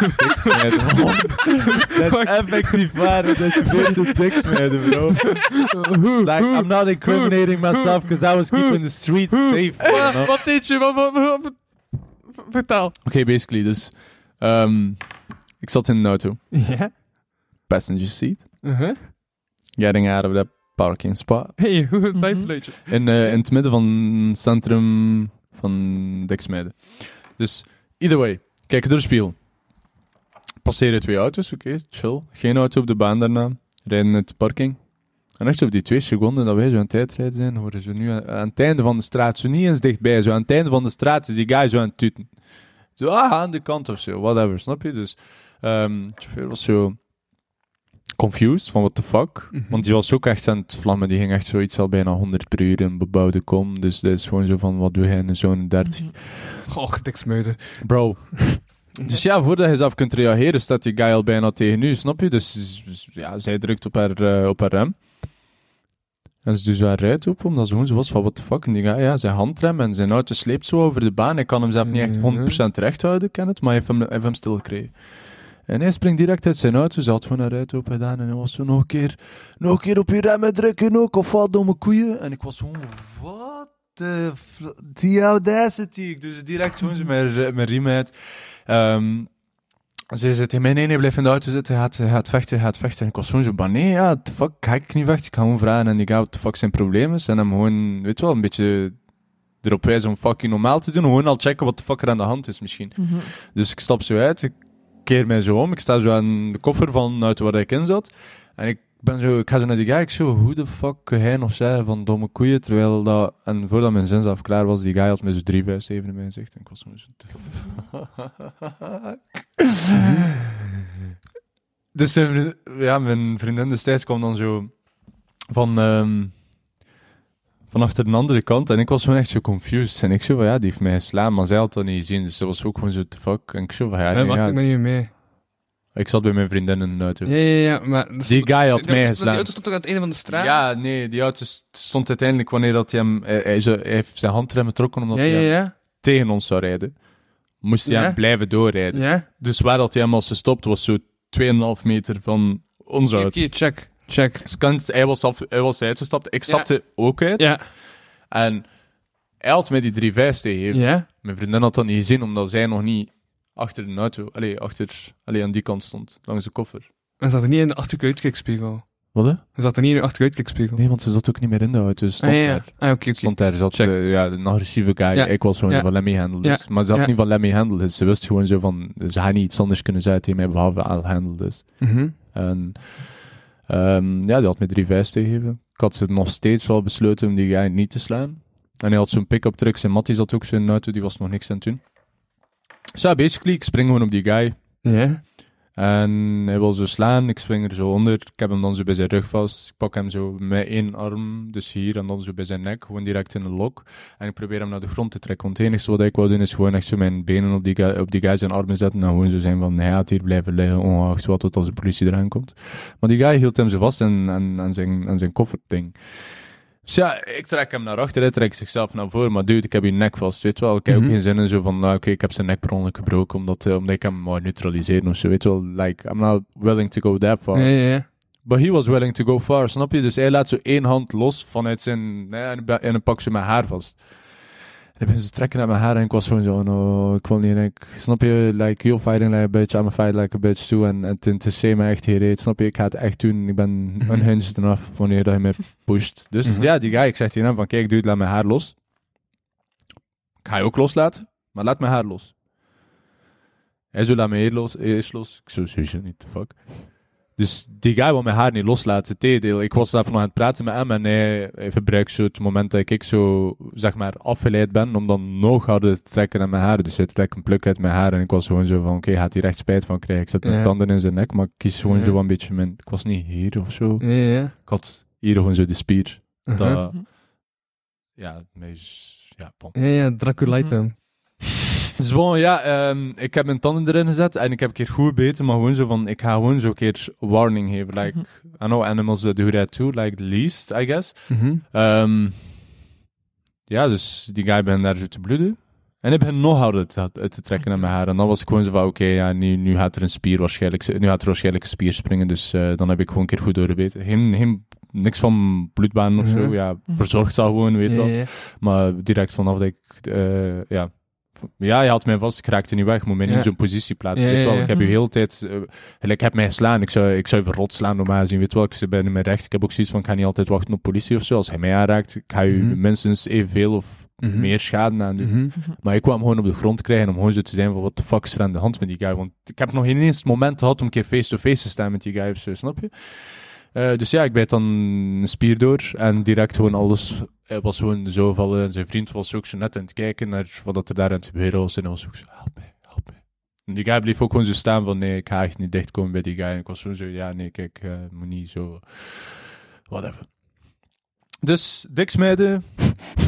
Dat is effectief waar. Dat is gebeurd in diksmeiden, bro. Like, I'm not incriminating myself because I was keeping the streets safe. Wat, deed je? Wat, Vertel. Oké, basically, dus... ehm, ik zat in een auto. Ja? Passenger seat. Uh-huh. Getting out of that parking spot. Hey, (laughs) hoe het buitenluidje? In, eh, in het midden van het centrum van Diksmeiden. Dus, either way. Kijk door de spiegel. Passeren twee auto's, oké, chill. Geen auto op de baan daarna. Rijden uit de parking. En echt op die twee seconden dat wij zo aan het tijdrijden zijn, horen ze nu aan, aan het einde van de straat, zo niet eens dichtbij, zo aan het einde van de straat is die guy zo aan het tuten. Zo, ah, aan de kant of zo, whatever, snap je? Dus, ehm de chauffeur was zo confused van what the fuck. Want die was ook echt aan het vlammen, die ging echt zoiets al bijna 100 per uur in bebouwde kom. Dus dat is gewoon zo van, wat doe jij in zo'n 30? Goh, diksmuiden. Bro. (laughs) Dus ja, voordat je zelf kunt reageren, staat die guy al bijna tegen u, snap je? Dus dus, ja, zij drukt op haar, eh, op haar rem. En ze doet zo haar ruit open, omdat ze gewoon zo was van, what the fuck? En die guy, ja, zijn handrem en zijn auto sleept zo over de baan. Ik kan hem zelf niet echt 100% recht houden, ken het, maar hij heeft hem, hij heeft hem stilgekregen. En hij springt direct uit zijn auto, ze had gewoon haar ruit open gedaan en hij was zo nog een keer, nog een keer op je remmen drukken ook, of wat domme koeien. En ik was gewoon, wat the fl- die audacity. Ik doe ze direct gewoon mijn, mijn riem uit. Ehm, ze zit in mijn nee, nee, blijf in de auto zitten, hij gaat, gaat vechten, hij gaat vechten. En ik was gewoon zo, maar nee, ja, the fuck, ga ik niet vechten? Ik ga gewoon vragen en die gaat, what the fuck zijn probleem is. En hem gewoon, weet je wel, een beetje erop wijzen om fucking normaal te doen. Gewoon al checken wat de fuck er aan de hand is misschien. Dus ik stap zo uit, ik keer mij zo om, ik sta zo aan de koffer van de auto waar ik in zat. En ik ben zo, ik ga zo naar die guy, ik zo, hoe de fuck hij nog zeggen van domme koeien, terwijl dat, en voordat mijn zin zelf klaar was, die guy had me zo drie vuisten even in mijn gezicht, en ik was zo? (laughs) Dus ja, mijn vriendin destijds kwam dan zo van, ehm van achter de andere kant. En ik was gewoon echt zo confused. En ik zo van, ja, die heeft mij geslaan. Maar zij had dat niet gezien. Dus ze was ook gewoon zo, te fuck. En ik zo van, ja, Ja, nee, wacht, ja. ik ben niet mee. Ik zat bij mijn vriendin in de auto. Ja, ja, ja, maar... dus- Die guy had die- mij geslaan. Die auto stond toch aan het einde van de straat? Ja, nee, die auto st- stond uiteindelijk wanneer dat hij hem... Hij, hij, hij heeft zijn handremmen getrokken omdat Ja, hij ja, tegen ons zou rijden. Moest hij Ja. hem blijven doorrijden. Dus waar dat hij hem als gestopt was, zo 2,5 meter van onze Oké, auto. check. Check. Dus hij, was af, hij was uitgestapt, ik stapte ook uit. Ja. En hij had mij die 350 gegeven. Ja? Mijn vriendin had dat niet gezien, omdat zij nog niet achter de auto, allee, achter, allee, aan die kant stond, langs de koffer. En zat er niet in de achterlijke uitkijkspiegel? Wat hè? Zat er niet in de achterlijke uitkijkspiegel? Nee, want ze zat ook niet meer in de auto. Ze stond Ah, ja, ja. daar. Ah. Stond daar, zat Check. eh, ja, een agressieve guy. Ja. Ik was gewoon Ja. van handle this. Ja. Maar ze had niet van handle this. Ze wist gewoon zo van, ze had niet iets anders kunnen zeggen tegen mij behalve I'll handle. Mhm. En ehm, ja, die had me 350 gegeven. Ik had ze nog steeds wel besloten om die guy niet te slaan. En hij had zo'n pick-up truck. Zijn Mattie zat ook een auto, die was nog niks aan het doen. Dus ja, basically, ik spring gewoon op die guy. Ja? En hij wil zo slaan, ik swing er zo onder. Ik heb hem dan zo bij zijn rug vast. Ik pak hem zo met één arm, dus hier, en dan zo bij zijn nek, gewoon direct in de lok. En ik probeer hem naar de grond te trekken. Want het enige wat ik wou doen is gewoon echt zo mijn benen op die op die guy zijn armen zetten. En gewoon zo zijn van, hij gaat hier blijven liggen, ongeacht wat tot als de politie eraan komt. Maar die guy hield hem zo vast aan, aan, aan zijn, aan zijn kofferding. Dus ja, ik trek hem naar achter, hij trekt zichzelf naar voren. Maar dude, ik heb je nek vast, weet wel. Ik heb Mhm. ook geen zin in zo van, nou, oké, ik heb zijn nek per ongeluk gebroken, omdat, eh, omdat ik hem wou neutraliseren of zo, weet je wel. Like, I'm not willing to go that far. Ja, ja, ja. But he was willing to go far, snap je? Dus hij laat zo één hand los vanuit zijn... Nee, en, en dan pak ze mijn haar vast. Dan ben ze trekken naar mijn haar en ik was gewoon zo... No, ik wil niet... en Ik, snap je? Like, you're fighting like a bitch, I'm a fight like a bitch too. En, en het interesseert me echt geen reet, snap je? Ik ga het echt doen. Ik ben Mhm. unhinged enough wanneer dat je me pusht. Dus Mhm. ja, die guy, ik zeg tegen hem van... Kijk, dude, laat mijn haar los. Ik ga je ook loslaten, maar laat mijn haar los. Hij zo, laat mijn haar los, eerst los. Ik zo, sowieso niet, the fuck. Dus die guy wil mijn haar niet loslaten. Tegendeel, ik was daarvan nog aan het praten met hem en hij, hij gebruikt zo het moment dat ik zo, zeg maar, afgeleid ben om dan nog harder te trekken aan mijn haar. Dus hij trekt een pluk uit mijn haar en ik was gewoon zo van, oké, gaat hij recht spijt van krijgen. Ik zet mijn Ja. tanden in zijn nek, maar ik kies gewoon Ja. zo een beetje mijn, ik was niet hier of zo. Ja. Ik had hier gewoon zo de spier. Uh-huh. Dat, ja, is- ja, pom. Ja, ja, Draculite hem. (laughs) Dus bon, ja, ehm, ik heb mijn tanden erin gezet en ik heb een keer goed gebeten, maar gewoon zo van, ik ga gewoon zo een keer warning geven. Like, I know animals that do that too, like the least, I guess. Mhm. Ehm, ja, dus die guy begint daar zo te bloeden. En ik begin nog harder te, uit te trekken aan mijn haar. En dan was ik gewoon zo van, oké, ja, nu, nu gaat er een spier waarschijnlijk, nu gaat er waarschijnlijk een spier springen, dus eh, dan heb ik gewoon een keer goed doorgebeten. Geen, geen, niks van bloedbanen of zo, Mhm. ja, verzorgd al gewoon, weet je Ja, wel. ja. Maar direct vanaf dat ik, eh, ja. Ja, je had mij vast, ik raakte niet weg, moet mij niet Ja. in zo'n positie plaatsen. Ja, weet ja, wel. Ik heb je Mhm. heel tijd, eh, gelijk, ik heb mij geslaan, ik zou, ik zou even rot slaan normaal gezien, weet wel. Ik ben in mijn recht, ik heb ook zoiets van, ik ga niet altijd wachten op politie of zo. Als hij mij aanraakt, ik ga je Mhm. minstens evenveel of Mhm. meer schade aan doen. Mhm. Maar ik kwam gewoon op de grond krijgen om gewoon zo te zijn van, wat de fuck is er aan de hand met die guy? Want ik heb nog geen eens het moment gehad om een keer face-to-face te staan met die guy of zo, snap je? Eh, dus ja, ik bijt dan een spier door en direct gewoon alles. Hij was gewoon zo vallen en zijn vriend was ook zo net aan het kijken naar wat dat er daar aan het gebeuren was. En hij was ook zo, help me, help me. En die guy bleef ook gewoon zo staan van, nee, ik ga echt niet dichtkomen bij die guy. En ik was gewoon zo, ja, nee, kijk, eh moet niet zo, whatever. Dus, diksmeiden,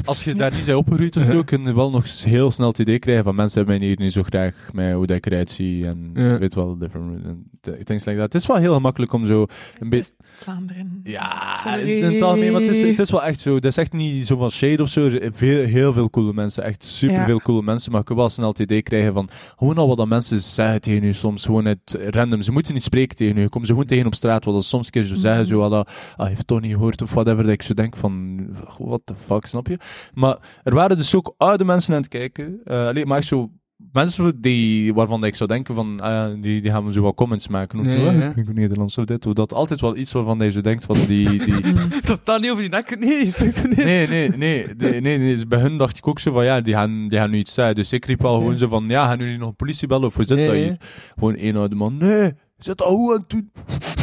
als je daar niet bij opgeruid of zo, kun je wel nog heel snel het idee krijgen van mensen hebben mij hier niet zo graag met hoe dat ik eruit zie en Ja. weet wel, different things like that. Het is wel heel gemakkelijk om zo een beetje... Vlaanderen. Ja, Sorry. in het algemeen, maar het is, het is wel echt zo. Het is echt niet zo van shade of zo. Veel, heel veel coole mensen, echt super Ja. veel coole mensen. Maar ik kan wel snel het idee krijgen van gewoon al wat dat mensen zeggen tegen u soms, gewoon het random. Ze moeten niet spreken tegen u. Je komt ze gewoon tegen op straat, wat dat soms een keer zo zeggen, zo wat dat, ah, heeft toch niet gehoord of whatever. Dat ik zo denk van, what the fuck, snap je? Maar er waren dus ook oude mensen aan het kijken. eh alleen maar echt zo mensen die, waarvan ik zou denken van, ah, die, die gaan zo wat comments maken. Ja, zo, ja, ik Nederlands of dit of dat. Altijd wel iets waarvan je zo denkt van die... die Totaal niet over die nek. Nee, je spreekt zo niet. nee, nee, nee, nee, nee, nee. Dus bij hun dacht ik ook zo van, ja, die gaan, die gaan nu iets zeggen. Dus ik riep al gewoon zo van, ja, gaan jullie nog een politie bellen of hoe zit dat hier? Gewoon één oude man, nee, zit hoe aan toen?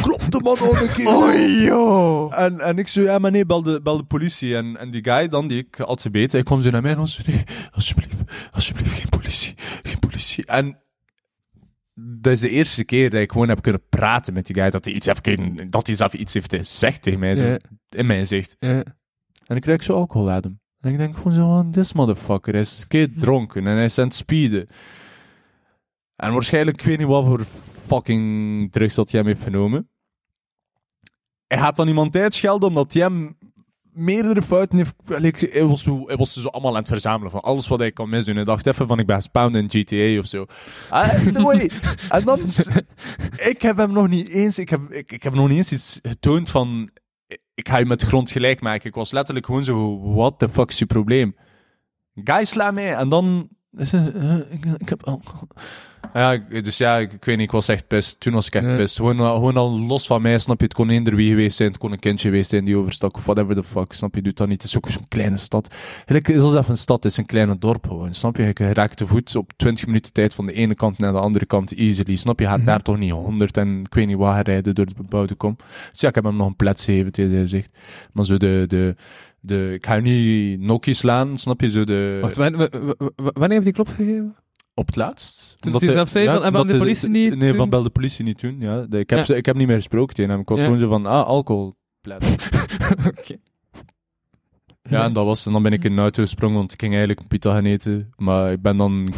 Klopt de man nog een keer? Oh, joh. En, en ik zo, ja, maar nee, bel de, bel de politie. En, en die guy dan, die ik had gebeten, hij kwam zo naar mij en was zo, nee, alsjeblieft, alsjeblieft, geen politie, geen politie. En dat is de eerste keer dat ik gewoon heb kunnen praten met die guy. Dat hij iets heeft, kunnen- dat hij zelf iets heeft gezegd tegen mij. Zo, Ja. In mijn zicht. Ja. En ik krijg zo alcohol uit hem. En ik denk gewoon zo, van, this motherfucker hij is keer dronken en hij is aan het speeden. En waarschijnlijk, ik weet niet wat voor fucking drugs dat hij hem heeft genomen. Hij gaat dan iemand uitschelden omdat hij hem meerdere fouten heeft... Hij was, zo, hij was zo allemaal aan het verzamelen van alles wat hij kan misdoen. Hij dacht even van, ik ben spawned in GTA of zo. Ah, (laughs) en dan... Ik heb hem nog niet eens... Ik heb, ik, ik heb nog niet eens iets getoond van... Ik ga je met grond gelijk maken. Ik was letterlijk gewoon zo... What the fuck is je probleem? Guy sla mij. En dan... (laughs) Ik, ik heb alcohol. Ja, ik- dus ja, ik, ik weet niet, ik was echt pist. Toen was ik echt Ja. pist. Gewoon, al- gewoon al los van mij, snap je? Het kon eender wie geweest zijn, het kon een kindje geweest zijn die overstak, of whatever the fuck, snap je? Doet dat niet. Het is ook zo'n kleine stad. Eigenlijk is het even een stad, het is een kleine dorp gewoon, snap je? Je raakt te voet op 20 minuten tijd van de ene kant naar de andere kant easily, snap je? Je gaat daar toch niet 100 en ik weet niet waar rijden door de bebouwde kom. Dus ja, ik heb hem nog een plets gegeven, tegen hij zegt. Maar zo de, de, de, ik ga niet nokkie slaan, snap je? Zo de, Wacht, wanneer heeft die klop gegeven? Op het laatst. Toen hij zelf zei, van, en omdat belde de politie niet Nee, toen? van belde de politie niet toen. Ja. Ik, heb, Ja. ik heb niet meer gesproken tegen hem. Ik was Ja. gewoon zo van, ah, alcohol. (laughs) Oké. Ja, en dat was. En dan ben ik in de auto gesprongen, want ik ging eigenlijk een pita gaan eten. Maar ik ben dan...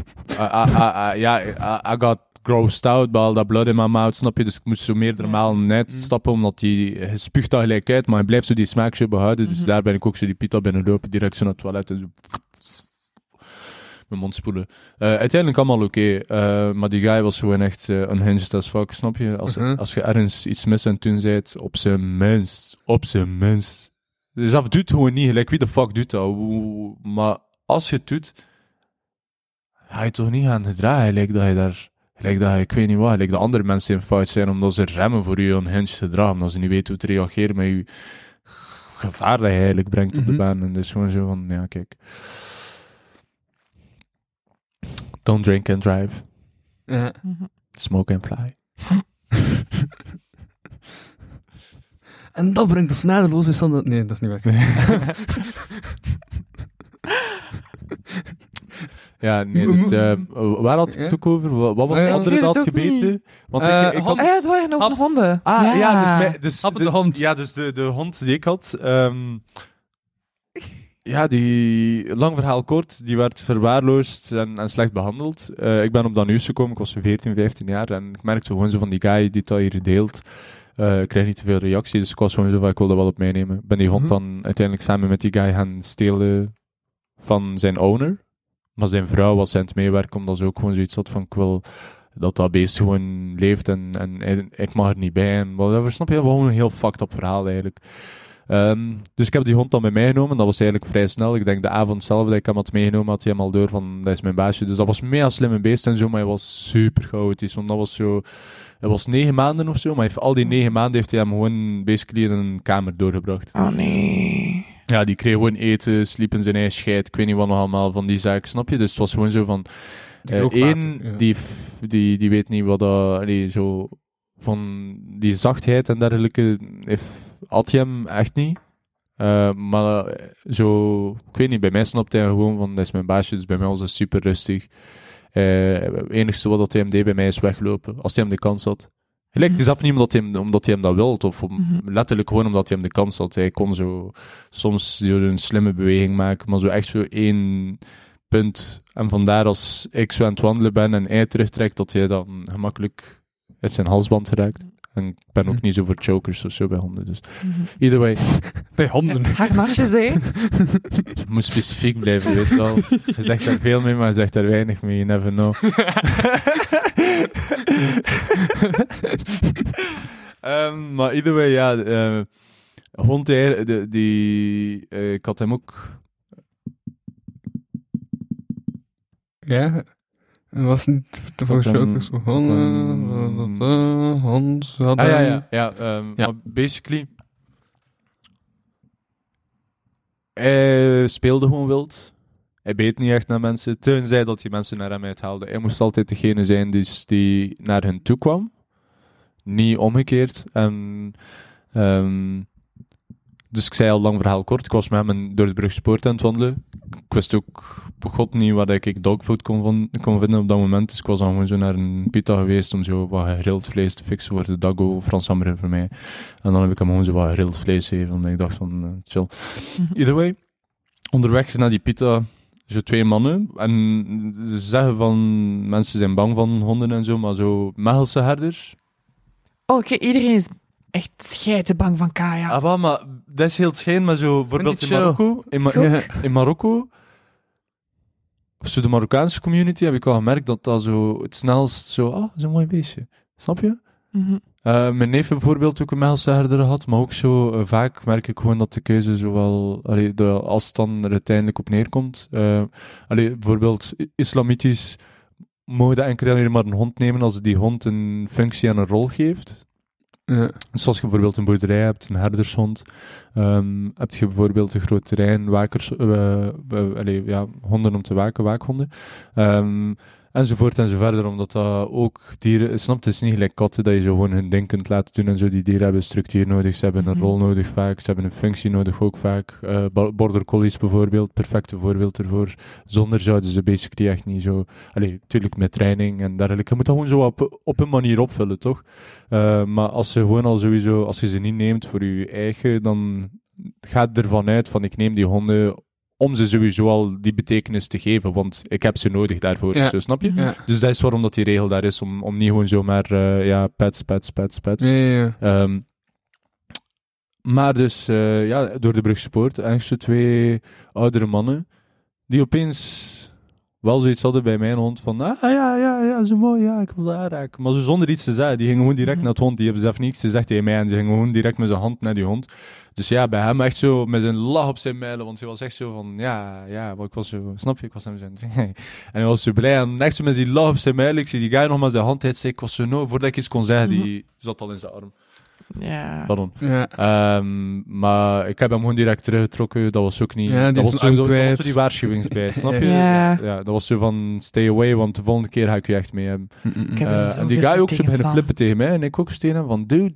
ja, I, I got grossed out by all that blood in my mouth, snap je? Dus ik moest zo meerdere malen uitstappen, omdat hij hij spuugt dat gelijk uit, maar hij blijft zo die smaakje behouden. Dus Mhm. daar ben ik ook zo die pita binnenlopen, direct zo naar het toilet en zo... Mijn mond spoelen. Eh, uiteindelijk allemaal oké, eh, maar die guy was gewoon echt eh, unhinged as fuck, snap je? Als, Mhm. als je ergens iets mis en toen zijt, op zijn minst, op zijn minst. Dus dat doet gewoon niet, gelijk wie de fuck doet dat? Maar als je het doet, ga je toch niet gaan gedragen, gelijk dat je daar, gelijk dat ik weet niet wat, gelijk dat andere mensen in fout zijn, omdat ze remmen voor je unhinged gedrag, omdat ze niet weten hoe te reageren met je gevaar dat je eigenlijk brengt op de Mhm. baan. En dus gewoon zo van, ja, kijk. Don't drink and drive. Ja. Mhm. Smoke and fly. (laughs) En dat brengt ons nadeloos bij Sander... Nee, dat is niet waar. (laughs) Ja, nee, dus, eh, waar had ik het ook over? Wat, was Eh, de ik andere het dat ook gebeten? Want ik, Eh, ik had... Ah ja, het waren nog honden. Ah, ja, dus, dus de hond. Ja, dus de, de hond die ik had... ehm, ja, die... Lang verhaal kort, die werd verwaarloosd en, en slecht behandeld. Eh, ik ben op dat nieuws gekomen, ik was 14, 15 jaar, en ik merkte gewoon zo van die guy die dat hier deelt... eh, ik krijg niet te veel reactie, dus ik was gewoon zo van, ik wil dat wel op meenemen. Ik ben die hond Mhm. dan uiteindelijk samen met die guy gaan stelen van zijn owner. Maar zijn vrouw was aan het meewerken, omdat ze ook gewoon zoiets had van, ik wil dat dat beest gewoon leeft en, en, ik mag er niet bij en whatever. Snap je? Gewoon een heel fucked up verhaal eigenlijk. Ehm, dus ik heb die hond dan bij mij genomen. Dat was eigenlijk vrij snel. Ik denk de avond zelf dat ik hem had meegenomen, had hij hem al door van, dat is mijn baasje. Dus dat was een mega slimme beest en zo, maar hij was super chaotisch. Want dat was zo... Hij was negen maanden of zo, maar hij heeft, al die negen maanden heeft hij hem gewoon basically in een kamer doorgebracht. Oh nee. Ja, die kreeg gewoon eten, sliep in zijn eigen scheid, ik weet niet wat nog allemaal van die zaken, snap je? Dus het was gewoon zo van... Die eh, één, ja. die, die, die weet niet wat dat... allee, zo... Van die zachtheid en dergelijke heeft, had hij hem echt niet. Eh, maar eh, zo... Ik weet niet, bij mij snapte hij gewoon van, dat is mijn baasje, dus bij mij was het super rustig. Eh, het enigste wat dat hij hem deed bij mij is weglopen, als hij hem de kans had. Gelijk, het is af niet omdat hij, hem, omdat hij hem dat wil, of om, Mhm. letterlijk gewoon omdat hij hem de kans had. Hij kon zo soms zo een slimme beweging maken, maar zo echt zo één punt. En vandaar als ik zo aan het wandelen ben en hij terugtrekt, dat hij dan gemakkelijk uit zijn halsband raakt. En ik ben ook Hm. niet zo voor chokers of zo bij honden, dus Mhm. either way, Bij honden. Harnasjes, hè? je (laughs) moet specifiek blijven, weet je wel. Je zegt daar veel mee, maar je zegt daar weinig mee, you never know. (laughs) Ehm, maar either way, ja, eh, hond, die, die, eh, ik had hem ook Ja. Het was niet. Honden, dan- hond, hadden... Ah ja, ja. ja, ehm, Ja. Basically. Hij speelde gewoon wild. Hij beet niet echt naar mensen. Tenzij dat die mensen naar hem uithaalden. Hij moest altijd degene zijn die, die naar hen toe kwam. Niet omgekeerd. En ehm, dus ik zei al lang verhaal kort. Ik was met hem door de brug sport aan het wandelen. Ik wist ook god niet wat ik dogfood kon, van- kon vinden op dat moment. Dus ik was dan gewoon zo naar een pita geweest om zo wat gegrild vlees te fixen voor de dago, Frans hamburger voor mij. En dan heb ik hem gewoon zo wat gegrild vlees gegeven, omdat ik dacht van, eh, chill. Either way, onderweg naar die pita, zo twee mannen. En ze zeggen van, mensen zijn bang van honden en zo, maar zo Mechelse herders. Oh, oké, iedereen is echt scheiden bang van Kaya. Ah, wel, maar dat is heel schijn, maar zo bijvoorbeeld in. Marokko, in, Ma- Ja. (laughs) in Marokko, of zo de Marokkaanse community, heb ik al gemerkt dat dat zo het snelst zo, ah, dat is een mooi beestje. Snap je? Mhm. Eh, mijn neef bijvoorbeeld ook een Mechelse herder had, maar ook zo eh, vaak merk ik gewoon dat de keuze zowel, allee, de, als het dan er uiteindelijk op neerkomt, eh, allee, bijvoorbeeld islamitisch mogen dat enkel alleen maar een hond nemen als die hond een functie en een rol geeft. Ja. Dus je bijvoorbeeld een boerderij hebt, een herdershond, ehm, heb je bijvoorbeeld een groot terrein, wakers, eh, eh, allee, ja, honden om te waken, waakhonden, Ehm, enzovoort en zo verder, omdat dat ook dieren, snap, het is niet gelijk katten dat je zo gewoon hun ding kunt laten doen en zo, die dieren hebben structuur nodig, ze hebben een Mhm. rol nodig vaak, ze hebben een functie nodig ook vaak, Eh, bo- border collies bijvoorbeeld, perfecte voorbeeld ervoor, zonder zouden ze basically echt niet zo, allee, natuurlijk met training en dergelijke, je moet dat gewoon zo op, op een manier opvullen, toch? Uh, maar als ze gewoon al sowieso, als je ze niet neemt voor je eigen, dan gaat ervan uit van ik neem die honden om ze sowieso al die betekenis te geven, want ik heb ze nodig daarvoor. Ja. Zo, snap je? Ja. Dus dat is waarom dat die regel daar is, om, om niet gewoon zomaar, eh ja, pets, pets, pets, pets. Ja. Ehm, maar dus, eh, ja, door de brugspoort, eigenlijk zo twee oudere mannen, die opeens wel zoiets hadden bij mijn hond van, ah ja, ja, ja, zo mooi, ja, ik wil dat aanraken. Maar zo zonder iets te zeggen, die gingen gewoon direct Mhm. naar het hond, die hebben zelf niets gezegd tegen mij en die gingen gewoon direct met zijn hand naar die hond. Dus ja, bij hem echt zo met zijn lach op zijn mijlen, want hij was echt zo van, ja, ja, maar ik was zo, snap je, ik was hem zo (laughs) En hij was zo blij en echt zo met die lach op zijn mijlen, ik zie die guy nog maar zijn hand uitsteken, ik was zo, no, voordat ik iets kon zeggen, die zat al in zijn arm. Ja. Pardon. Ja. Ehm, maar ik heb hem gewoon direct teruggetrokken. Dat was ook niet. Ja, die dat was zo, arm dat was zo die waarschuwingsbij, snap je? Ja. ja, dat was zo van stay away, want de volgende keer ga ik je echt mee hebben. Mm, mm, mm. Ik heb Eh, zoveel en die guy ook zo beginnen flippen tegen mij en ik ook tegen hem van dude,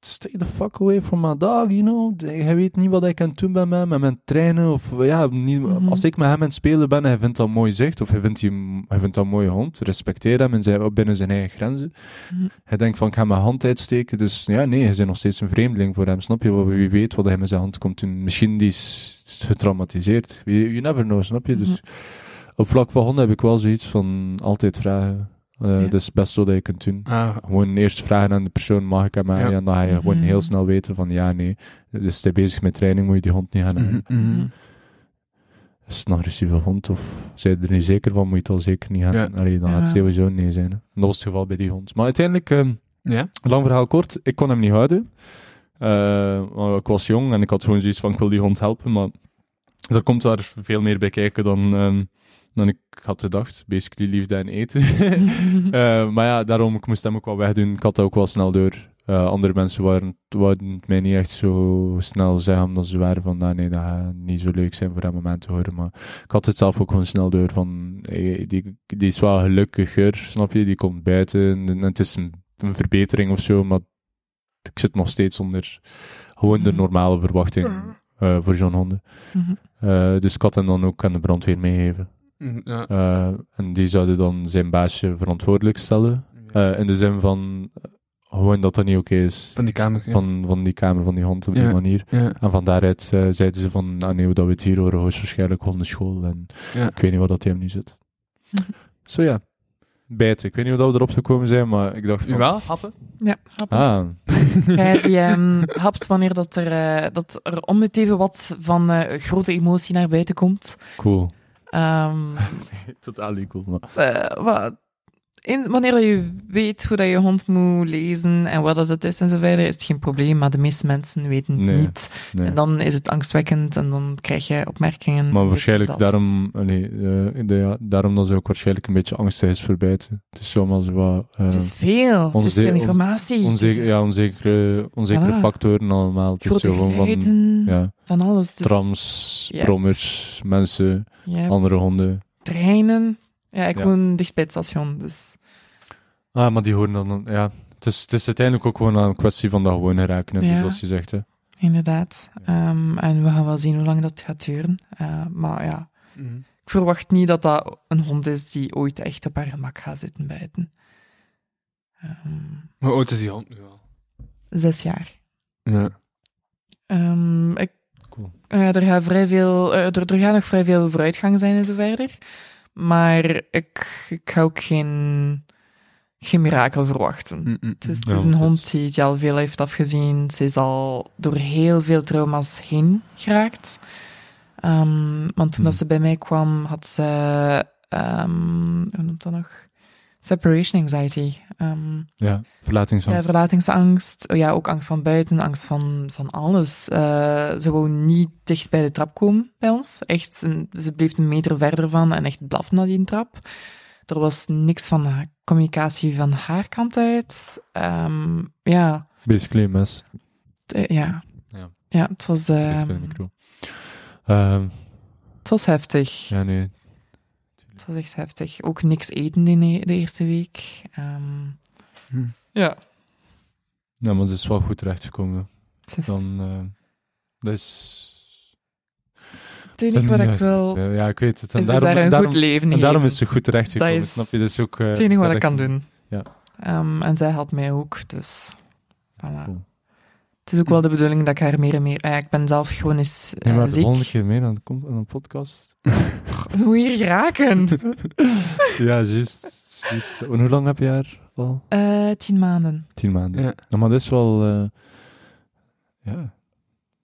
stay the fuck away from my dog, you know. Hij weet niet wat ik aan het doen ben met hem, met mijn trainen of ja, niet, Mhm. als ik met hem aan het spelen ben en hij vindt dat mooi zicht of hij vindt, die, hij vindt dat een mooie hond, respecteer hem en zijn, binnen zijn eigen grenzen. Mhm. Hij denkt van, ik ga mijn hand uitsteken. Dus ja, nee, hij is nog steeds een vreemdeling voor hem. Snap je? Wie weet wat hij met zijn hand komt doen. Misschien die is getraumatiseerd. You, you never know, snap je? Mhm. Dus op vlak van honden heb ik wel zoiets van altijd vragen. Eh Ja. Dat is het beste wat je kunt doen. Ah, Gewoon eerst vragen aan de persoon, mag ik hem Ja. aan? En dan ga je gewoon Mhm. heel snel weten van, ja, nee. Dus is hij bezig met training, moet je die hond niet gaan hebben. mhm, mhm. Is het een agressieve hond of zijn je er niet zeker van, moet je het al zeker niet hebben. Allee, dan Ja. gaat het sowieso nee zijn. hè. En dat was het geval bij die hond. Maar uiteindelijk... ehm, Ja? Lang verhaal kort, ik kon hem niet houden. Eh, ik was jong en ik had gewoon zoiets van, ik wil die hond helpen, maar er komt daar veel meer bij kijken dan, ehm, dan ik had gedacht. Basically liefde en eten. (laughs) Eh, maar ja, daarom, ik moest hem ook wel wegdoen. Ik had dat ook wel snel door. Eh, andere mensen waren, wouden het mij niet echt zo snel zeggen, omdat ze waren van, nou nee, dat gaat niet zo leuk zijn voor om aan te horen. Maar ik had het zelf ook gewoon snel door van, hey, die, die is wel gelukkiger, snap je? Die komt buiten en, het is een, een verbetering of zo, maar ik zit nog steeds onder gewoon de Mhm. normale verwachting eh, voor zo'n honden. Mhm. Dus ik had hem dan ook aan de brandweer meegeven. Mm, Ja. Eh, en die zouden dan zijn baasje verantwoordelijk stellen. Eh, in de zin van eh, gewoon dat dat niet oké is. Van die kamer. Ja. Van, van die kamer van die hond op die manier. ja. En van daaruit zeiden ze van, ah nee, hoe dat we het hier horen, hoogstwaarschijnlijk hondenschool. En Ja. ik weet niet wat dat hij hem nu zit. (laughs) Mhm. Zo ja, bijten. Ik weet niet hoe dat we erop gekomen zijn, maar ik dacht van... Jawel, happen. Ja, grappig. Ah, (laughs) Jij die ehm, hapt wanneer dat er, eh, dat er om het even wat van eh, grote emotie naar buiten komt. cool. Ehm, (laughs) Totaal niet cool, maar... eh, wat, in, wanneer je weet hoe dat je hond moet lezen en wat dat het is en zo verder, is het geen probleem, maar de meeste mensen weten het Nee, niet. Nee. En dan is het angstwekkend en dan krijg je opmerkingen. Maar waarschijnlijk dat. daarom, allee, eh, de, ja, daarom dat ze ook waarschijnlijk een beetje angstig is voor bijten. Het is zomaar zo wat... eh, Het is veel, het is veel informatie. onzeker, ja, onzekere, factoren allemaal. Het is zo van ja, van alles. Dus, trams, ja. brommers, mensen, ja, andere honden. treinen. Ja, ik Ja. woon dicht bij het station, dus... Ah, maar die horen dan... Ja, het is, het is uiteindelijk ook gewoon een kwestie van dat gewoon geraken, hè, Ja. zoals je zegt. Hè. inderdaad. Ehm, en we gaan wel zien hoe lang dat gaat duren. Eh, maar ja, Mhm. ik verwacht niet dat dat een hond is die ooit echt op haar gemak gaat zitten bijten. Ehm, Hoe oud is die hond nu al? zes jaar. Ja. Ehm, ik, Cool. eh, er, gaat vrij veel, eh, er, er gaat nog vrij veel vooruitgang zijn en zo verder. Maar ik, ik ga ook geen, geen mirakel verwachten. Mm, mm, Het is, het Ja, is een hond die, die al veel heeft afgezien. Ze is al door heel veel trauma's heen geraakt. Ehm, want toen dat ze bij mij kwam, had ze... ehm, hoe noemt dat nog? Separation anxiety. Ehm, Ja, verlatingsangst. ja, verlatingsangst. Oh Ja, ook angst van buiten, angst van, van alles. Eh, ze wou niet dicht bij de trap komen bij ons. Echt, een- ze bleef een meter verder van en echt blaf naar die trap. Er was niks van communicatie van haar kant uit. Ehm, ja, Basically mes. eh, ja. Ja. Ja, het was. Ehm, het was heftig. ja, nee. Het was echt heftig. Ook niks eten in de, de eerste week. Ehm, Hm. Ja. Nou, maar het is wel goed terechtgekomen. Het is Dan, eh, dat is... het enige wat ik wil, Ja, ik weet het. En is, is daarom, daar een daarom, goed leven en daarom is ze goed terechtgekomen. Dat is snap je? Dus ook, eh, Het enige wat dat ik kan doen. Ja. Ehm, en zij helpt mij ook, dus voilà. Cool. Het is ook wel de bedoeling dat ik haar meer en meer... eh, ik ben zelf gewoon eens Nee, eh, maar de ziek. volgende keer mee aan, de, aan een podcast. (laughs) Zo moet hier geraken. (laughs) ja, juist. juist. En hoe lang heb je haar al? Eh, tien maanden. Tien maanden. Ja. Nou, maar dat is wel... eh, ja.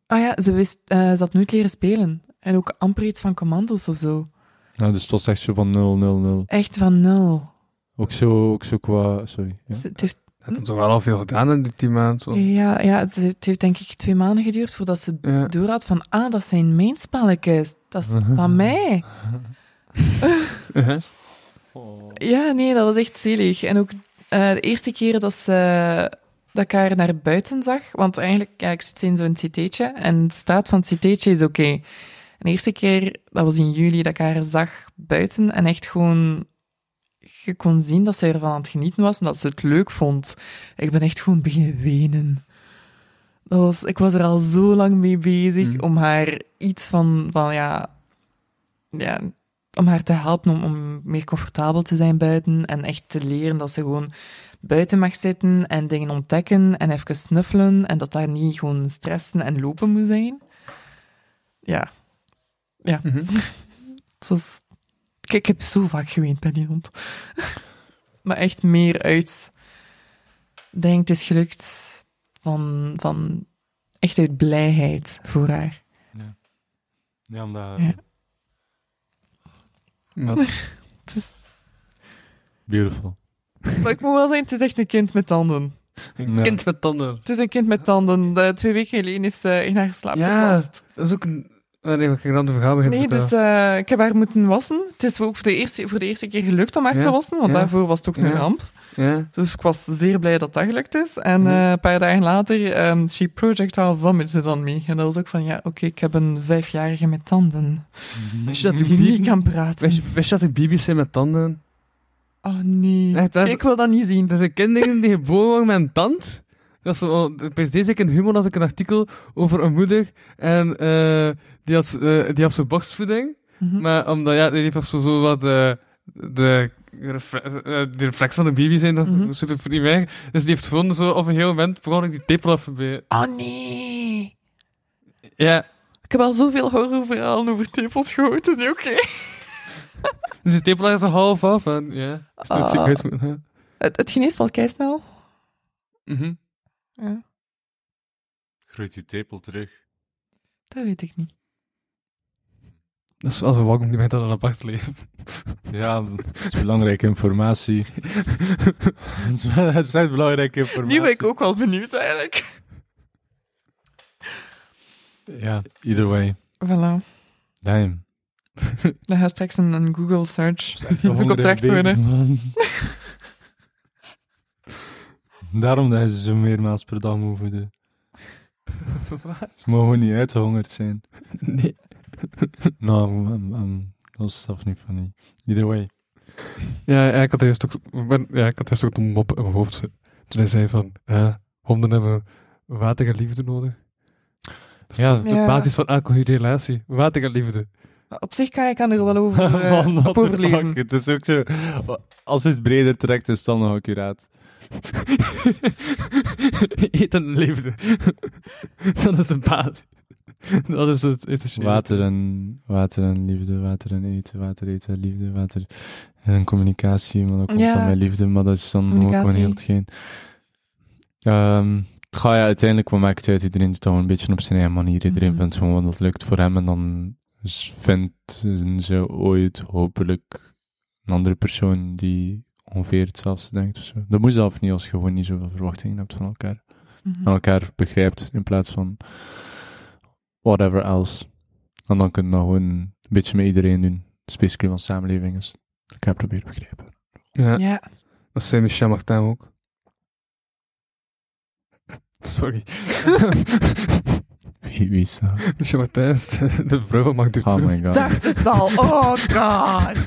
Ah ja, ze, wist, eh, ze had nooit leren spelen. En ook amper iets van commando's of zo. Nou, dus het was echt zo van 0, 0, 0. Echt van nul. Ook zo, ook zo qua... Sorry. Ja. Ze- Het heeft, Had hem toch wel al veel gedaan in die tien maanden? zo? ja, ja, het, het heeft denk ik twee maanden geduurd voordat ze Ja. door had van... Ah, dat zijn mijn spelletjes. Dat is van (laughs) mij. Uh-huh. Ja, nee, dat was echt zielig. En ook eh, de eerste keer dat, ze, dat ik haar naar buiten zag, want eigenlijk, ja, ik zit in zo'n citeetje en de staat van het citeetje is oké. En de eerste keer, dat was in juli, dat ik haar zag buiten en echt gewoon, je kon zien dat ze ervan aan het genieten was en dat ze het leuk vond. Ik ben echt gewoon beginnen wenen. Dat was, ik was er al zo lang mee bezig Mm. om haar iets van, van ja, ja, om haar te helpen om, om meer comfortabel te zijn buiten en echt te leren dat ze gewoon buiten mag zitten en dingen ontdekken en even snuffelen en dat daar niet gewoon stressen en lopen moet zijn. Ja. Ja. Mhm. (laughs) Het was... Kijk, ik heb zo vaak geweend bij die hond. (laughs) maar echt meer uit... Denk, het is gelukt van, van... Echt uit blijheid voor haar. Ja, omdat... Ja. Wat? (laughs) Het is, Beautiful. maar ik moet wel zeggen, het is echt een kind met tanden. Een Ja. kind met tanden. Het is een kind met tanden. De, twee weken geleden heeft ze in haar slaap Ja, geplast. dat is ook een... Oh, nee, ik dan de verhaal beginnen Nee, dus eh, ik heb haar moeten wassen. Het is ook voor de eerste, voor de eerste keer gelukt om haar Ja, te wassen, want ja. daarvoor was het ook een Ja. ramp. Ja. Dus ik was zeer blij dat dat gelukt is. En Mhm. eh, een paar dagen later, ehm she projectile vomited dan mee. En dat was ook van, ja, oké, ik heb een vijfjarige met tanden. Wist je dat Die niet kan praten. Wist, wist je dat die baby's zijn met tanden? Oh nee. Echt, dat is- Ik wil dat niet zien. Dat zijn kinderen die geboren worden met een tand. Dat is zo, bij deze week in Humor las ik een artikel over een moeder en eh, die, had, eh, die had zo borstvoeding. Mhm. Maar omdat, ja, die heeft zo, zo wat eh, de, refle- de reflex van de baby zijn nog Mhm. super primair. Dus die heeft gevonden zo op een heel moment ongeluk die tepel afgebeten. Oh nee. Ja, Ik heb al zoveel horrorverhalen over tepels gehoord. Niet oké. (laughs) dus die tepel is zo half af en ja, het Ah. Het, het geneest wel keisnel. Mhm. Ja, Groeit die tepel terug. dat weet ik niet. Dat is wel zo welkom, die een apart leven. Ja, dat is belangrijke informatie. Het Het echt belangrijke informatie. Nu ben ik ook wel benieuwd eigenlijk. Ja, either way. Voilà. Damn. Dan ga straks een, een Google search. Zoek Zoekopdracht (laughs) worden. (laughs) Daarom dat ze zo meermaals per dag moeten voeden. (laughs) Ze mogen niet uitgehongerd zijn. Nee. (laughs) Nou, um, um, dat is zelf niet funny. Either way. Ja, ik had eerst ook, ben- ja, ik had eerst ook een mop in mijn hoofd zitten. Toen hij zei van, ja, honden hebben water en liefde nodig. Ja, De Ja. basis van elke goede relatie. Water en liefde. Op zich kan ik er wel over, (laughs) eh, Man, op overleven. Het is ook zo... Als het breder trekt, is het dan nog accuraat. Eten en liefde. dat is de basis. Dat is het essentieel. Water en, water en liefde, water en eten, water, eten en liefde, water en communicatie, maar dat komt Ja. dan met liefde, maar dat is dan ook gewoon heel hetgeen. Ehm het gaat ja, uiteindelijk, wat maakt het uit? Iedereen doet dat een beetje op zijn eigen manier. Iedereen Mhm. vindt gewoon wat dat lukt voor hem en dan vindt ze ooit hopelijk een andere persoon die ongeveer hetzelfde denkt of zo. Dat moet zelf niet als je gewoon niet zoveel verwachtingen hebt van elkaar Mhm. aan elkaar begrijpt in plaats van whatever else. En dan kun je dat gewoon een beetje met iedereen doen. Specifiek van samenleving is. Elkaar proberen te begrijpen. Ja, Ja. dat zei Michel Martin ook. (laughs) Sorry. (laughs) Wie, wie is dat? Michel Martin is de- vrouw van Marc Oh my god. Dacht het al. Oh god. (laughs)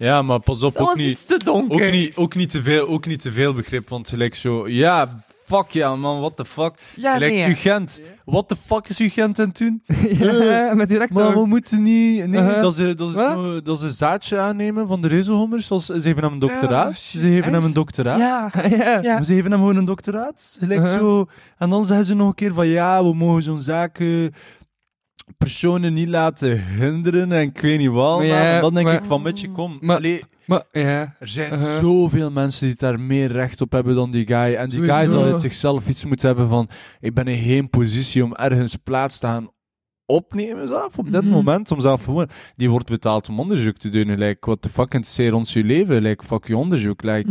Ja, maar pas op, Dat ook niet, te donker. ook, niet, ook, niet te veel, ook niet te veel begrip. Want gelijk zo, ja, fuck ja man, what the fuck. Ja, Gelijk nee. UGent, what the fuck is UGent aan het doen? (laughs) ja, met direct Maar we moeten niet... Nee, dat, ze, dat, ze, dat ze een zaadje aannemen van de reuzenhommers. Zoals, ze geven hem een doctoraat. ze geven hem een doctoraat. Ja. (laughs) ja. Maar ze geven hem gewoon een doctoraat. Gelijk Uh-huh. zo. En dan zeggen ze nog een keer van ja, we mogen zo'n zaken personen niet laten hinderen en ik weet niet wat. Maar dan denk maar- ik van, met je kom. Maar- Allee, Maar, ja. er zijn Uh-huh. zoveel mensen die daar meer recht op hebben dan die guy. En die guy zal uit zichzelf iets moeten hebben van ik ben in geen positie om ergens plaats te gaan opnemen zelf op dit Mhm. moment om zelf gewoon die wordt betaald om onderzoek te doen like what the fuck interesseert ons je leven like fuck je onderzoek like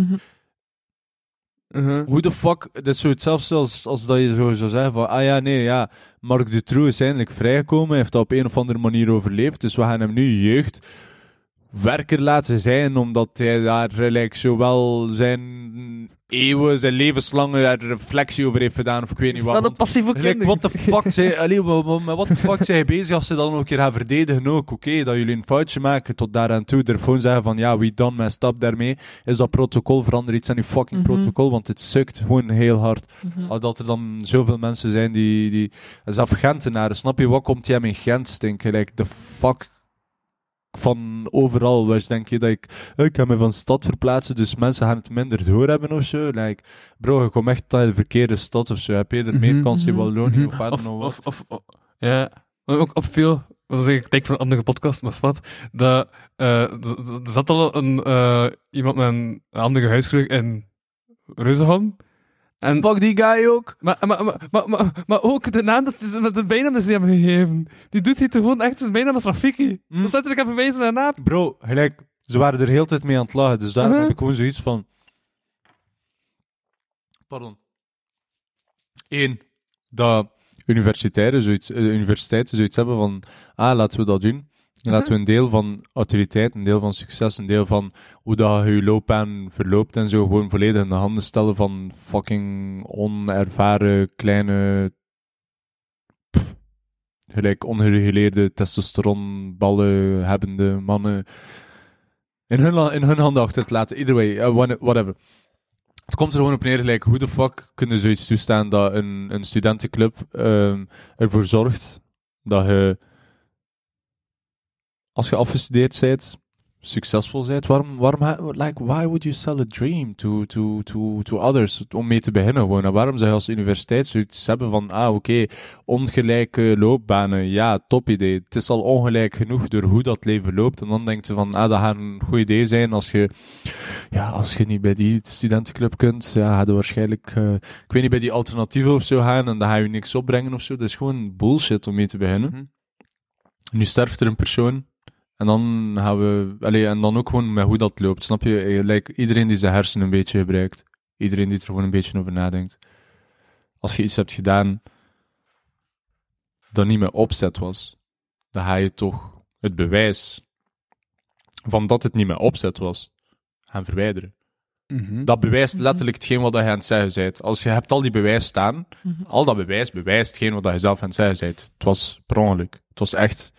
Mhm. Hoe de fuck, dat is zo hetzelfde als, als dat je zo zou zeggen van, ah ja, nee, ja, Marc Dutroux is eindelijk vrijgekomen, heeft dat op een of andere manier overleefd, dus we gaan hem nu jeugd werker laten zijn, omdat hij daar eh, like, zowel zijn eeuwen, zijn levenslange reflectie over heeft gedaan, of ik weet niet wat. Dat een passieve (laughs) what the fuck, zei, allee, met wat de fuck zijn je bezig als ze dan ook een keer gaan verdedigen ook? Oké, dat jullie een foutje maken tot daaraan toe, er gewoon zeggen van ja, we done mijn stap daarmee, is dat protocol, verander iets aan je fucking Mhm. protocol, want het sukt gewoon heel hard. Mhm. Dat er dan zoveel mensen zijn die, die zelf Gentenaren, snap je, wat komt jij in Gent stinken? Like, the fuck van overal, dus denk je dat ik, ik ga me van stad verplaatsen, dus mensen gaan het minder doorhebben of zo. Like, bro, je komt echt naar de verkeerde stad of zo. Heb je er meer Mhm, kans in mhm, Wallonië Mhm. of Of, of, of, of- ja. Ook op veel, dat is ik denk van een andere podcast, maar wat, dat, eh, er zat al een, eh, iemand met een andere huisgeluk in Reuzenham. En, Fuck die guy ook. maar, maar, maar, maar, maar, maar ook de naam dat ze, met de bijnaam dat ze hebben gegeven. Die doet heet gewoon echt zijn bijnaam als Rafiki. Hm. Dat zet ik even wijzen naar naam. Bro, gelijk, ze waren er heel tijd mee aan het lachen, dus Mhm. heb ik gewoon zoiets van... Pardon. Eén, dat universiteiten zoiets, eh, universiteiten zoiets hebben van, ah, laten we dat doen. En laten we een deel van autoriteit, een deel van succes, een deel van hoe dat je je loopbaan verloopt en zo gewoon volledig in de handen stellen van fucking onervaren kleine pff, gelijk ongereguleerde testosteronballen hebbende mannen in hun, in hun handen achter te laten. Either way, uh, one- whatever. Het komt er gewoon op neer, gelijk, hoe de fuck kunnen zoiets toestaan dat een, een studentenclub ehm, ervoor zorgt dat je, als je afgestudeerd bent, succesvol bent, waarom, waarom, like, why would you sell a dream to, to, to, to others, om mee te beginnen gewoon? En waarom zou je als universiteit zoiets hebben van, ah, oké, ongelijke loopbanen, ja, top idee. Het is al ongelijk genoeg door hoe dat leven loopt. En dan denkt ze van, ah, dat gaat een goed idee zijn als je, ja, als je niet bij die studentenclub kunt, ja, ga je waarschijnlijk, eh, ik weet niet, bij die alternatieven of zo gaan en dan ga je niks opbrengen of zo. Dat is gewoon bullshit om mee te beginnen. Mhm. Nu sterft er een persoon. En dan gaan we, allee, en dan ook gewoon met hoe dat loopt, snap je? Eh, Like, iedereen die zijn hersenen een beetje gebruikt, iedereen die er gewoon een beetje over nadenkt. Als je iets hebt gedaan dat niet met opzet was, dan ga je toch het bewijs van dat het niet met opzet was, gaan verwijderen. Mhm. Dat bewijst letterlijk hetgeen wat je aan het zeggen bent. Als je hebt al die bewijs staan, Mhm. al dat bewijs bewijst hetgeen wat je zelf aan het zeggen bent. Het was per ongeluk. Het was echt...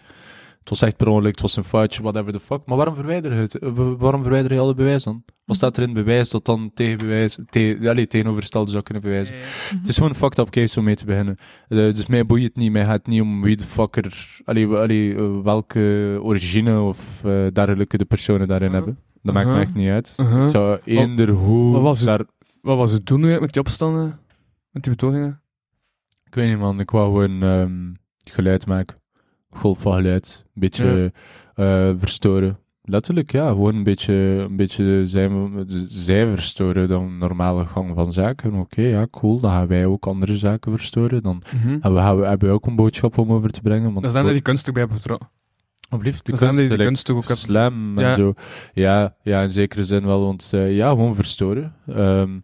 Het was echt per ongeluk, het was een foutje, whatever the fuck. Maar waarom verwijder je het? Eh, wa- Waarom verwijder je alle bewijs dan? Wat staat er in het bewijs dat dan tegen bewijs, te, allee, tegenovergestelde zou kunnen bewijzen? Het is gewoon een fucked up case om mee te beginnen. Eh, dus mij boeit het niet, mij gaat het niet om wie de fucker, allee, allee, eh, welke origine of eh, dergelijke de personen daarin Uh-huh. hebben. Dat maakt me Uh-huh. echt niet uit. Uh-huh. Ik zou eender hoe wat was het? daar Wat was het doen nu met die opstanden? Met die betogingen? Ik weet niet, man. Ik wou gewoon ehm, geluid maken. Golf van geluid. Een beetje eh, verstoren. Letterlijk, ja. Gewoon een beetje, een beetje zijn, zij verstoren dan normale gang van zaken. Oké, ja, cool. Dan gaan wij ook andere zaken verstoren. Dan hebben we, hebben we, hebben we ook een boodschap om over te brengen. Want Daar zijn er die kunst ook bij betrokken. Alblieft, Daar zijn kunst, die, die like, kunst ook slam en Ja. zo. Ja, ja, in zekere zin wel, want eh, ja, gewoon verstoren. Ehm,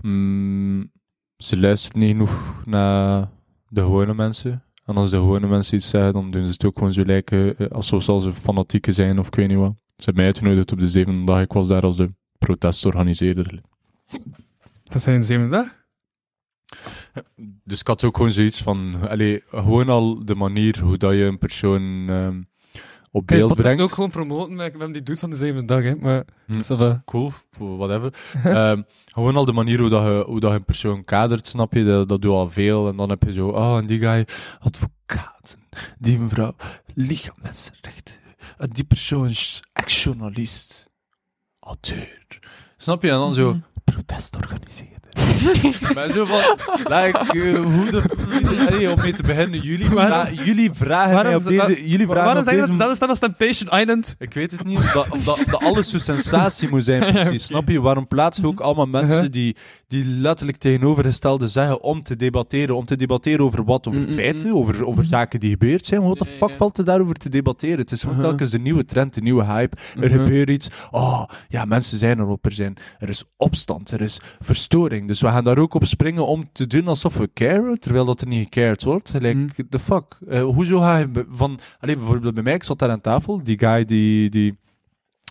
mm, ze luisteren niet genoeg naar de gewone mensen. En als de gewone mensen iets zeggen, dan doen ze het ook gewoon zo lijken eh, alsof ze als een fanatieke zijn of ik weet niet wat. Ze hebben mij uitgenodigd op de zevende dag. Ik was daar als de protestorganiseerder. Dat zijn zeven dag? Dus ik had ook gewoon zoiets van, allee, gewoon al de manier hoe dat je een persoon ehm, op Kijk, beeld dat brengt. ook gewoon promoten met met die doet van de zevende dag, hè. Maar... Hm. cool, whatever. (laughs) Ehm, gewoon al de manier hoe, dat je, hoe dat je een persoon kadert, snap je, dat, dat doe al veel. En dan heb je zo, oh, en die guy, advocaat, die mevrouw, lichaam mensenrechten. En die persoon is ex-journalist, auteur. Snap je? En dan zo, protestorganiseerder. (laughs) maar zo van, like, eh, hoe de, allee, om mee te beginnen, jullie, Waarom- jullie vragen mij op Waarom- deze, jullie vragen Waarom op dat deze hetzelfde als Temptation Island? ik weet het niet, omdat alles zo sensatie moet zijn, (laughs) precies. Snap je? Waarom plaatsen ook allemaal mensen Uh-huh. die, die letterlijk tegenovergestelde zeggen om te debatteren? Om te debatteren over wat? Over Mm, mm, feiten? Over, over zaken die gebeurd zijn? Wat de fuck valt er daarover te debatteren? Het is gewoon Uh-huh. telkens de nieuwe trend, de nieuwe hype. Er Uh-huh. gebeurt iets. Oh, ja, mensen zijn erop. Er, zijn, er is opstand, er is verstoring. Dus we gaan daar ook op springen om te doen alsof we caren, terwijl dat er niet gecared wordt. Like, Mm. the fuck? Eh, hoezo ga je van... Allee, bijvoorbeeld bij mij, ik zat daar aan tafel, die guy die... die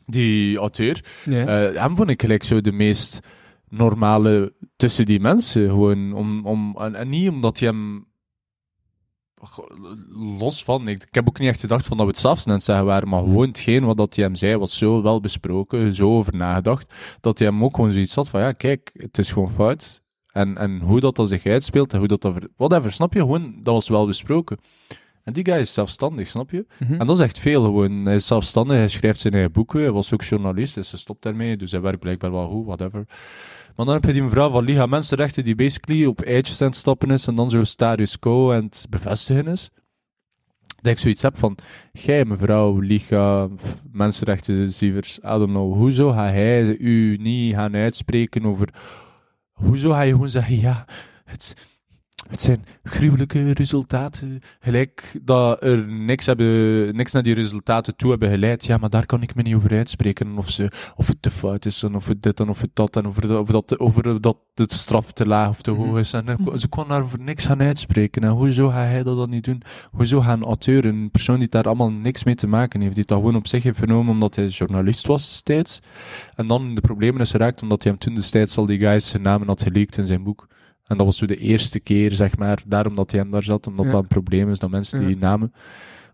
die auteur, eh, hem vond ik gelijk zo de meest normale tussen die mensen. Gewoon om, om, en, niet omdat hij hem. Los van, ik, heb ook niet echt gedacht van dat we het zelfs aan het zeggen waren, maar gewoon hetgeen wat dat hij hem zei, was zo wel besproken, zo over nagedacht, dat hij hem ook gewoon zoiets had van, ja, kijk, het is gewoon fout. En, en hoe dat dan zich uitspeelt en hoe dat, ver- whatever, snap je? Gewoon, dat was wel besproken. En die guy is zelfstandig, snap je? Mhm. En dat is echt veel gewoon. Hij is zelfstandig, hij schrijft zijn eigen boeken, hij was ook journalist, dus hij stopt daarmee, dus hij werkt blijkbaar wel goed, whatever. Maar dan heb je die mevrouw van Liga Mensenrechten die basically op eitjes aan het stappen is en dan zo status quo aan het bevestigen is. Dat ik zoiets heb van, jij mevrouw Liga, Mensenrechten, Sievers, I don't know, hoezo ga hij u niet gaan uitspreken over, hoezo ga je gewoon zeggen, ja, het, het zijn gruwelijke resultaten. Gelijk dat er niks, hebben, niks naar die resultaten toe hebben geleid. Ja, maar daar kan ik me niet over uitspreken. Of, ze, of het te fout is, en of het dit en of het dat. En over, dat- over, dat, over dat het straf te laag of te hoog is. En eh, ze kon daar voor niks gaan uitspreken. En hoezo gaat hij dat dan niet doen? Hoezo gaat een auteur, een persoon die daar allemaal niks mee te maken heeft, die dat gewoon op zich heeft vernomen omdat hij journalist was destijds. En dan de problemen is geraakt omdat hij hem toen destijds al die guys zijn namen had geleakt in zijn boek. En dat was zo de eerste keer, zeg maar, daarom dat hij hem daar zat, omdat Ja. dat een probleem is, dat mensen Ja. die namen.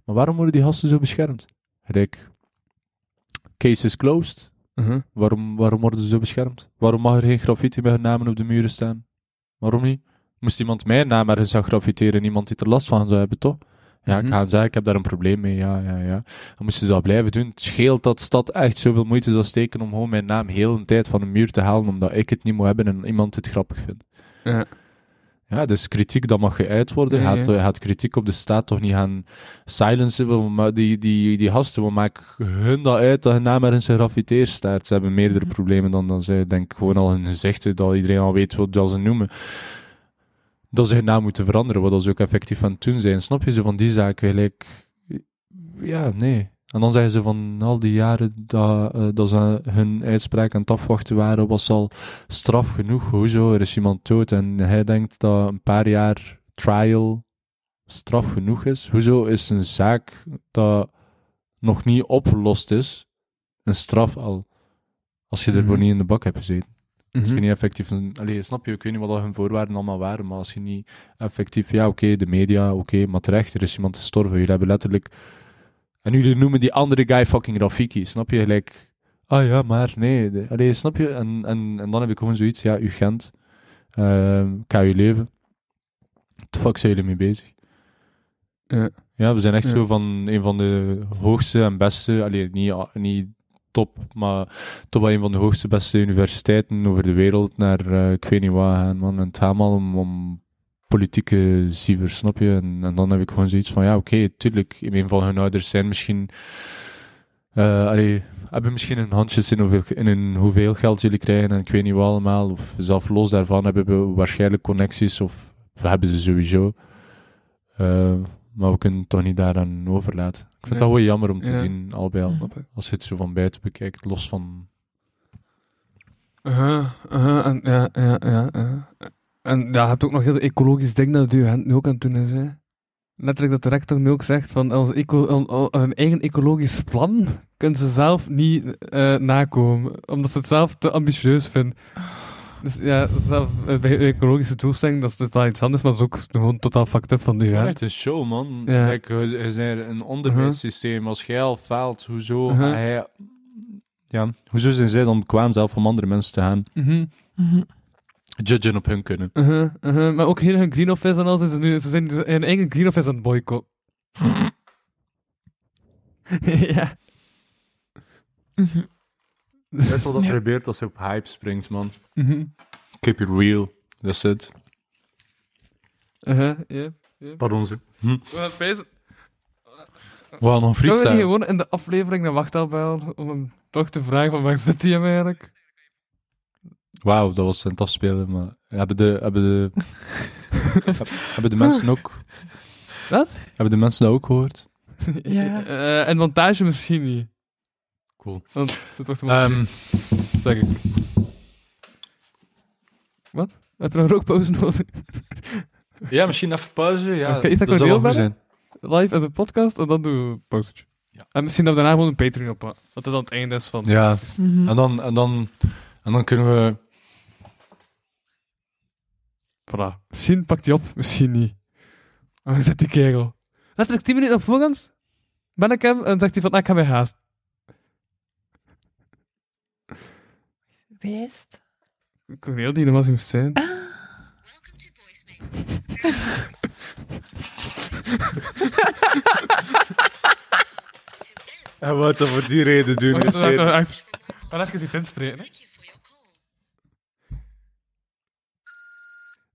Maar waarom worden die gasten zo beschermd? Rijk, case is closed. Mhm. Waarom, waarom worden ze zo beschermd? Waarom mag er geen graffiti met hun namen op de muren staan? Waarom niet? Moest iemand mijn naam ergens gaan graffiteren en iemand die er last van zou hebben, toch? Ja, ik Mhm. ga zeggen, ik heb daar een probleem mee, ja, ja, ja. Dan moesten ze dat blijven doen. Het scheelt dat stad echt zoveel moeite zou steken om gewoon mijn naam heel een tijd van een muur te halen, omdat ik het niet moet hebben en iemand het grappig vindt. Ja. Ja, dus kritiek, dat mag geuit worden. Ja, Gaat, kritiek op de staat toch niet gaan silencen? Maar die, die, die gasten, wat maakt hun dat uit dat hun naam ergens gegraffiteerd staat? Ze hebben meerdere Mhm. problemen dan, dan ze, denk gewoon al hun gezichten, dat iedereen al weet wat dat ze noemen. Dat ze hun naam moeten veranderen, wat ze ook effectief aan het doen zijn. Snap je, zo van die zaken gelijk... Ja, nee. En dan zeggen ze van al die jaren dat, eh, dat ze hun uitspraak aan het afwachten waren, was al straf genoeg. Hoezo? Er is iemand dood en hij denkt dat een paar jaar trial straf genoeg is. Hoezo is een zaak dat nog niet opgelost is, een straf al, als je ervoor Mhm. niet in de bak hebt gezeten? Als je Mhm. niet effectief... Allee, snap je, ik weet niet wat hun voorwaarden allemaal waren, maar als je niet effectief... Ja, oké, de media, oké, maar terecht, er is iemand gestorven. Jullie hebben letterlijk En jullie noemen die andere guy fucking Rafiki, snap je? Gelijk, ah ja, maar nee. De, allee, snap je? En, en, en dan heb ik gewoon zoiets, ja, uw Gent, ehm je leven. What the fuck zijn jullie mee bezig? Ja. Ja, we zijn echt Ja. zo van een van de hoogste en beste, allee, niet, niet top, maar toch wel een van de hoogste, beste universiteiten over de wereld naar, eh, ik weet niet waar gaan, man. En het gaat om, om politieke zievers, snap je? En, en dan heb ik gewoon zoiets van, ja, oké, tuurlijk, een van hun ouders zijn misschien, eh allee, hebben misschien een handjes in hoeveel, in een, hoeveel geld jullie krijgen en ik weet niet wat allemaal, of zelf los daarvan hebben we waarschijnlijk connecties, of we hebben ze sowieso. Eh, maar we kunnen het toch niet daaraan overlaten. Ik vind Nee. dat wel jammer om te Ja. zien, al bij al. Als je het zo van buiten bekijkt, los van... En, ja, ja, ja, ja. En ja, je hebt ook nog heel ecologisch ding dat u nu ook aan het doen is, hè. Letterlijk dat de rector nu ook zegt van ons eco, on- on- hun eigen ecologisch plan kunnen ze zelf niet eh, nakomen, omdat ze het zelf te ambitieus vinden. Dus ja, zelfs bij de ecologische doelstelling, dat is totaal iets anders, maar dat is ook gewoon totaal fucked up van de Ja, ja. het is show, man. Ja. Kijk, bent een onderwijssysteem. Als jij al faalt, hoezo hij... Ja, hoezo zijn zij dan bekwaam zelf om andere mensen te gaan Mhm, Mhm. Judgen op hun kunnen? uh-huh, uh-huh. Maar ook heel hun green office en al, zijn ze, nu, ze zijn hun eigen green office aan het boycott. (laughs) ja. Mhm. Dat is wat dat Ja. gebeurt als je op hype springt, man. Mhm. Keep it real. That's it. Uh-huh, ja. Pardon, ze. Hm. We gaan nog Kunnen we niet freestyle. gewoon in de aflevering de wachttaal bellen om hem toch te vragen van waar zit hij hem eigenlijk? Wauw, dat was aan het afspelen, maar... Hebben de... Hebben de, (laughs) hebben de mensen ook... Wat? Hebben de mensen dat ook gehoord? Ja. Eh, en montage misschien niet. Cool. Want dat wordt gewoon Ehm, zeg ik. Wat? Heb je een rookpauze nodig? ja, misschien even pauze. Ja, is dat zou wel zijn. Live in de podcast en dan doen we een pauzetje. Ja. En misschien dat we daarna gewoon een Patreon op. Dat het dan het einde is van. Ja, Mhm. en dan, en dan, en dan kunnen we... Voilà. Misschien pakt hij op, misschien niet. Maar zit die kerel? Letterlijk 10 minuten op voorhand ben ik hem en zegt hij van, ah, ik ga weer haast. Weest. Corneel die normaal moest zijn. En wat dan voor die reden doen? Wacht, wacht, wacht, wacht. Maar even iets inspreken. Hè.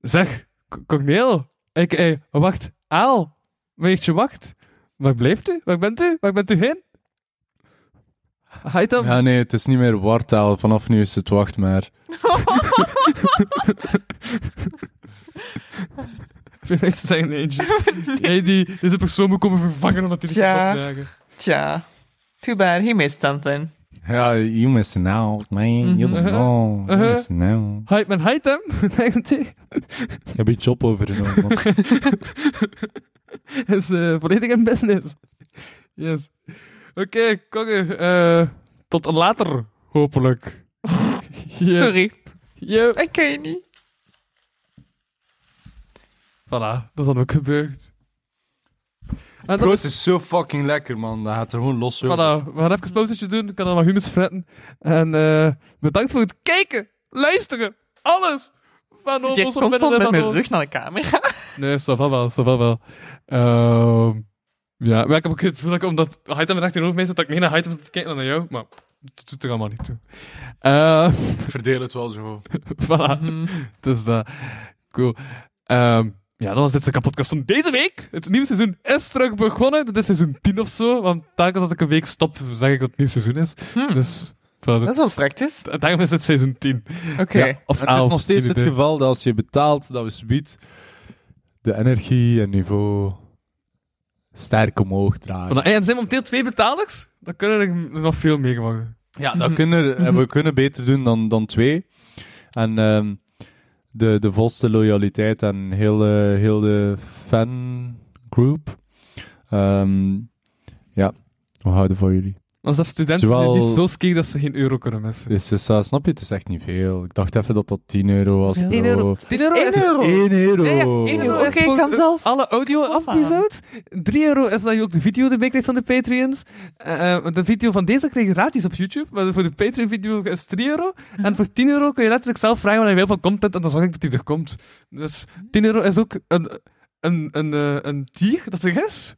Zeg, C- Corneel. Ik, eh, wacht, Aal. Weetje, wacht. Waar blijft u? Waar bent u? Waar bent u heen? Ja, nee, het is niet meer wartaal. Vanaf nu is het wacht maar. (laughs) Veel te zeggen, eentje. Jij die deze persoon moet komen vervangen omdat hij niet kan opdagen. Tja. Too bad, he missed something. Ja, you missing out, man. You don't Mhm. know. Uh-huh. You missing out. Hij men hij hem? Ik heb je job overgenomen. man. (laughs) is eh, volledig in business. Yes. Oké, Kogge. eh, tot later, hopelijk. (laughs) Sorry. Ja. Ik ken je niet. Voilà, dat is dan ook gebeurd. En Bro, dat het is zo fucking lekker, man. Dat gaat er gewoon los over. Voilà, we gaan even een pauzetje doen. Ik kan dan nog hummus fretten. En eh, bedankt voor het kijken, luisteren, alles. Van Zit je ons constant met mijn rug naar de camera? (laughs) Nee, va wel, va wel. Ehm, ja, maar ik heb ook het gevoel dat ik, omdat Haitam er echt tegenover mij zit, dat ik meer naar Haitam zit te kijken dan naar jou. Maar dat doet er allemaal niet toe. Eh, Ik verdeel het wel zo. (laughs) voilà. Mhm. Dus eh cool. Ehm, ja, dat was dit de podcast van deze week. Het nieuwe seizoen is terug begonnen. Dit is seizoen 10 of zo. Want telkens als ik een week stop, zeg ik dat het nieuw seizoen is. Hmm. Dus Dat is wel praktisch. daarom is het seizoen 10. Oké. Ja, of Het is 11, nog steeds het idee. geval dat als je betaalt, dat we subiet de energie en niveau sterk omhoog dragen. Voilà, En er zijn momenteel twee betalers. Dan kunnen er nog veel meer worden. Ja, Mhm. dat kunnen, en (laughs) we kunnen beter doen dan, dan twee. En ehm, de, de volste loyaliteit aan heel, heel de fangroup. Ehm ja, we houden van jullie. Als dat studenten Zowel- die zo ski dat ze geen euro kunnen missen. Dus, dus, eh, snap je, het is echt niet veel. Ik dacht even dat dat 10 euro was. Ja. 10 euro. 10 euro is euro. 1 euro. Ja, ja, 1 euro Oké, ik kan zelf alle audio-episodes. 3 euro is dat je ook de video erbij krijgt van de Patreons. Eh, eh, de video van deze krijg je gratis op YouTube, maar voor de Patreon-video is 3 euro. En voor 10 euro kun je letterlijk zelf vragen wat je wil van content en dan zorg ik dat die er komt. Dus 10 euro is ook een, een, een, eh, een tier, dat is is.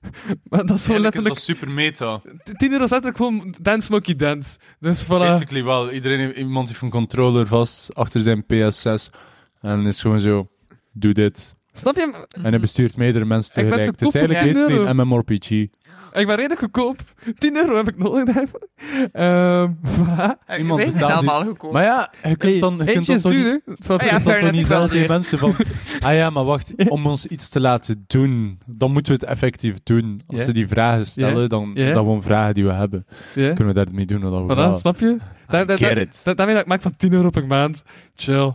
Maar dat is gewoon letterlijk... super meta. 10 euro is letterlijk gewoon Dance Monkey Dance. Dus voilà. Basically wel. Iedereen heeft, iemand heeft een controller vast achter zijn PS6. En is gewoon zo, doe dit. Snap je? En hij bestuurt meerdere mensen Ik ben tegelijk. te Het is eigenlijk 10 basically euro. een MMORPG. Ik ben redelijk goedkoop. 10 euro heb ik nodig daarvoor. Ehm voilà. Iemand betaalt allemaal goedkoop. Maar ja, je kunt dan, je kunt Eentje dan is toch duur, niet, hè? Ah ja, dan fair niet wel die mensen van... Ah ja, maar wacht, om ons iets te laten doen, dan moeten we het effectief doen. Als ze die vragen stellen, dan Ja. is dat gewoon vragen die we hebben. Kunnen we daarmee doen wat we Voilà, willen. snap je? Daarmee dat ik maak van 10 euro per maand. Chill.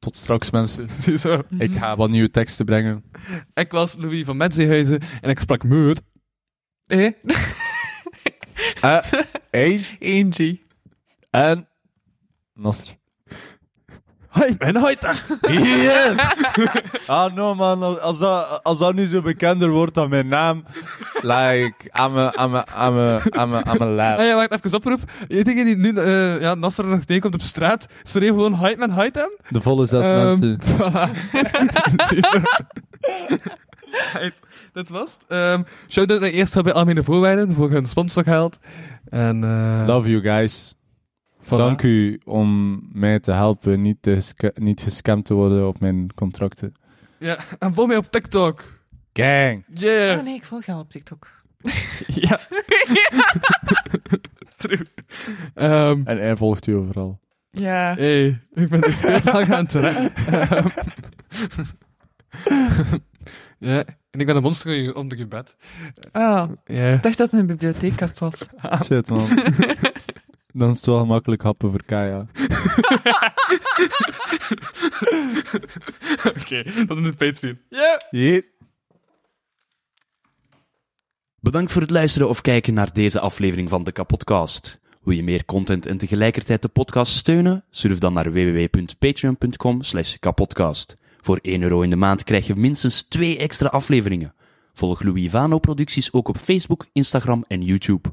Tot straks, mensen. (laughs) Ziezo. Ik ga wat nieuwe teksten brengen. Ik was Louis van Metzeehuizen en ik sprak moed. Eh? Eh, één Eentje. en... Nasser. Hoi, mijn hoiter. Yes! (laughs) ah, no man, als dat, als dat nu zo bekender wordt dan mijn naam, like, I'm a, I'm a, I'm a, I'm a, I'm a lab. Ja, wacht, even oproep. Iedereen die nu uh, ja, Nasser nog tegenkomt op straat, schreeuw gewoon hoi, mijn hoitem. De volle zes Ehm, mensen. (laughs) Voilà. Right, Dat was het. Um, Shout-out naar eerst bij Almene Voorwaarden voor hun sponsorgeld. En, eh Love you guys. Voilà. Dank u om mij te helpen niet, te niet gescamd te worden op mijn contracten. Ja, en volg mij op TikTok. Gang! Yeah. Oh nee, ik volg jou op TikTok. (laughs) Ja. (laughs) True. Um, En hij volgt u overal. Ja. hey, ik ben er veel te lang aan het (laughs) rennen. Ehm, ja, en ik ben een monster onder je bed. Oh, Ja. ik dacht dat het een bibliotheekkast was. Shit, man. Dan is het wel makkelijk happen voor Kaya. (laughs) Oké, dat is een Patreon. Yeah. Bedankt voor het luisteren of kijken naar deze aflevering van de Kapodcast. Wil je meer content en tegelijkertijd de podcast steunen? Surf dan naar www.patreon.com slash kapodcast. Voor 1 euro in de maand krijg je minstens 2 extra afleveringen. Volg Louis Vano producties ook op Facebook, Instagram en YouTube.